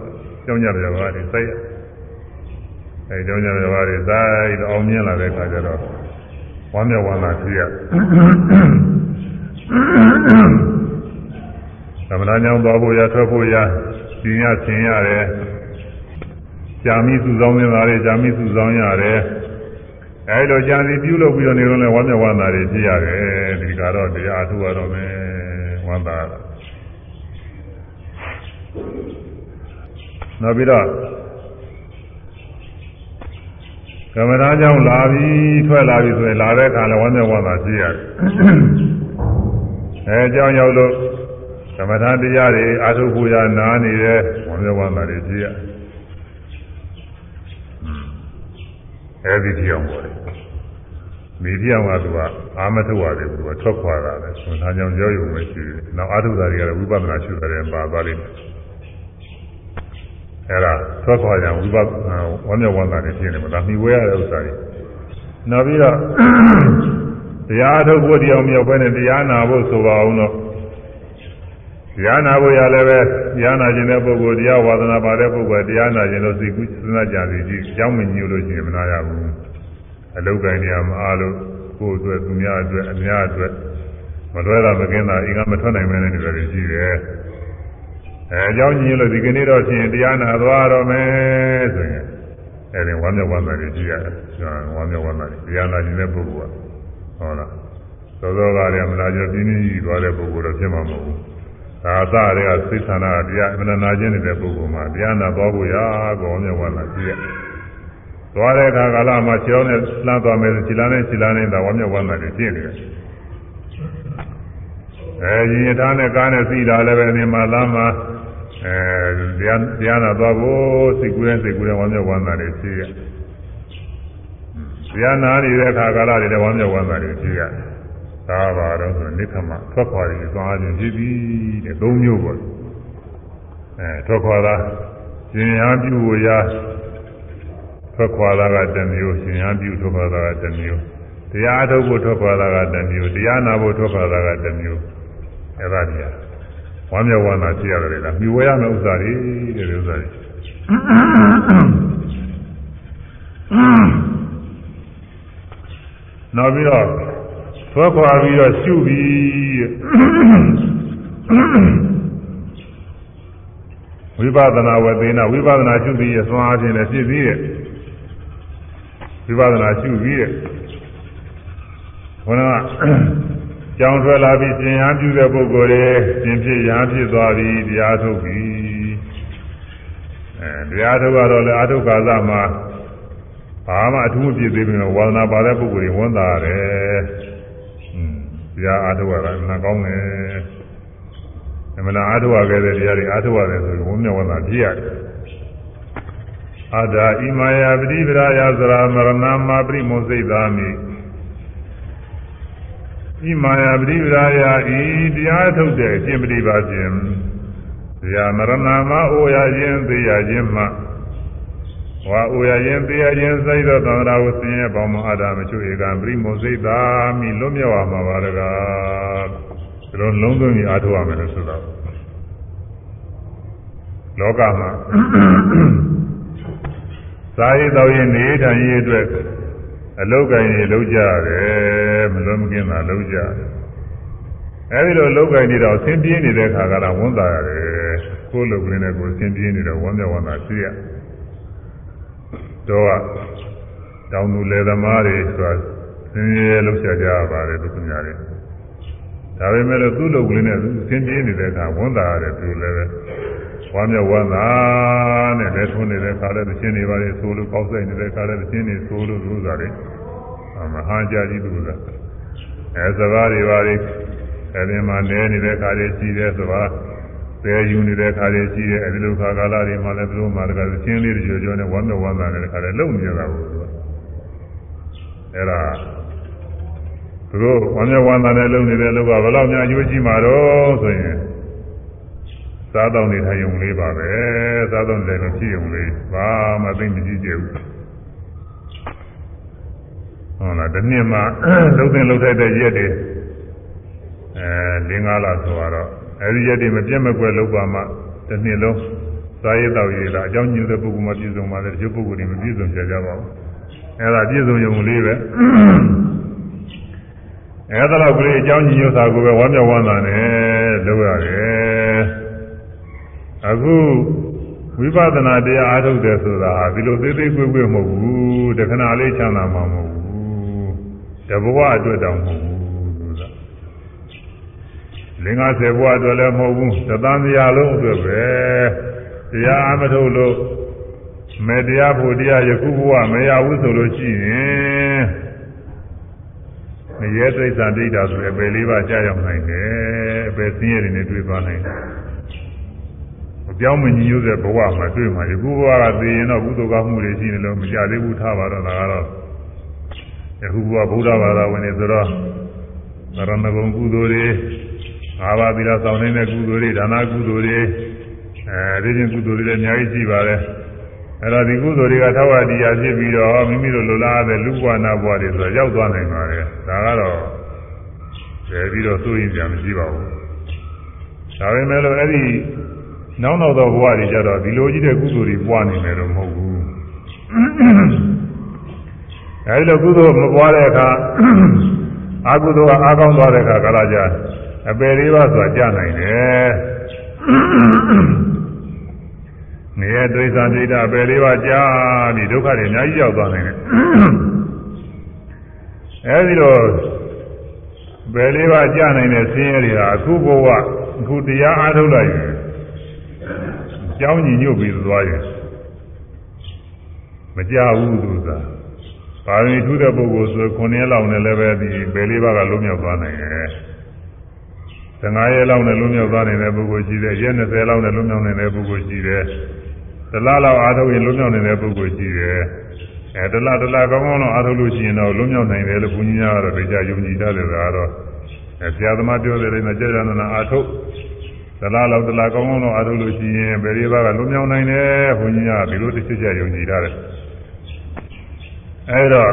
ကျောင်းကြပြပါတွေစိုက်ရအဲကျောင်းကြပြပါတွေစိုက်တော့အောင်မြင်လာတဲ့အခါကျတော့ဝမ်းမြောက်ဝမ်းသာဖြစ်ရသမဏညောင်းသွားဖို့ရထွက်ဖို့ရ ပြင်းရဆင်ရတယ်ကြာမိစုဆောင်နေတာတွေကြာမိစုဆောင်ရတယ်အဲလိုကြာစီပြုလုပ်ပြီးတော့နေတော့လဲဝမ်းမြောက်ဝမ်းသာတွေဖြစ်ရတယ်ဒီကတော့တရားအထုရတော့မယ်ဝမ်းသာတာနောက်ပြီးတော့ကမ္မရာကြောင့်လာပြီထွက်လာပြီဆိုရင်လာတဲ့အခါလည်းဝမ်းမြောက်ဝမ်းသာရှိရတယ်အဲအကြောင်းရောက်လို့က မ္မထာတရားတွေအာထုပူရနားနေတဲ့ဝမ်းမြောက်ဝမ်းသာတွေရှိရအဲဒီတရားပေါ်တယ်မိတရားကသူကအာမထုရတယ်သူကထွက်ခွာတာလေဆွမ်းထားကြောင့်ကြောရုံပဲရှိတယ်နောက်အာထုတာတွေကလည်းဝိပဿနာရှုတယ်ပါသွားလိမ့်မယ်အဲ့ဒါသောခွာကြဝိပဿနာဝမ်းမြောက်ဝမ်းသာနေဖြစ်နေမှာဒါမိဝဲရတဲ့ဥစ္စာတွေနောက်ပြီးတော့တရားထုတ်ဖို့တရားမြောက်ပဲနဲ့တရားနာဖို့ဆိုပါအောင်တော့ တရားနာဖို့ရလည်းပဲတရားနာခြင်းတဲ့ပုဂ္ဂိုလ်တရားဝါဒနာပါတဲ့ပုဂ္ဂိုလ်တရားနာခြင်းလို့စိတ်ကူးစဉ်းစားကြစီကြည့်အကြောင်းမညို့လို့ရှိရင်မနာရဘူးအလုတ်ကိုင်းနေရာမအားလို့ကိုယ်အတွက်သူများအတွက်အများအတွက်မလွဲတာမကင်းတာအင်္ဂါမထွက်နိုင်မဲနဲ့နေတယ်ရှိတယ်အဲအကြောင်းညင်းလို့ဒီကနေ့တော့ဖြင့်တရားနာသွားတော့မယ်ဆိုရင်အဲဒီဝမ်းမြောက်ဝမ်းသာတွေကြည့်ရတယ်ဝမ်းမြောက်ဝမ်းသာတွေတရားနာခြင်းတဲ့ပုဂ္ဂိုလ်ကဟုတ်လားသောသောကလည်းမနာကြပြင်းပြင်းကြီးသွားတဲ့ပုဂ္ဂိုလ်တော့ဖြစ်မှာမဟုတ်ဘူး ဒါအစတွေကသိသနာတရားမနာခြင်းနေတဲ့ပုဂ္ဂိုလ်မှာတရားနာသွားဖို့ရာကောင်းမြောက်ဝမ်းသာကြည့်ရသွားတဲ့အခါကာလမှာခြေောင်းနဲ့လှမ်းသွားမယ်ဆိုခြေလမ်းနဲ့ခြေလမ်းနဲ့ဒါဝမ်းမြောက်ဝမ်းသာတွေဖြစ်နေတယ်အဲရင်ရထားနဲ့ကားနဲ့စီးတာလည်းပဲနေမှာလမ်းမှာအဲတရားတရားနာသွားဖို့စိတ်ကူးတဲ့စိတ်ကူးတဲ့ဝမ်းမြောက်ဝမ်းသာတွေဖြစ်ရတရားနာနေတဲ့အခါကာလတွေလည်းဝမ်းမြောက်ဝမ်းသာတွေဖြစ်ရ ဒါပါတော့ဆိုနိခမထွက်ခွာရည်သွားခြင်းဖြစ်ပြီးတဲ့သုံးမျိုးပေါ့အဲထွက်ခွာတာရှင်ရပြုဝရာထွက်ခွာတာကတစ်မျိုးရှင်ရပြုထွက်ခွာတာကတစ်မျိုးတရားထုတ်ဖို့ထွက်ခွာတာကတစ်မျိုးတရားနာဖို့ထွက်ခွာတာကတစ်မျိုးအဲ့ဒါကြီးဝမ်းမြောက်ဝမ်းသာရှိရတယ်လားမြှဝဲရမယ့်ဥစ္စာတွေတဲ့ဥစ္စာတွေနောက်ပြီးတော့ ထွက်ခွာပြီးတော့ရှုပြီးဝိပဿနာဝေသေနဝိပဿနာရှုပြီးအစွမ်းအားဖြင့်လည်းဖြစ်ပြီးရဲ့ဝိပဿနာရှုပြီးတဲ့ဘုရားကြောင်းထွက်လာပြီးရှင်ရန်ပြုတဲ့ပုဂ္ဂိုလ်တွေရှင်ဖြစ်ရန်ဖြစ်သွားပြီးတရားထုတ်ပြီးအဲတရားထုတ်ကတော့လေအာထုတ်ကာသမှာဘာမှအထူးမဖြစ်သေးဘူးဝါဒနာပါတဲ့ပုဂ္ဂိုလ်တွေဝန်တာရတယ်။อืมတ ရားအာထုတ်ရတာနာကောင်းတယ်။အမှန်တရားအာထုတ်ရခဲ့တဲ့တရားတွေအာထုတ်ရတယ်ဆိုရင်ဝန်းမြောက်ဝန်တာပြည့်ရတယ်။အာဒာဣမာယပတိပရာယသရာမရဏမပရိမောစိတ်သာမိဣမာယပတိပရာယဤတရားထုတ်တဲ့အရှင်ပฏิပါခြင်းတရားမရဏမအိုရခြင်းသိရခြင်းမှ ဝါအိုရခြင်းသိရခြင်းစိတ်သောသံဃာကိုဆင်းရဲပေါင်းမအာဒာမချွေကံပရိမောစိတ်သာမိလွတ်မြောက်မှာပါတကားဒီလိုလုံးသွင်းပြီးအားထုတ်ရမယ်လို့ဆိုတော့လောကမှာစာရေးတော်ရင်နေထိုင်ရေးအတွက်အလုတ်ကင်တွေလုံးကြရတယ်မလွန်မကင်းတာလုံးကြတယ်အဲဒီလိုလုတ်ကင်နေတော့ဆင်းပြေးနေတဲ့ခါကလာဝန်တာရတယ်ကိုယ်လုတ်ကလေးနဲ့ကိုယ်ဆင်းပြေးနေတော့ဝမ်းမြောက်ဝမ်းသာရှိရတော့ တောင်းသူလေသမားတွေဆိုတာဆင်းရဲလုံးချကြရပါတယ်သူများတွေဒါပေမဲ့လို့သူ့လုတ်ကလေးနဲ့ဆင်းပြေးနေတဲ့အခါဝန်တာရတယ်သူလည်းပဲဝမ်းမြောက်ဝမ်းသာနဲ့လက်ထွန်းနေတဲ့ခါလည်းသင်းနေပါလေဆိုလို့ကောက်ဆိုင်နေတဲ့ခါလည်းသင်းနေဆိုလို့သူစားတယ်မဟာကြာကြီးသူစားအဲစကားတွေပါလေအဲဒီမှာလဲနေတဲ့ခါတွေရှိတယ် ဆိုတော့ပယ်ယူနေတဲ့ခါတွေရှိတယ်အဲဒီလိုခါကာလတွေမှာလည်းသူတို့မှာတကယ်ချင်းလေးတွေကြောကြောနဲ့ဝမ်းမြောက်ဝမ်းသာနေတဲ့ခါတွေလုံနေရတာကိုသူကအဲဒါသူတို့ဝမ်းမြောက်ဝမ်းသာနဲ့လုံနေတဲ့လောကဘယ်လောက်များအကျိုးရှိမှာတော့ဆိုရင်စားတော့နေထိုင်ုံလေးပါပဲစားတော့တယ်လို့ဖြစ်ုံလေးဘာမှသိမကြည့်ကြဘူးဟုတ်လားဒီနှစ်မှာလှုပ်တဲ့လှုပ်ထိုက်တဲ့ရက်တွေအဲ၄၅လဆိုတော့ အဲဒီရက်တွေမပြတ်မကွယ်လှုပ်ပါမှတစ်နှစ်လုံးစားရတော့ရည်လားအကြောင်းညွှန်တဲ့ပုဂ္ဂိုလ်မှပြည့်စုံပါလေတချို့ပုဂ္ဂိုလ်တွေမပြည့်စုံကြကြပါဘူးအဲဒါပြည့်စုံုံလေးပဲအဲဒါတော့ကလေးအကြောင်းညွှန်တာကိုပဲဝမ်းမြောက်ဝမ်းသာနဲ့လုပ်ရတယ်အခုဝိပဿနာတရားအားထုတ်တယ်ဆိုတာဟာဒီလိုသေးသေးကွေ့ကွေ့မဟုတ်ဘူးတခဏလေးချမ်းသာမှာမဟုတ်ဘူးတဘဝအတွက်တောင်မဟုတ်ဘူးဆိုတာ လင်္ကာဆယ်ဘဝအတွက်လည်းမဟုတ်ဘူးသတ္တမယာလုံးအတွက်ပဲတရားအားမထုတ်လို့မေတရားဖို့တရားယခုဘဝမရဘူးဆိုလို့ရှိရင်မရဲသိစ္စာဒိဋ္ဌာဆိုအပယ်လေးပါးကြာရောက်နိုင်တယ်အပယ်ဆင်းရဲတွေနဲ့တွေ့သွားနိုင်တယ်အပြောင်းမညီညွတ်တဲ့ဘဝမှာတွေ့မှာယခုဘဝကသိရင်တော့ကုသိုလ်ကောင်းမှုတွေရှိနေလို့မကြသေးဘူးထားပါတော့ဒါကတော့ယခုဘဝဗုဒ္ဓဘာသာဝင်တွေဆိုတော့သရဏဂုံကုသိုလ်တွေ ငါးပါးသီလဆောင်နေတဲ့ကုသိုလ်တွေဒါနကုသိုလ်တွေအဲဒီချင်းကုသိုလ်တွေလည်းအများကြီးရှိပါတယ်အဲ့တော့ဒီကုသိုလ်တွေကထောက်ဝတရားဖြစ်ပြီးတော့မိမိတို့လိုလားတဲ့လူဘဝနာဘဝတွေဆိုရောက်သွားနိုင်ပါတယ်ဒါကတော့တည်ပြီးတော့စိုးရင်ကြမရှိပါဘူးဒါပေမဲ့လို့အဲ့ဒီနောက်နောက်သောဘဝတွေကြတော့ဒီလိုကြီးတဲ့ကုသိုလ်တွေပွားနေမယ်တော့မဟုတ်ဘူးအဲဒီလိုကုသိုလ်မပွားတဲ့အခါအကုသိုလ်ကအားကောင်းသွားတဲ့အခါကာလကြ အပယ်လေးပါးဆိုတာကြာနိုင်တယ်နေရဒိဋ္ဌာဒိဋ္ဌအပယ်လေးပါးကြာပြီးဒုက္ခတွေအများကြီးရောက်သွားနိုင်တယ်အဲဒီလိုပယ်လေးပါးကြာနိုင်တဲ့ဆင်းရဲတွေဟာအခုဘဝအခုတရားအားထုတ်လိုက်ရင်ကြောင်းညီညွတ်ပြီးသွားရင်မကြဘူးသူသာပါရမီထူးတဲ့ပုဂ္ဂိုလ်ဆို9ရက်လောက်နဲ့လည်းပဲဒီဘယ်လေးပါးကလုံးမြောက်သွားနိုင်တယ် 15ရက်လောက်နဲ့လုံးမြောက်သွားနိုင်တဲ့ပုဂ္ဂိုလ်ရှိတယ်ရက်20လောက်နဲ့လုံးမြောက်နိုင်တဲ့ပုဂ္ဂိုလ်ရှိတယ်တလားလောက်အားထုတ်ရင်လုံးမြောက်နိုင်တဲ့ပုဂ္ဂိုလ်ရှိတယ်အဲတလားတလားကောင်းကောင်းတော့အားထုတ်လို့ရှိရင်တော့လုံးမြောက်နိုင်တယ်လို့ဘုန်းကြီးများကတော့တရားယုံကြည်တတ်တယ်ဆိုတော့အဲဆရာသမားပြောတဲ့လေးနဲ့ကြာကြာနာနာအားထုတ်သလားလောက်သလားကောင်းကောင်းတော့အားထုတ်လို့ရှိရင်ဘယ်ဒီဘကလွန်မြောက်နိုင်တယ်ဘုန်းကြီးကဒီလိုတစ်ချက်ချက်ယုံကြည်ထားတယ်အဲဒါ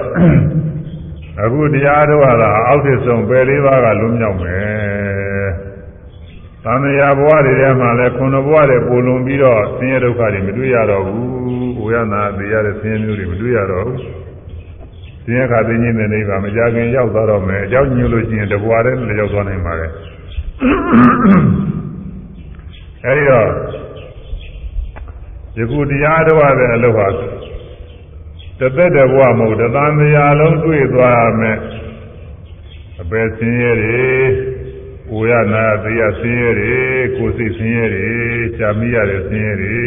အခုတရားထုတ်ရတာအောက်ထစ်ဆုံးပယ်လေးပါးကလွန်မြောက်မယ် သံဃာဘဝတွေထဲမှာလည်းခုနဘဝတွေပုံလွန်ပြီးတော့ဆင်းရဲဒုက္ခတွေမတွေ့ရတော့ဘူးဝေယနာသေးရတဲ့ဆင်းရဲမျိုးတွေမတွေ့ရတော့ဘူးဆင်းရဲခါသိခြင်းတဲ့နေပါမကြခင်ရောက်သွားတော့မယ်အကြောင်းညွှန်လို့ရှိရင်တဘဝတည်းလည်းရောက်သွားနိုင်ပါတယ်အဲဒီတော့ယခုတရားတော်ရတဲ့အလုပ်ဟာတသက်တဘဝမဟုတ်တသံတရားလုံးတွေ့သွားရမယ်အပယ်ဆင်းရဲတွေ။ ကိုရနာတရားဆင်းရဲတွေကိုယ်စိတ်ဆင်းရဲတွေရှားမိရတဲ့ဆင်းရဲတွေ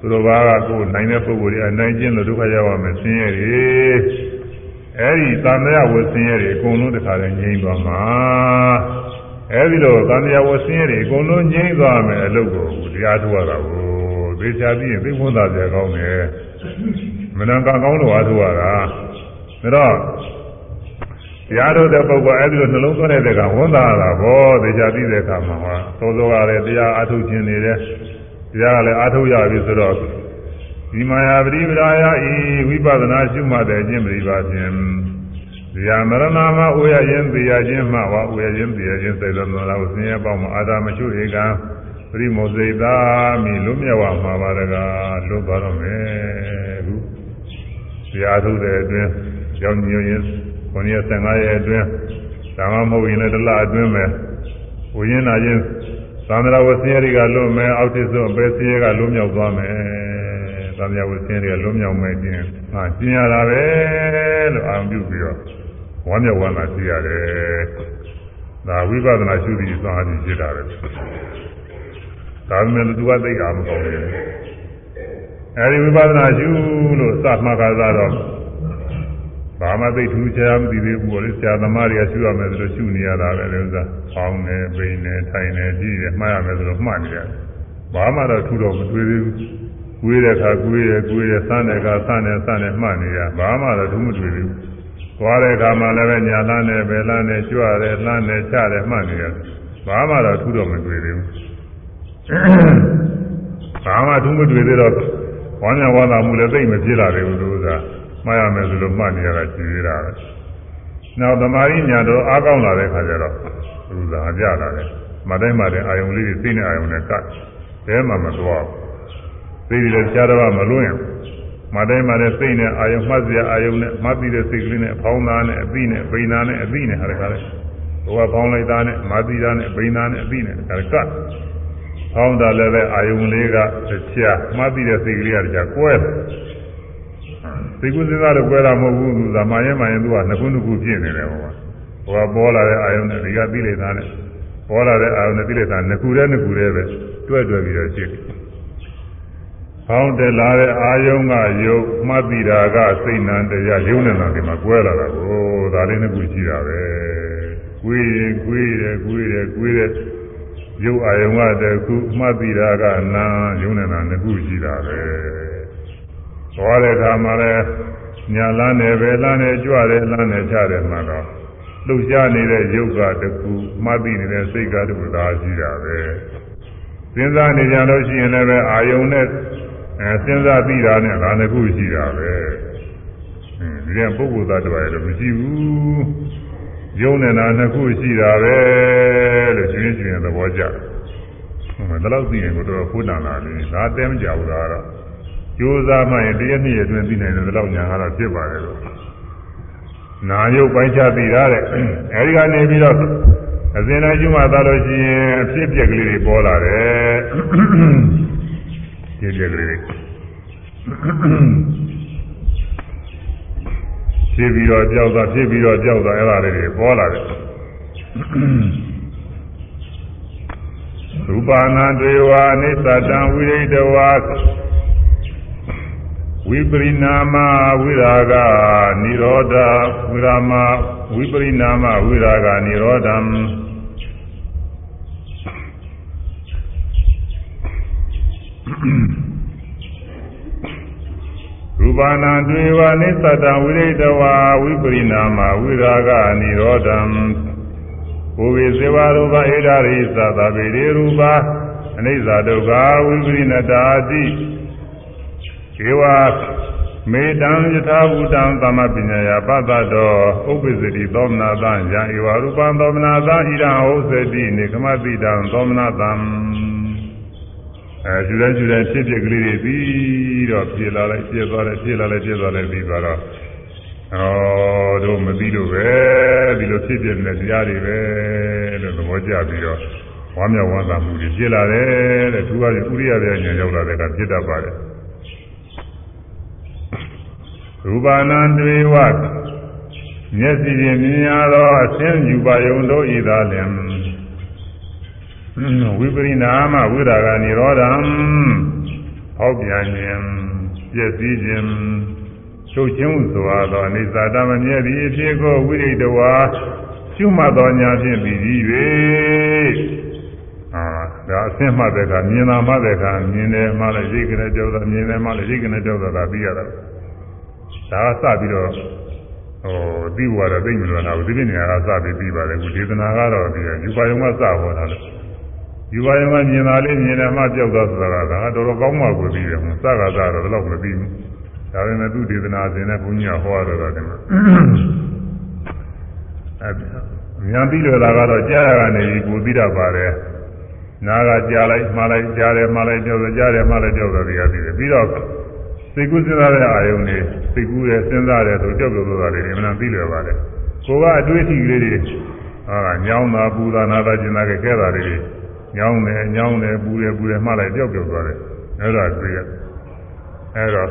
သူတို့ဘာကကိုယ်နိုင်တဲ့ပုဂ္ဂိုလ်တွေအနိုင်ကျင့်လို့ဒုက္ခရောက်ရမယ်ဆင်းရဲတွေအဲဒီသံဃာဝဆင်းရဲတွေအကုန်လုံးတခါတည်းငြိမ်းသွားမှာအဲဒီလိုသံဃာဝဆင်းရဲတွေအကုန်လုံးငြိမ်းသွားမယ်အလုပ်ကိုတရားထုတ်ရတာကိုသေချာပြီးရင်သိဝန်သာကြကောင်းတယ်မနံကကောင်းလို့အားထုတ်ရတာဒါတော့တ ရားထုတ်တဲ့ပုဂ္ဂိုလ်အဲဒီလိုနှလုံးသွင်းတဲ့ကဝန်သာတာဘောသေချာပြီးတဲ့အခါမှာဟာသို့သောကလည်းတရားအားထုတ်ခြင်းနေတယ်တရားကလည်းအားထုတ်ရပြီဆိုတော့ဒီမာယာပရိပရာယဤဝိပဿနာရှုမှတ်တဲ့အခြင်းပရိပါဖြင့်ဒီယာမရဏမှာဥရရင်သိရခြင်းမှဝဥရရင်သိရခြင်းစေတော်တော်ကိုဆင်းရဲပေါင်းမှာအာသာမရှိဧကံပရိမောဇိတာမိလွမြောက်မှာပါတကားလွတ်သွားတော့မယ်ခုတရားထုတ်တဲ့အတွင်းကြောင်းညွှန်ရင် 9ရက်15ရက်အတွင်းဒါမှမဟုတ်ရင်လည်းတစ်လအတွင်းပဲဝိညာဉ်နာချင်းသံဃာဝဆင်းရဲတွေကလွတ်မယ်အောက်ထစ်ဆုံးအပေဆင်းရဲကလွတ်မြောက်သွားမယ်သံဃာဝဆင်းရဲတွေကလွတ်မြောက်မယ်ခြင်းဟာကျင်ရတာပဲလို့အာရုံပြုပြီးတော့ဝမ်းမြောက်ဝမ်းသာရှိရတယ်ဒါဝိပဿနာရှုပြီးသွားပြီးဖြစ်တာပဲဒါပေမဲ့သူကသိတာမကောင်းဘူးအဲဒီဝိပဿနာရှုလို့စမှတ်ကားတော့ ဘာမှသိထူးခြားမသိသေးဘူးလေဆရာသမားတွေကရှုရမယ်ဆိုလို့ရှုနေရတာပဲလေဥစ္စာ။ဖောင်းနေ၊ပိန်နေ၊ထိုင်နေ၊ကြည့်နေမှတ်ရမယ်ဆိုလို့မှတ်နေရတယ်။ဘာမှတော့ထူတော့မတွေ့သေးဘူး။ကိုယ်တဲ့အခါကိုယ်ရဲ့ကိုယ်ရဲ့စမ်းတဲ့အခါစမ်းတဲ့စမ်းတဲ့မှတ်နေရ။ဘာမှတော့ထူးမတွေ့သေးဘူး။သွားတဲ့အခါမှလည်းပဲညာလန်းနဲ့ဘယ်လန်းနဲ့ကြွရဲလန်းနဲ့ချတယ်မှတ်နေရ။ဘာမှတော့ထူးတော့မတွေ့သေးဘူး။ဘာမှထူးမတွေ့သေးတော့ဝမ်းမြောက်ဝမ်းသာမှုလည်းသိမဖြစ်လာသေးဘူးလို့ဥစ္စာ။ မှားရမယ်ဆိုလို့မှတ်နေရတာကြည့်ရတာပဲ။နောက်သမာဓိညာတော့အားကောင်းလာတဲ့ခါကျတော့ဘုရားကြလာတယ်။မတိုင်းမတိုင်းအာယုံလေးတွေသိနေအာယုံနဲ့ကတ်။ဘယ်မှမသွားဘူး။သိပြီးတော့ရှားတော့မလွင့်ဘူး။မတိုင်းမတိုင်းသိနေအာယုံမှတ်စရာအာယုံနဲ့မှတ်ပြီးတဲ့စိတ်ကလေးနဲ့ဖောင်းသားနဲ့အသိနဲ့ပိန်သားနဲ့အသိနဲ့ဟာတခါလေ။ဘုရားဖောင်းလိုက်သားနဲ့မသိသားနဲ့ပိန်သားနဲ့အသိနဲ့တခါကတ်။ဖောင်းတာလည်းပဲအာယုံလေးကတရားမှတ်ပြီးတဲ့စိတ်ကလေးကတရားကွဲတယ်။ သိကုသသားတော့ကွဲတာမဟုတ်ဘူးသူကမာရင်မာရင်သူကနှစ်ခုနှစ်ခုဖြစ်နေတယ်ဟောဟိုကပေါ်လာတဲ့အာယုံနဲ့ဒီကသိလိုက်တာနဲ့ပေါ်လာတဲ့အာယုံနဲ့သိလိုက်တာနှစ်ခုတည်းနှစ်ခုတည်းပဲတွဲတွဲပြီးတော့ရှိတယ်။ဖောင်းတယ်လာတဲ့အာယုံကယုတ်မှတ်ပြီးတာကစိတ်နံတရားယုံနေတာဒီမှာကွဲလာတာကိုဒါလေးနှစ်ခုရှိတာပဲ။ကွေးရင်ကွေးတယ်ကွေးတယ်ကွေးတယ်ရုပ်အာယုံကတခုမှတ်ပြီးတာကနာယုံနေတာနှစ်ခုရှိတာပဲ။ သွားတဲ့အခါမှာလည်းညာလန်းနဲ့ပဲလန်းနဲ့ကြွတယ်လန်းနဲ့ချတယ်မှတော့လှုပ်ရှားနေတဲ့ယုတ်ကတခုမှတ်သိနေတဲ့စိတ်ကတခုသာရှိတာပဲစဉ်းစားနေကြလို့ရှိရင်လည်းပဲအာယုံနဲ့အဲစဉ်းစားပြီးတာနဲ့ဒါနှစ်ခုရှိတာပဲဒီတဲ့ပုဂ္ဂိုလ်သားတော်ရဲ့မရှိဘူးယုံနေတာနှစ်ခုရှိတာပဲလို့ရှင်းရှင်းသဘောကျတယ်ဟိုမှာဒီလောက်သိရင်ကိုတော့ဖိုးတန်လာတယ်ဒါတဲမကြဘူးလားတော့ ကြိုးစားမှရင်တရက်နှစ်ရက်အတွင်းသိနိုင်တယ်ဒီလောက်ညာကတော့ဖြစ်ပါတယ်လို့နာယုတ်ပိုင်းခြားသိတာတဲ့အဲဒီကနေပြီးတော့အစဉ်တိုင်းကျွမှသာလို့ရှိရင်အဖြစ်ပြက်ကလေးတွေပေါ်လာတယ်ဖြစ်ပြက်ကလေးတွေဖြစ်ပြီးတော့ကြောက်တာဖြစ်ပြီးတော့ကြောက်တာအဲ့ဒါလေးတွေပေါ်လာတယ်ရူပနာတွေဝအနိစ္စတံဝိရိတဝါ ဝိပရိနာမဝိရာဂနိရောဓဝိရာမဝိပရိနာမဝိရာဂနိရောဓံရူပနာတွေဝနိသတံဝိရိတဝါဝိပရိနာမဝိရာဂနိရောဓံဘုဝေဇေဝရူပဧဒရိသသဗေရေရူပအနိစ္စဒုက္ခဝိပရိနတာတိ ဝမေတံယထာဘူတံသမပညာယပတ္တတောဥပ္ပဇ္တိသောမနာသံယံဧဝရူပံသောမနာသံဣဒံဟုတ်သတိနေကမတိတံသောမနာသံအဲယူတဲ့ယူတဲ့ဖြစ်ဖြစ်ကလေးတွေပြီးတော့ပြေလာလိုက်ပြေသွားတယ်ပြေလာလိုက်ပြေသွားတယ်ပြီးသွားတော့ဩတို့မသိလို့ပဲဒီလိုဖြစ်ဖြစ်နေတဲ့တရားတွေပဲလို့သဘောကျပြီးတော့ဝမ်းမြောက်ဝမ်းသာမှုတွေပြေလာတယ်တဲ့သူကဥရိယရဲ့ဉာဏ်ရောက်လာတဲ့ကဖြစ်တတ်ပါတယ် ရူပနာတွေဝမျက်စိဖြင့်မြင်ရသောအသင်းယူပါယုံတို့ဤသာလျှင်ဝိပရိနာမဝိရာဂနိရောဓံဟောပြန်ခြင်းပြည့်စည်ခြင်းချုပ်ချင်းစွာသောအိသတမမြဲသည့်အဖြစ်ကိုဝိရိတဝါရှုမှတ်သောညာဖြင့်ပြီး၍အာဒါအဆင့်မှတ်တဲ့အခါမြင်တာမှတ်တဲ့အခါမြင်တယ်မှလည်းရိတ်ကနေကြောက်တာမြင်တယ်မှလည်းရိတ်ကနေကြောက်တာဒါပြီးရတာ ဒါကစပြီးတော့ဟိုသိဝါဒသိမလို့လားဒီပြနေရာကစပြီးပြီးပါတယ်ခုဒေသနာကတော့ဒီယူပါယုံကစဟောတာလေယူပါယုံကမြင်တာလေးမြင်တယ်မှကြောက်တာဆိုတာကတော်တော်ကောင်းမှကိုပြီးတယ်ဟိုစကားကတော့တော့မပြီးဘူးဒါပေမဲ့သူဒေသနာစဉ်နဲ့ဘုန်းကြီးကဟောရတော့တယ်မှာအဲမြန်ပြီးလို့လာကတော့ကြားရကနေကိုသိတတ်ပါတယ်နားကကြားလိုက်မှားလိုက်ကြားတယ်မှားလိုက်ကြောက်တယ်ကြားတယ်မှားလိုက်ကြောက်တယ်တွေကပြီးတယ်ပြီးတော့ စိတ်ကူးစဉ်းစားတဲ့အာယုန်တွေစိတ်ကူးတယ်စဉ်းစားတယ်ဆိုကြောက်ကြောက်လို့တာတွေအမှန်ပြီးလွယ်ပါတယ်ကိုကအတွေ့အထိကလေးတွေဟာညောင်းတာပူတာနာတာကျင်တာကဲကဲတာတွေညောင်းတယ်ညောင်းတယ်ပူတယ်ပူတယ်မှားလိုက်ကြောက်ကြောက်သွားတယ်အဲ့ဒါတွေ့ရအဲ့တော့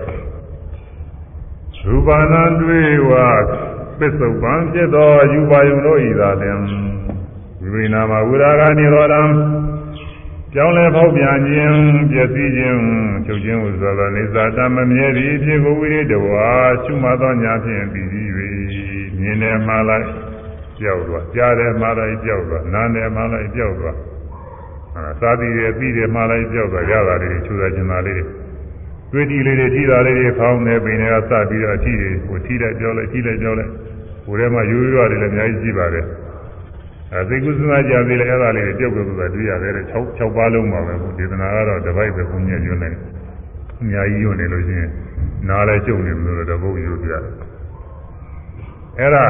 ရူပနာတွေ့ဝပစ္စုပန်ဖြစ်သောယူပါယုံတို့ဤသာလင်ဝိဝိနာမဝိရာဂနိရောဓံ ကြောင်းလဲဖောက်ပြန်ခြင်းပျက်စီးခြင်းချုပ်ခြင်းဟုဆိုသောနေသာတမမြဲသည့်ဖြစ်ကိုဝိရိတဝါရှုမှတ်သောညာဖြင့်ပြီးပြီး၍မြင်တယ်မှလိုက်ကြောက်သွားကြားတယ်မှလိုက်ကြောက်သွားနားတယ်မှလိုက်ကြောက်သွားအဲသာတိရပြီးတယ်မှလိုက်ကြောက်သွားရတာလေးချူတာကျင်တာလေးတွေ့တီလေးတွေထိတာလေးတွေဖောင်းနေပင်တွေကစပြီးတော့အထီတွေကိုထိလိုက်ကြောက်လိုက်ထိလိုက်ကြောက်လိုက်ဟိုထဲမှာရိုးရိုးတွေလည်းအများကြီးရှိပါတယ် အဲသိကုသနာကြာသေးတယ်အဲ့ဒါလေးတွေပြုတ်ပြုတ်ပြုတ်တွေ့ရတယ်6 6ပါးလုံးပါပဲဘုဒေသနာကတော့တပိုက်ပဲဘုညက်ရွနေအများကြီးရွနေလို့ရှိရင်နားလည်းကျုံနေမလို့တော့ဘုယူပြအဲ့ဒါ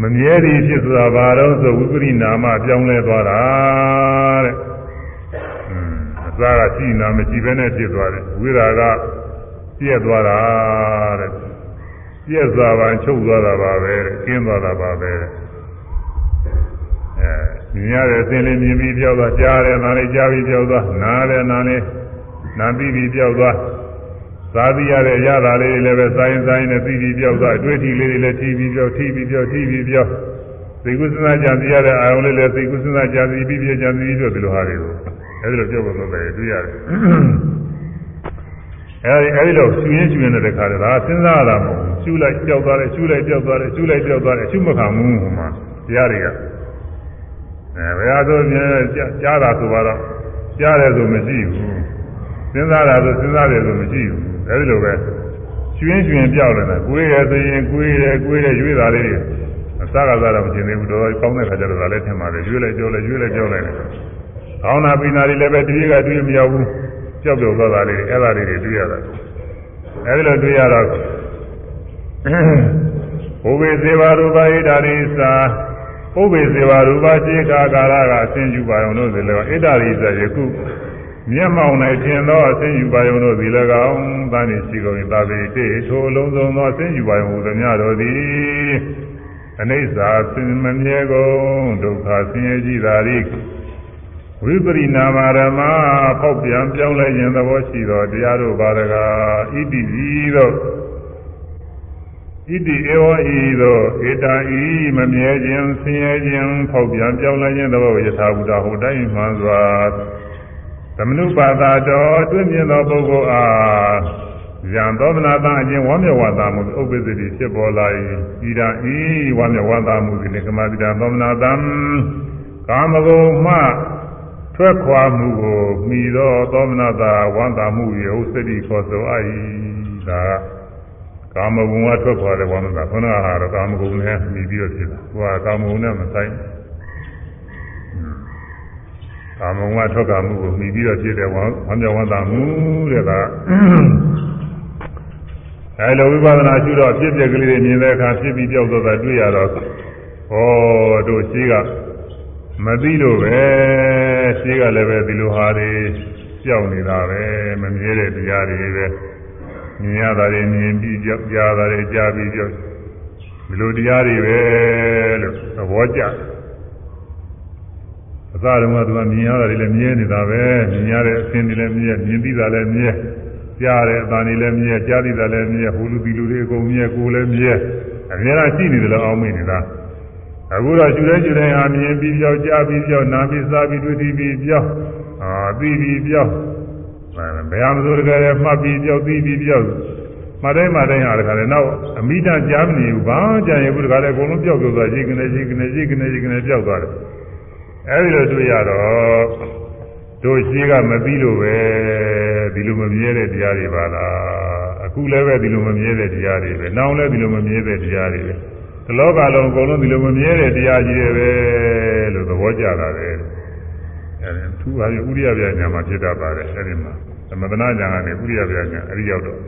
မမြဲသည်ဖြစ်ဆိုတာဘာတော့ဆိုဝိပရိနာမပြောင်းလဲသွားတာတဲ့อืมအစားကရှိနာမရှိဘဲနဲ့ဖြစ်သွားတယ်ဝိရာကပြည့်သွားတာတဲ့ပြည့်သွားပါချုပ်သွားတာပါပဲတဲ့ကျင်းသွားတာပါပဲတဲ့အဲ မြင်ရတဲ့အစင်းလေးမြင်ပြီးပြောက်သွားကြားတယ်နားလေးကြားပြီးပြောက်သွားနားလည်းနားလေးနားပြီးပြီးပြောက်သွားသာသိရတဲ့ရတာလေးတွေလည်းပဲစိုင်းစိုင်းနဲ့ပြီးပြီးပြောက်သွားအတွေ့အထိလေးတွေလည်းထိပြီးပြောက်ထိပြီးပြောက်ထိပြီးပြောက်သိကုသနာကြံသိရတဲ့အာယုံလေးလည်းသိကုသနာကြံသိပြီးပြကြံသိပြီးပြောဒီလိုဟာတွေကိုအဲဒီလိုပြောဖို့တော့ပဲတွေ့ရတယ်အဲဒီအဲဒီလိုရှူရင်းရှူရင်းတဲ့ခါတည်းဒါစဉ်းစားရတာမဟုတ်ဘူးရှူလိုက်ကြောက်သွားတယ်ရှူလိုက်ကြောက်သွားတယ်ရှူလိုက်ကြောက်သွားတယ်ရှူမခံဘူးဟိုမှာတရားတွေက အဲဘယ်ဟာဆိုမြင်ကြားတာဆိုတော့ကြားတယ်ဆိုမရှိဘူးစဉ်းစားတာဆိုစဉ်းစားတယ်ဆိုမရှိဘူးအဲဒီလိုပဲကျွင်းကျွင်းပြောက်နေတာကိုယ်ရဆိုရင်ကိုယ်ရကိုယ်ရရွေးတာလေးတွေအစကားစားတော့မကျင်သေးဘူးတော့ကောင်းတဲ့ခါကျတော့ဒါလည်းထင်ပါတယ်ရွေးလိုက်ကြောလိုက်ရွေးလိုက်ကြောလိုက်တယ်။ကောင်းတာပိနာတွေလည်းပဲတတိကတွေ့မရောက်ဘူးကြောက်ကြောက်သွားတာလေးအဲ့ဒါလေးတွေတွေ့ရတာ။အဲဒီလိုတွေ့ရတော့ဘုဝေစေဝရူပဣဒာရိ သာပုဗ္ဗေစေဝရူပစေကာကာရကအစဉ်ယူပါအောင်လို့ဆိုလည်းဣဒာရိသာယခုမျက်မှောင်၌ထင်သောအစဉ်ယူပါယုံတို့သည်၎င်းသာနေရှိကုန်သာပေတေထိုအလုံးစုံသောအစဉ်ယူပါယုံဟူသည်များတို့သည်အနိစ္စသင်မမြဲကုန်ဒုက္ခဆင်းရဲကြီးသာရိဝိပရိနာမရမဖောက်ပြန်ပြောင်းလဲခြင်းသဘောရှိသောတရားတို့ပါရကဣတိဤသို့ ဣတိဧဝဤသို့ဧတံဤမမြဲခြင်းဆင်းရဲခြင်းဖောက်ပြန်ပြောင်းလဲခြင်းသဘောယထာဘုဒ္ဓဟူတိုင်းမှန်စွာသမနုပါဒတော်အတွင်းမြင်သောပုဂ္ဂိုလ်အားယံသောမနာတအချင်းဝမ်းမြောက်ဝါသာမှုဥပ္ပစ္စတိဖြစ်ပေါ်လာ၏ဤရာဤဝမ်းမြောက်ဝါသာမှုသည်ကမတိတာသောမနာတံကာမဂုဏ်မှထွက်ခွာမှုကိုမိသောသောမနာတာဝမ်းသာမှု၏ဥစ္စတိခေါ်ဆိုအပ်၏ဒါကာ မဂုဏ်ကထွက်ခွာတဲ့ဝမ်းသာခန္ဓာဟာတော့ကာမဂုဏ်နဲ့မိပြီးတော့ဖြစ်တာဟိုကကာမဂုဏ်နဲ့မဆိုင်ကာမဂုဏ်ကထွက်ခွာမှုကိုမိပြီးတော့ဖြစ်တဲ့ဝမ်းဝမ်းမြောက်ဝမ်းသာမှုတဲ့ကအဲလိုဝိပဿနာရှုတော့ဖြစ်ပြက်ကလေးတွေမြင်တဲ့အခါဖြစ်ပြီးပြောက်သွားတာတွေ့ရတော့ဩတို့ရှိကမသိလို့ပဲရှိကလည်းပဲဒီလိုဟာတွေကြောက်နေတာပဲမမြဲတဲ့တရားတွေပဲ မြင်ရတာတွေမြင်ပြီးကြောက်ကြားတာတွေကြားပြီးကြောက်ဒီလိုတရားတွေပဲလို့သဘောကျအစတုန်းကသူကမြင်ရတာတွေလည်းမြဲနေတာပဲမြင်ရတဲ့အဆင်းတွေလည်းမြဲမြင်ပြီးတာလည်းမြဲကြားတယ်အတန်တွေလည်းမြဲကြားသိတာလည်းမြဲဟိုလူဒီလူတွေအကုန်မြဲကိုယ်လည်းမြဲအများအားရှိနေတယ်လို့အောင်းမိနေတာအခုတော့ယူတဲ့ယူတဲ့အာမြင်ပြီးပြောက်ကြားပြီးပြောက်နာပြီးစားပြီးတွေ့ပြီးပြောက်အာပြီးပြီးပြောက် ဘယ်ဟာမဆိုတကယ်မှတ်ပြီးပြောက်ပြီးပြီးပြောက်မတိုင်းမတိုင်းဟာတခါလေနောက်အမိတကြားမနေဘူးဘာကြံရဘူးတခါလေအကုန်လုံးပြောက်ပြောက်သွားရှိကနေရှိကနေရှိကနေရှိကနေပြောက်သွားတယ်အဲဒီလိုတွေ့ရတော့တို့ရှိကမပြီးလို့ပဲဒီလိုမမြဲတဲ့တရားတွေပါလားအခုလည်းပဲဒီလိုမမြဲတဲ့တရားတွေပဲနောက်လည်းဒီလိုမမြဲတဲ့တရားတွေပဲဒီလောကလုံးအကုန်လုံးဒီလိုမမြဲတဲ့တရားကြီးတွေပဲလို့သဘောကျတာပဲ အဲဒီသူဟာဥရိယပြညာမှာဖြစ်တတ်ပါတယ်အဲဒီမှာသမထနာညာကနေဥရိယပြညာအဲဒီရောက်တော့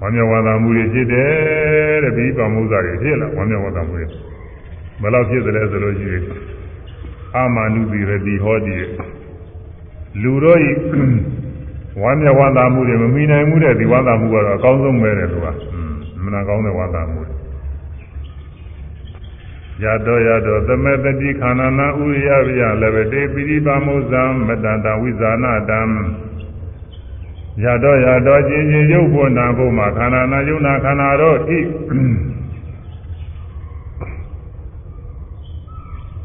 ဝမ်းမြောက်ဝမ်းသာမှုတွေဖြစ်တယ်တဲ့ပြီးပါမှုစားတွေဖြစ်လာဝမ်းမြောက်ဝမ်းသာမှုတွေဘယ်လောက်ဖြစ်တယ်လဲဆိုလို့ရှိရင်အာမနုပိရတိဟောတိလူတို့ဤဝမ်းမြောက်ဝမ်းသာမှုတွေမမိနိုင်မှုတဲ့ဒီဝမ်းသာမှုကတော့အကောင်းဆုံးပဲတဲ့သူကမနာကောင်းတဲ့ဝမ်းသာမှု ရတောရတောသမတတိခန္ဓာနာဥရိယဗျာလည်းပဲတေပိရိပါမုဇံမတန္တဝိဇာနာတံရတောရတောချင်းချင်းရုပ်ဖို့နာဖို့မှာခန္ဓာနာယုံနာခန္ဓာတော့ဤ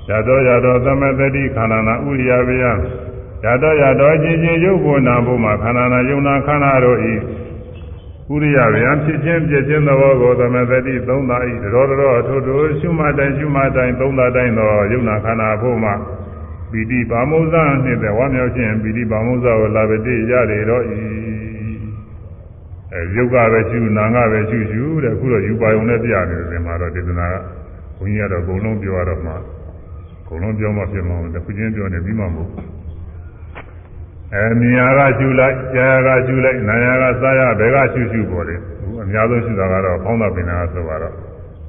ရတောရတောသမတတိခန္ဓာနာဥရိယဗျာရတောရတောချင်းချင်းရုပ်ဖို့နာဖို့မှာခန္ဓာနာယုံနာခန္ဓာတော့ဤ ဥရိယဗျာဖြစ်ခြင်းပြည့်ခြင်းသဘောကိုသမသတိသုံးသာဤတော်တော်အထုထုရှုမှတ်တိုင်းရှုမှတ်တိုင်းသုံးသာတိုင်းသောယုံနာခန္ဓာဖို့မှာပီတိပါမုဇ္ဇနှင့်တဲ့ဝါမြောက်ခြင်းပီတိပါမုဇ္ဇကိုလာပတိရလေတော့ဤအဲယုတ်ကပဲရှုနာငါပဲရှုရှုတဲ့အခုတော့ယူပါယုံနဲ့ပြနေတယ်ဒီမှာတော့ဒေသနာကဘုန်းကြီးကတော့အကုန်လုံးပြောရတော့မှအကုန်လုံးပြောမှဖြစ်မှာတခုချင်းပြောနေပြီးမှမဟုတ် အဲမြင်ရကရှုလိုက်ကြားရကရှုလိုက်နာရကစားရဘယ်ကရှုရှုပေါ်တယ်အခုအများဆုံးရှုတာကတော့ဖောင်းတာပင်နာဆိုတော့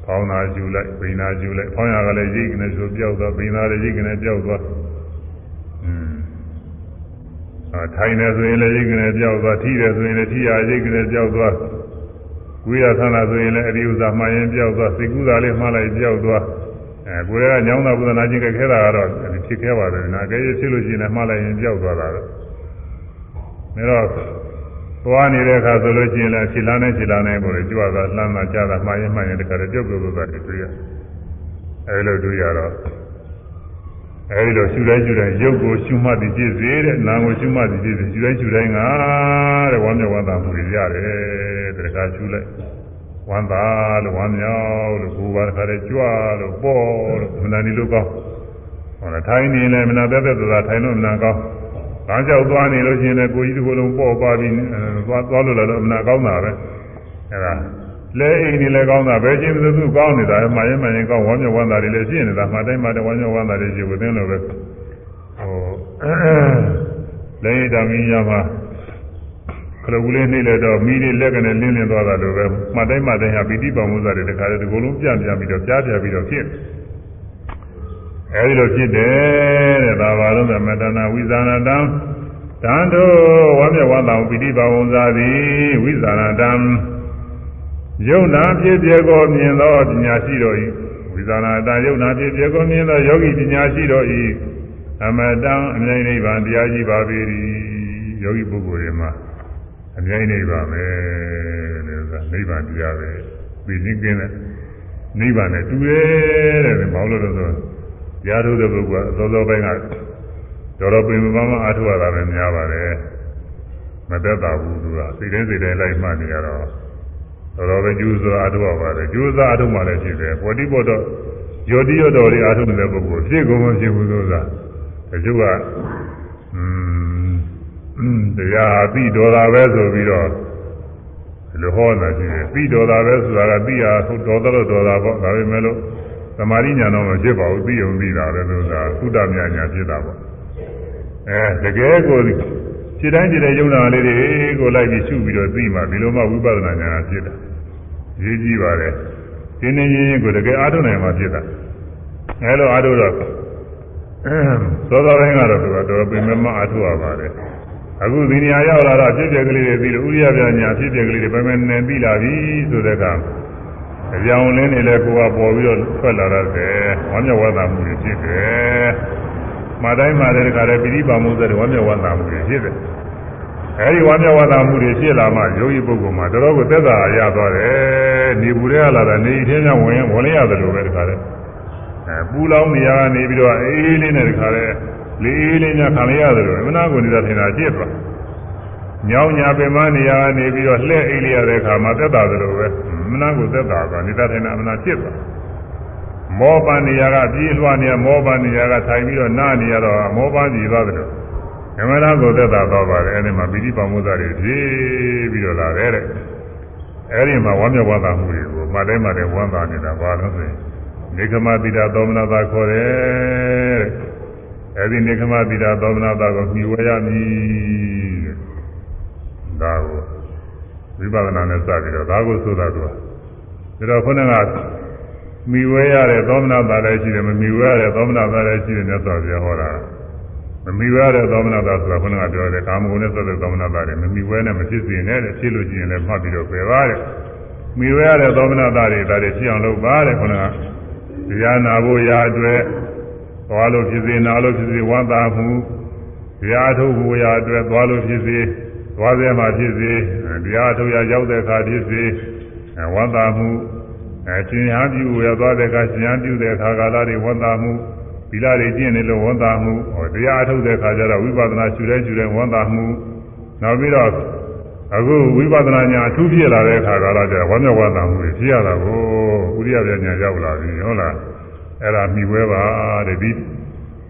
ဖောင်းတာရှုလိုက်ပင်နာရှုလိုက်ဖောင်းရကလည်းရိတ်ကနေဆိုပြောက်သွားပင်နာလည်းရိတ်ကနေပြောက်သွားอืมအာထိုင်နေဆိုရင်လည်းရိတ်ကနေပြောက်သွားထိတယ်ဆိုရင်လည်းထိရရိတ်ကနေပြောက်သွားကိုယ်ရဆန္ဒဆိုရင်လည်းအရိဥသာမှရင်ပြောက်သွားစိတ်ကူးတာလေးမှားလိုက်ပြောက်သွားအဲကိုယ်ကညောင်းတာဘုဒ္ဓနာချင်းခဲတာကတော့ဖြစ်ခဲ့ပါတယ်နာကဲဖြစ်လို့ရှိရင်လည်းမှားလိုက်ရင်ပြောက်သွားတာတော့ ဒါတော့သွားနေတဲ့အခါဆိုလို့ရှိရင်လည်းခြေလမ်းနဲ့ခြေလမ်းနဲ့ပေါ်ကြွတာလှမ်းတာကြားတာမှားရင်မှန်ရင်တခါတည်းပြုတ်ပြုတ်သွားတယ်တွေ့ရအဲဒီလိုတွေ့ရတော့အဲဒီလိုရှုတိုင်းရှုတိုင်းရုပ်ကိုရှုမှတ်ပြီးပြည့်စေတဲ့နာမ်ကိုရှုမှတ်ပြီးပြည့်စေရှုတိုင်းရှုတိုင်းကတဲ့ဝမ်းမြောက်ဝမ်းသာမှုတွေရတယ်တခါရှုလိုက်ဝမ်းသာလို့ဝမ်းမြောက်လို့ကိုယ်ပါတခါတည်းကြွလို့ပေါ်လို့မနာနေလို့ကောင်းဟောလားထိုင်နေလဲမနာသက်သက်သာထိုင်လို့မနာကောင်း။ ဒါကြောက်သွားနေလို့ရှိရင်လည်းကိုကြီးတစ်ခုလုံးပေါ့ပါပြီးသွားသွားလို့လည်းအမှန်ကောင်းတာပဲ။အဲဒါလဲအိမ်နေလည်းကောင်းတာပဲချင်းသူသူကောင်းနေတာမှရင်မှရင်ကောင်းဝမ်းမြောက်ဝမ်းသာတွေလည်းရှိနေတာမှတိုင်းမှတိုင်းဝမ်းမြောက်ဝမ်းသာတွေရှိဝသင်းလို့ပဲ။ဟိုလဲတာမင်းရမှာခလဘူးလေးနှိမ့်လဲတော့မိလေးလက်ကနေလင်းလင်းသွားတာလိုပဲမှတိုင်းမှတိုင်းဟာပိဋိပါမုဇ္ဇတွေတခါတည်းဒီကုလုံးပြန့်ပြန့်ပြီးတော့ကြားပြပြီးတော့ဖြစ်တယ်။ အဲဒီလိုဖြစ်တယ်တဲ့ဒါပါလို့သမတနာဝိဇာဏတံတန်တို့ဝမ်းမြောက်ဝမ်းသာပိဋိပါဝံသာသည်ဝိဇာဏတံယုံနာဖြစ်ပြကိုမြင်သောပညာရှိတော်၏ဝိဇာဏတံယုံနာဖြစ်ပြကိုမြင်သောယောဂီပညာရှိတော်၏အမတံအမြဲနိဗ္ဗာန်တရားကြီးပါပေ၏ယောဂီပုဂ္ဂိုလ်တွေမှာအမြဲနိဗ္ဗာန်ပဲလို့ဆိုတာနိဗ္ဗာန်တရားပဲသိချင်းကင်းတဲ့နိဗ္ဗာန်နဲ့တူတယ်တဲ့ဘာလို့လဲဆိုတော့ ရားထုတ်တဲ့ပုဂ္ဂိုလ်ကအစောစောပိုင်းကတော်တော်ပင်ပန်းမအားထုတ်ရတာပဲများပါတယ်မသက်သာဘူးသူကစိတ်တိုင်းစိတ်တိုင်းလိုက်မှတ်နေရတော့တော်တော်ပဲကျူးစွာအားထုတ်ရပါတယ်ကျူးစွာအားထုတ်မှလည်းဖြစ်တယ်ပေါ်တိပေါ်တော့ယောတိယောတော်တွေအားထုတ်နေတဲ့ပုဂ္ဂိုလ်ဖြစ်ကုန်မဖြစ်ဘူးဆိုတာတချို့ကอืมတရားပြီးတော်တာပဲဆိုပြီးတော့ဒီလိုဟောတာရှိတယ်ပြီးတော်တာပဲဆိုတာကပြီးရတော်တော်တော်တာပေါ့ဒါပေမဲ့လို့သ မာဓိညာတော့မဖြစ်ပါဘူးသိုံသိတာလည်းလို့သာသုတမြညာဖြစ်တာပေါ့အဲတကယ်ကိုခြေတိုင်းခြေတိုင်းယုံနာလေးတွေကိုလိုက်ပြီးရှုပြီးတော့သိမှဒီလိုမှဝိပဿနာညာဖြစ်တာရေးကြည့်ပါလေတင်းနေရင်ကိုတကယ်အားထုတ်နိုင်မှဖြစ်တာအဲလိုအားထုတ်တော့သောသောတိုင်းကတော့သူကတော်ပင်မမအားထုတ်ရပါတယ်အခုဒီနေရာရောက်လာတော့ဖြစ်ပြက်ကလေးတွေပြီးလို့ဥရိယပြညာဖြစ်ပြက်ကလေးတွေပဲမဲနေပြီးလာပြီဆိုတဲ့က အကြောင်းလင်းနေလဲကိုကပေါ်ပြီးတော့ထွက်လာတယ်ဝမ်းမြောက်ဝမ်းသာမှုတွေဖြစ်တယ်။မှာတိုင်းမှာတဲ့ခါတည်းပိဋိပါမှုတွေဝမ်းမြောက်ဝမ်းသာမှုတွေဖြစ်တယ်။အဲဒီဝါမျက်ဝါသာမှုတွေဖြစ်လာမှယောဂီပုဂ္ဂိုလ်မှာတော်တော်ကိုသက်သာရသွားတယ်နေပူတွေကလာတာနေအထင်းများဝင်ဝင်လိုက်ရတယ်လို့ပဲတခါလဲအဲပူလောင်နေရကနေပြီးတော့အေးလေးနဲ့တခါလဲလေးအေးလေးများခံလိုက်ရတယ်လို့အမနာကိုနေတာထင်တာကြည့်သွား ညောင်းညာပင်မနေရကနေပြီးတော့လှဲ့အိတ်လိုက်ရတဲ့အခါမှာသက်သာတယ်လို့ပဲမနာကိုသက်သာသွားနေတာထင်တာအမနာကြည့်သွားမောပန်နေရကပြေးလွှားနေရမောပန်နေရကထိုင်ပြီးတော့နားနေရတော့မောပန်ကြည့်သွားတယ်လို့ဓမ္မနာကိုသက်သာသွားပါတယ်အဲဒီမှာပိဋိပါမုဇ္ဇတွေဖြည်းပြီးတော့လာတယ်တဲ့အဲဒီမှာဝမ်းမြောက်ဝမ်းသာမှုတွေကိုမှတ်တိုင်းမှတ်တိုင်းဝမ်းသာနေတာဘာလို့ဆိုရင်နေကမတိတာသောမနာသာခေါ်တယ်တဲ့အဲဒီနေကမတိတာသောမနာသာကိုမြှဝဲရမည်တဲ့ ဒါကိုဝိပဿနာနဲ့စပြီးတော့ဒါကိုဆိုတာသူကဒါတော့ခုနကမြှဝဲရတဲ့သောမနာသာလည်းရှိတယ်မမြှဝဲရတဲ့သောမနာသာလည်းရှိတယ်မြတ်စွာဘုရားဟောတာမမီဝဲတဲ့သောမနာတာဆိုတာခုနကပြောတယ်ကာမဂုဏ်နဲ့သက်တဲ့သောမနာတာတွေမမီဝဲနဲ့မဖြစ်စေနဲ့တဲ့ဖြစ်လို့ရှိရင်လည်းမှတ်ပြီးတော့ပယ်ပါတဲ့မီဝဲရတဲ့သောမနာတာတွေဒါတွေဖြစ်အောင်လုပ်ပါတဲ့ခုနကတရားနာဖို့ရာအတွက်သွားလို့ဖြစ်စေနာလို့ဖြစ်စေဝမ်းသာမှုတရားထုတ်ဖို့ရာအတွက်သွားလို့ဖြစ်စေ သွားစေမှဖြစ်စေတရားထုတ်ရရောက်တဲ့အခါဖြစ်စေဝမ်းသာမှုအဲရှင်ဟန်ပြုရသွားတဲ့အခါရှင်ဟန်ပြုတဲ့အခါကာလတွေဝမ်းသာမှုသီလတွေကျင့်နေလို့ဝန်တာမှုဟောတရားအထုတ်တဲ့ခါကျတော့ဝိပဿနာရှုတဲ့ရှုတဲ့ဝန်တာမှုနောက်ပြီးတော့အခုဝိပဿနာညာအထူးဖြစ်လာတဲ့အခါကလာကျဝမ်းမြောက်ဝမ်းသာမှုတွေဖြစ်ရတာကိုဥရိယပြညာရောက်လာပြီဟုတ်လားအဲ့ဒါမိဝဲပါတဲ့ဒီ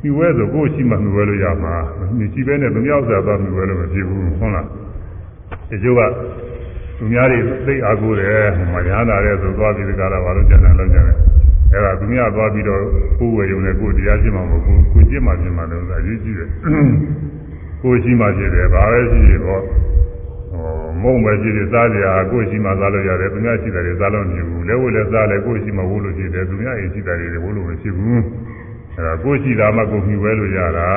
မိဝဲဆိုကိုယ်ရှိမှမိဝဲလို့ရမှာမရှိဘဲနဲ့သူများဥစ္စာသွားမိဝဲလို့မဖြစ်ဘူးဟုတ်လားဒီကျိုးကသူများတွေသိအားကိုးတယ်မရဟန္တာတဲ့ဆိုသွားပြီးဒီကလာဘာလို့ကြံတယ်လို့ကြံတယ်အဲ့ဒါသူများသွားပြီးတော့ကိုယ်ဝယ်ရုံနဲ့ကိုယ်တရားရှင်းမှာမဟုတ်ဘူးကိုယ်ရှင်းမှရှင်းမှာလို့အရေးကြီးတယ်ကိုယ်ရှိမှရှင်းတယ်ဘာပဲရှိရှိတော့ဟောမုံပဲရှိတယ်စားကြရာကိုယ်ရှိမှစားလို့ရတယ်သူများရှိတယ်တွေစားလို့မဖြစ်ဘူးလက်ဝဲလက်စားလဲကိုယ်ရှိမှဝိုးလို့ရှိတယ်သူများအိမ်ရှိတယ်တွေဝိုးလို့မဖြစ်ဘူး အဲ့ဒါကိုယ်ရှိတာမှကိုယ်မြှဝဲလို့ရတာ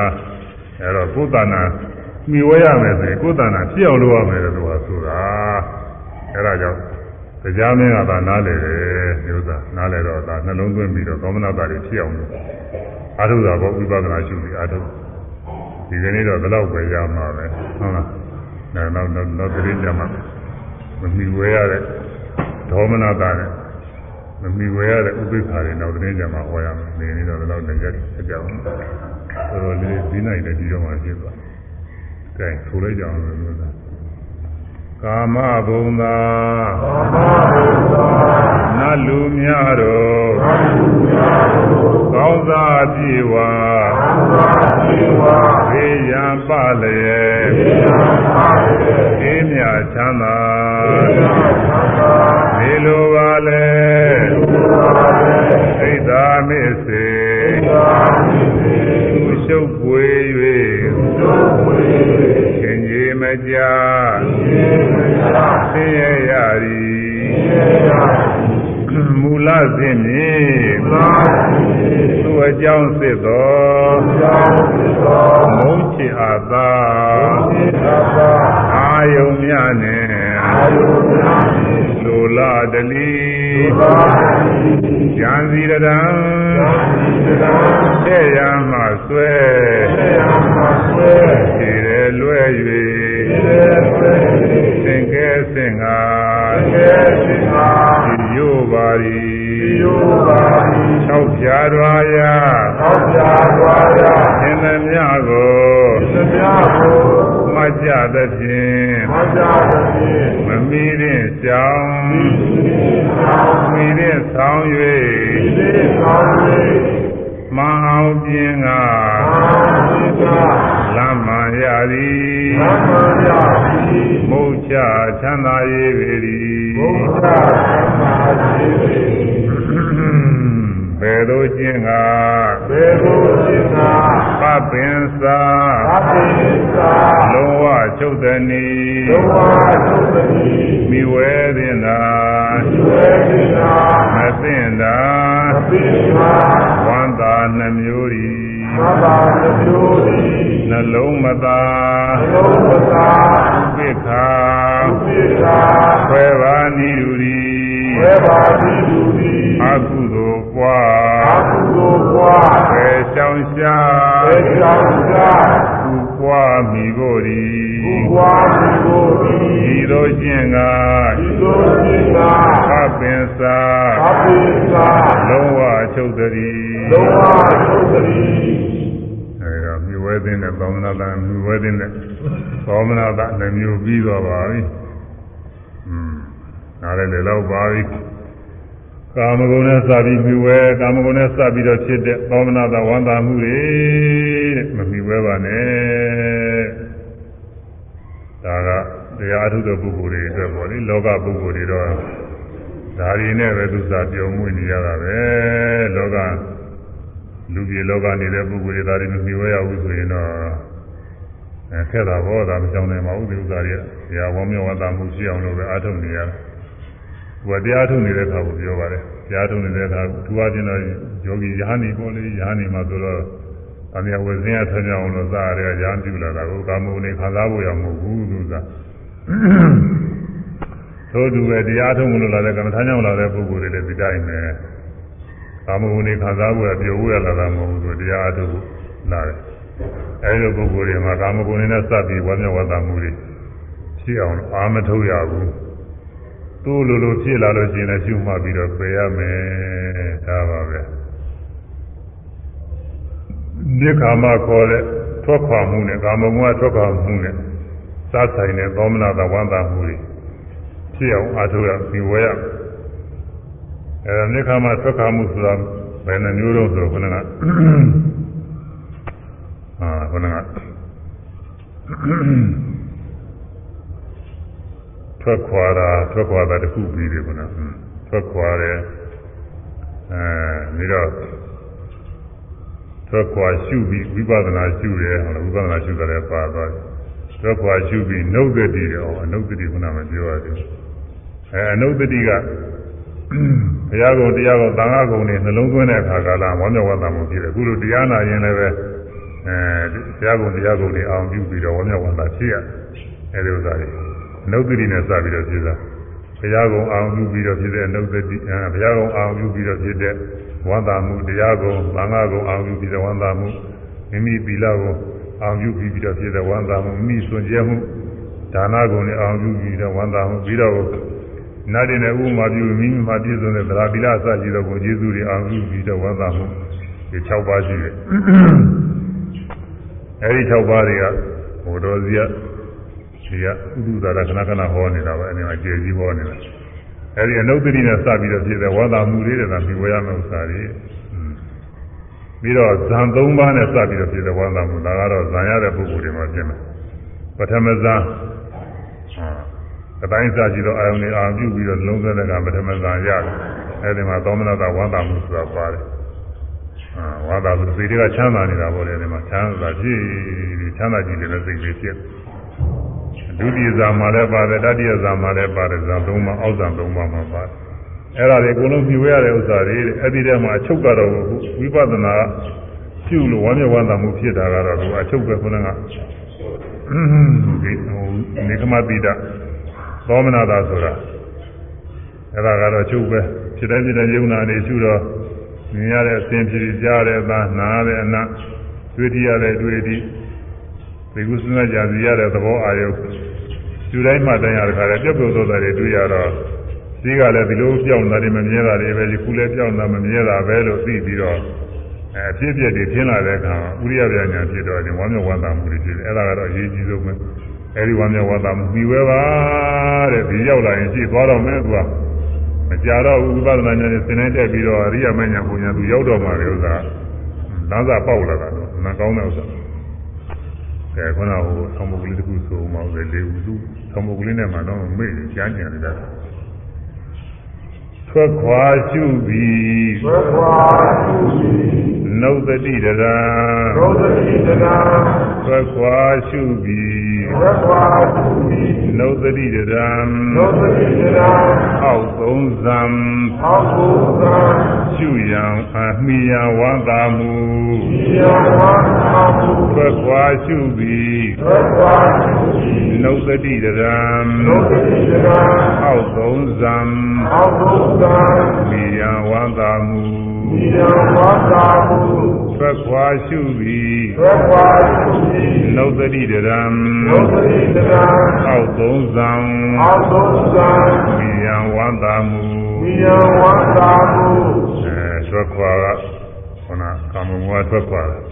အဲ့တော့ကိုယ်တဏ္ဍာမြှဝဲရမယ်ဆိုရင်ကိုယ်တဏ္ဍာဖြစ်အောင်လုပ်ရမယ်လို့ဆိုတာအဲ့ဒါကြောင့်တရားမင်းကသာနားလေတယ်မျိုးသားနားလေတော့ဒါနှလုံးသွင်းပြီးတော့သောမနာတာတွေဖြစ်အောင်လို့အာထုတာဘောဝိပဿနာရှုပြီးအာထုဒီကနေ့တော့ဘယ်တော့ပဲရမှာပဲဟုတ်လားနောက်နောက်နောက်တရင်ကြမှာမမီဝဲရတဲ့ဒေါမနတာနဲ့ မမီဝဲရတဲ့ဥပိ္ပခါတွေနောက်တရင်ကြမှာဟောရမယ်ဒီနေ့တော့ဘယ်တော့လည်းကြည့်ကြအောင်ဆိုတော့လေဒီနိုင်လည်းဒီတော့မှဖြစ်သွားတယ်ကဲဆိုလိုက်ကြအောင်လို့မျိုးသားကာမဘုံသာကာမဘုံသာနတ်လူများတော်နတ်လူများတော်ကောင်းစားပြေဝါကောင်းစားပြေဝါဘေးရန်ပလျက်ဘေးရန်ပလျက်အေးမြချမ်းသာအေးမြချမ်းသာ နေလိုပါလေနေလိုပါလေသိတာမေစေသိတာမေစေသူရှုပ်ပွေ၍သူရှုပ်ပွေ၍ခင်ကြီးမကြခင်ကြီးဆင်းရဲရသည်မူလစဉ်ဖြင့်သူအကြောင်းစစ်သောမုန်းချစ်အပ်သာအာယုံများနှင့် လိုလာတလီဉာဏ်စီရတံတဲ့ရမှဆွဲခြေရလွဲ၍သင်ကဲစင်ငါရိုးပါရီ၆ဖြာတော်ရာသင်သမျှကို မကြသဖြင့်မမီတဲ့ကြောင်းမီတဲ့ဆောင်း၍မအောင်ပြင်းကလမ်းမှန်ရသည်မုတ်ချချမ်းသာရေးပေသည် ဘယ်သို့ကျင့်ကဘယ်သို့ကျင့်ကပပင်စာပပင်စာလုံးဝချုပ်သည်နီလုံးဝချုပ်သည်နီမိဝဲတင်သာမိဝဲတင်သာမသိင်သာမသိင်သာဝန္တာနှမျိုးဤဝန္တာနှမျိုးဤနှလုံးမသာနှလုံးမသာဥပိ္ခာဥပိ္ခာခွဲပါနိယူရီ ခွဲပါနိယူရီအကုသိုလ်ပွားအကုသိုလ်ပွားပဲရှောင်ရှားပဲရှောင်ရှားပူပွားမိဖို့ဒီဘုရားမိကိုဒီဤသို့ခြင်းကဒီလိုရှိတာအပင်စာအပိသာလုံးဝချုပ်တည်းလုံးဝသုတ္တိအဲဒါမြဝဲသိတဲ့သောမနာတန်မြဝဲသိတဲ့သောမနာတနှမျိုးပြီးတော့ပါပြီ။อืม နားလည်းလည်းတော့ပါပြီ။ကာမဂုဏ်နဲ့စပြီးမြဝဲကာမဂုဏ်နဲ့စပြီးတော့ဖြစ်တဲ့သောမနာတဝန္တာမှုတွေတဲ့မမြဝဲပါနဲ့။ဒါကတရားအထုတဲ့ပုဂ္ဂိုလ်တွေအတွက်ပေါ့လေလောကပုဂ္ဂိုလ်တွေတော့ဒါရီနဲ့ပဲသူစားပြုံးမွေးနေရတာပဲလောကလူပြည်လောကနေတဲ့ပုဂ္ဂိုလ်တွေဒါတွေမမြင်ရဘူးဆိုရင်တော့အဲခက်တာဘောဒါမကြောင်နိုင်ပါဘူးဒီဥစ္စာတွေကတရားဝေါမြောဝတ္တမှုရှိအောင်လို့ပဲအားထုတ်နေရတ ယ်။ဟိုကတရားထုတ်နေတဲ့အခါကိုပြောပါတယ်။တရားထုတ်နေတဲ့အခါသူအချင်းတော့ယောဂီယဟန်ဒီပေါ်လေယဟန်ဒီမှာဆိုတော့အမြဲဝဇင်းရဆင်းအောင်လို့စားရတဲ့ရဟန်းပြုလာတာကိုကာမုန်နေခံစားဖို့ရမဟုတ်ဘူးသူက။သို့တူပဲတရားထုတ်မလို့လာတဲ့ကမ္မထာကြောင့်လာတဲ့ပုဂ္ဂိုလ်တွေလည်းဒီတိုင်းပဲ။ကာမဂုဏ်တွေခံစားဖို့ရပြောဖို့ရလာတာမဟုတ်ဘူးသူတရားအထုတ်လာတယ်။အဲဒီလိုပုဂ္ဂိုလ်တွေမှာကာမဂုဏ်တွေနဲ့စပ်ပြီးဝမ်းမြောက်ဝမ်းသာမှုတွေဖြစ်အောင်အာမထုတ်ရဘူး။ သူ့လိုလိုဖြစ်လာလို့ရှိရင်လည်းရှုမှတ်ပြီးတော့ပယ်ရမယ်ဒါပါပဲ။ဒီခါမှခေါ်တဲ့ထွက်ခွာမှုနဲ့ကာမဂုဏ်ကထွက်ခွာမှုနဲ့စဆိုင်တဲ့သောမနာတဝမ်းသာမှုတွေဖြစ်အောင်အားထုတ်ရပြီးဝဲရမယ်အဲဒါမြစ်ခါမှာထွက်ခါမှုဆိုတာဘယ်နှမျိုးတော့ဆိုတော့ခဏကအာခဏက ထွက်ခွာတာထွက်ခွာတာတစ်ခုပြီးတယ်ခဏထွက်ခွာတယ်အဲပြီးတော့ထွက်ခွာရှုပြီးဝိပဿနာရှုတယ်ဟုတ်လားဝိပဿနာရှုတယ်ပါသွားတယ်ထွက်ခွာရှုပြီးနှုတ်သက်တည်တယ်ဟောအနုတ်တည်ခုနမပြောရသေးဘူးအဲအနုတ်တည်ကဘုရားကုံတရားကုံသံဃာကုံတွေနှလုံးသွင်းတဲ့အခါကာလဝမ်းမြောက်ဝမ်းသာမှုဖြစ်တယ်အခုလိုတရားနာရင်လည်းပဲအဲဘုရားကုံတရားကုံတွေအောင်ပြုပြီးတော့ဝမ်းမြောက်ဝမ်းသာဖြစ်ရအဲဒီဥစ္စာတွေ အနုတ္တိနဲ့စပြီးတော့ဖြစ်တာဘုရားကုံအောင်ပြုပြီးတော့ဖြစ်တဲ့အနုတ္တိအဲဘုရားကုံအောင်ပြုပြီးတော့ဖြစ်တဲ့ဝမ်းသာမှုတရားကုံသံဃာကုံအောင်ပြုပြီးတော့ဝမ်းသာမှုမိမိသီလကုံအောင်ပြုပြီးတော့ဖြစ်တဲ့ဝမ်းသာမှုမိမိစွန့်ကြဲမှုဒါနကုံနဲ့အောင်ပြုပြီးတော့ဝမ်းသာမှုပြီးတော့နာတင်တဲ့ဥမာပြုမိမိမှာပြည့်စုံတဲ့သရာတိလအစရှိသောကိုကျေးဇူးတွေအောင်ပြုပြီးတော့ဝမ်းသာမှုဒီ6ပါးရှိတယ်အဲဒီ6ပါးတွေကဘုတော်စီက ဒီကဥဒုသာရခဏခဏဟောနေတာပဲအဲဒီမှာကျေကြီးဟောနေတာအဲဒီအနုတ္တိနဲ့စပြီးတော့ဖြစ်တဲ့ဝါသာမှုလေးတွေကပြီးဝရမယ့်ဥစ္စာတွေပြီးတော့ဇံ၃ပါးနဲ့စပြီးတော့ဖြစ်တဲ့ဝါသာမှုဒါကတော့ဇံရတဲ့ပုဂ္ဂိုလ်တွေမှာဖြစ်မယ်ပထမဇံအတိုင်းစားကြည့်တော့အာယုန်တွေအာပြုပြီးတော့လုံးသွင်းတဲ့ကပထမဇံရတယ်အဲဒီမှာသောမနတာဝါသာမှုဆိုတာပါတယ်အာဝါသာဆိုစိတ်တွေကချမ်းသာနေတာပေါ့လေဒီမှာချမ်းသာကြည့်ချမ်းသာကြည့်တဲ့စိတ်တွေဖြစ် ဒုတိယဇာမှာလည်းပါတယ်တတိယဇာမှာလည်းပါတယ်ဇာသုံးပါးအောက်ဇာသုံးပါးမှာပါတယ်အဲ့ဒါတွေအကုန်လုံးပြည့်ဝရတဲ့ဥစ္စာတွေအဲ့ဒီထဲမှာအချုပ်ကတော့ဝိပဿနာပြုလို့ဝမ်းမြောက်ဝမ်းသာမှုဖြစ်တာကတော့သူအချုပ်ပဲခုနကဒီဟိုနေကမတိတသောမနာတာဆိုတာအဲ့ဒါကတော့အချုပ်ပဲဖြစ်တဲ့ဖြစ်တဲ့ယုံနာနေရှုတော့မြင်ရတဲ့အစဉ်ဖြစ်ကြားတဲ့အသာနားတဲ့အနတွေ့ထရတဲ့တွေ့ထီ ဒီကုသနာကြာစီရတဲ့သဘောအာယုယူတိုင်းမှတိုင်းရတဲ့ခါလဲပြုတ်ပြုတ်သောတာတွေတွေ့ရတော့ဒီကလည်းဒီလိုပြောင်းတာတွေမမြဲတာတွေပဲဒီခုလည်းပြောင်းတာမမြဲတာပဲလို့သိပြီးတော့အဲအဖြစ်အပျက်တွေထင်လာတဲ့အခါဥရိယပြညာဖြစ်တော့ဒီဝမ်းမြောက်ဝမ်းသာမှုတွေဖြစ်တယ်အဲ့ဒါကတော့အရေးကြီးဆုံးပဲအဲဒီဝမ်းမြောက်ဝမ်းသာမှုပြီးဝဲပါတဲ့ဒီရောက်လာရင်ရှိသွားတော့မယ်သူကမကြတော့ဥပဒနာညာနဲ့သင်တိုင်းတက်ပြီးတော့အရိယမညာပုံညာသူရောက်တော့မှလေဥစ္စာလမ်းစာပေါက်လာတာတော့မကောင်းတဲ့ဥစ္စာ ကဲခုနကဟိုသံဃာကလေးတခုဆိုမှပဲလေဦးသူသံဃာကလေးနဲ့မှတော့မေ့ကြားကြနေတာထွ က်ခွာရှုပြီးသွေခွာသူစီနှုတ်တတိတရံရောသတိတနာထွက်ခွာရှုပြီးသွေခွာသူစီနှုတ်တတိတရံရောသတိတနာအောက်သုံးဇံအောက်ကိုသံရှုရန်အမိယဝန္တာမှုဒီယဝါသာမှုထွက်ခွာရှုပြီးသွေခွာသူစီ နှုတ်တတိတရံရောသတိတနာအောက်သုံးဇံအောက်ကိုသံမိယဝန္တာမှုဒီယဝါသာမှုထွက်ခွာရှုပြီးသက်ခွာရှိသည်နုဒတိတရံဒုတိယတံအောက်သုံးဆောင်အာသုံးသံဝိယံဝန္တာမူဝိယံဝန္တာမှုအဲထွက်ခွာကခန္ဓာကာမဂုဏ်ကထွက်ခွာတယ်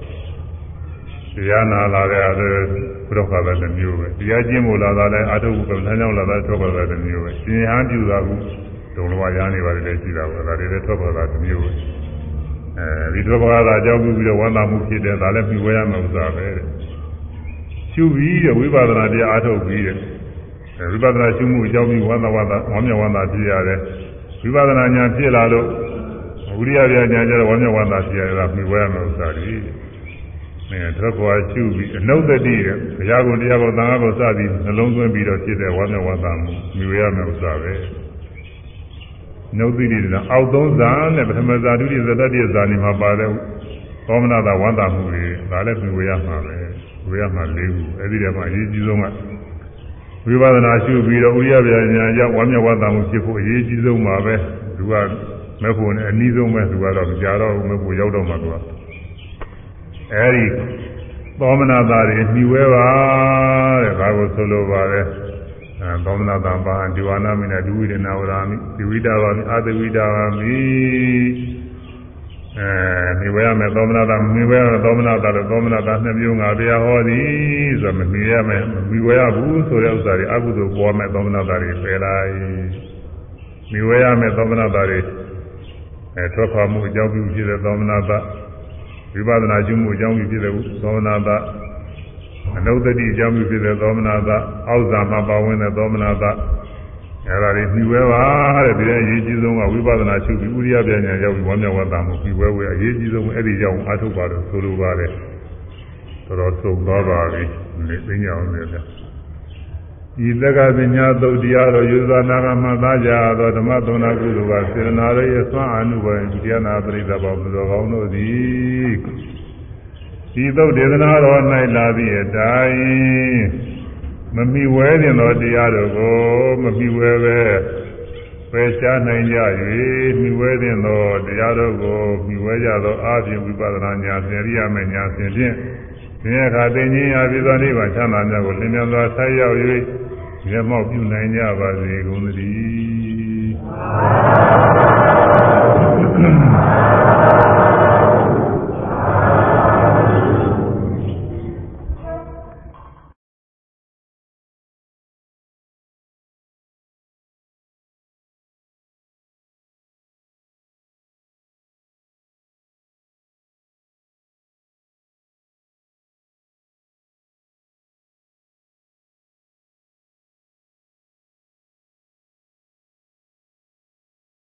တရားနာလာတဲ့အဲ ဘုရားခါတဲ့တစ်မျိုးပဲတရားကျင့်ဖို့လာတာလည်းအထုပ်ကံထမ်းကြောင်းလာတာထွက်ခွာတဲ့တစ်မျိုးပဲရှင်ဟန်ပြုတာကဒုံလဘရားနေပါတယ်လည်းရှိတာပဲဒါတွေလည်းထွက်ခွာတာတစ်မျိုးပဲအဲဒီထွက်ခွာတာအကြောင်းပြုပြီးတော့ဝန္တာမှုဖြစ်တယ်ဒါလည်းပြီးဝဲရမယ့်ဥစ္စာပဲတဲ့ရှုပြီးတဲ့ဝိပဿနာတရားအထုတ်ပြီးတဲ့အဲဝိပဿနာရှုမှုအကြောင်းပြီးဝန္တာဝန္တာဝမ်းမြောက်ဝန္တာဖြစ်ရတယ်ဝိပဿနာဉာဏ်ဖြစ်လာလို့ဝိရိယပြညာကျတော့ဝမ်းမြောက်ဝမ်းသာဖြစ်ရတာပြီးဝဲရမယ့်ဥစ္စာတွေ အဲထွက်ခွာရှုပြီးအနုတ္တိတဲ့ဘုရားကုံတရားကုံသံဃာကုံစသည်နှလုံးသွင်းပြီးတော့ဖြစ်တဲ့ဝမ်းမြောက်ဝမ်းသာမှုပြီးဝဲရမယ့်ဥစ္စာပဲနုတ္တိတဲ့အောက်သုံးဇာနဲ့ပထမဇာဒုတိယဇာတတိယဇာနေမှာပါတဲ့သောမနာတာဝမ်းသာမှုတွေဒါလည်းပြီးဝဲရမှာပဲဝဲရမှာ၄ခုအဲဒီတည်းမှာအရေးကြီးဆုံးကဝိပဿနာရှုပြီးတော့ဥရိယပြညာရောက်ဝမ်းမြောက်ဝမ်းသာမှုဖြစ်ဖို့အရေးကြီးဆုံးပါပဲသူကမဲ့ဖို့နဲ့အနည်းဆုံးပဲသူကတော့မကြတော့ဘူးမဲ့ဖို့ရောက်တော့မှသူက အဲဒီသောမနာတာတွေနှီးဝဲပါတဲ့ဒါကိုဆိုလိုပါတယ်အဲသောမနာတာပါဒီဝါနာမိနဲ့ဒုဝိဒနာဝရာမိဒီဝိတာဝါမိအာသဝိတာဝါမိအဲနှီးဝဲရမယ်သောမနာတာနှီးဝဲရမယ်သောမနာတာလို့သောမနာတာနှစ်မျိုးငါတရားဟောသည်ဆိုတော့မနှီးရမယ်မနှီးဝဲရဘူးဆိုတဲ့ဥစ္စာတွေအကုသိုလ်ပေါ်မယ်သောမနာတာတွေပယ်လိုက်နှီးဝဲရမယ်သောမနာတာတွေအဲထွက်ခွာမှုအကြောင်းပြုဖြစ်တဲ့သောမနာတာ ဝိပဿနာကျူးမှုအကြောင်းပြုဖြစ်တဲ့သောမနာတာအနုတ္တိအကြောင်းပြုဖြစ်တဲ့သောမနာတာအောက်ဇာမှာပါဝင်တဲ့သောမနာတာအဲဒါတွေပြီးဝဲပါတဲ့ဒီအရေးကြီးဆုံးကဝိပဿနာရှုပြီးဥရိယပြညာရောက်ပြီးဝမ်းမြောက်ဝမ်းသာမှုပြီးဝဲဝဲအရေးကြီးဆုံးအဲ့ဒီကြောင့်အထုတ်ပါလို့ဆိုလိုပါတယ်တော်တော်သုံသွားပါပြီနေသိညာအောင်လေ ဤသက္ကပညာသုတ်တရားတော်ယူဇာနာကမှသားကြသောဓမ္မသုံးနာကုသိုလ်ကစေရနာရဲ့အစွမ်းအမှုပဲတရားနာပရိသတ်ပေါင်းသူတော်ကောင်းတို့သည်ဤသုတ်ဒေသနာတော်၌လာသည့်အတိုင်းမမိဝဲတင်သောတရားတော်ကိုမမိဝဲပဲပယ်ရှားနိုင်ကြ၍မိဝဲတင်သောတရားတော်ကိုမိဝဲကြသောအာဖြင့်ဝိပဿနာဉာဏ်ဖြင့်ရိယာမေဉာဏ်ဖြင့်ဖြင့်ဒီအခါသိဉ္ဇင်းရာပြည်သောနိဗ္ဗာန်ချမ်းသာများကိုလင်းမြန်စွာဆက်ရောက်၍ မျက်မှောက်ပြုနိုင်ကြပါစေကုန်သတည်း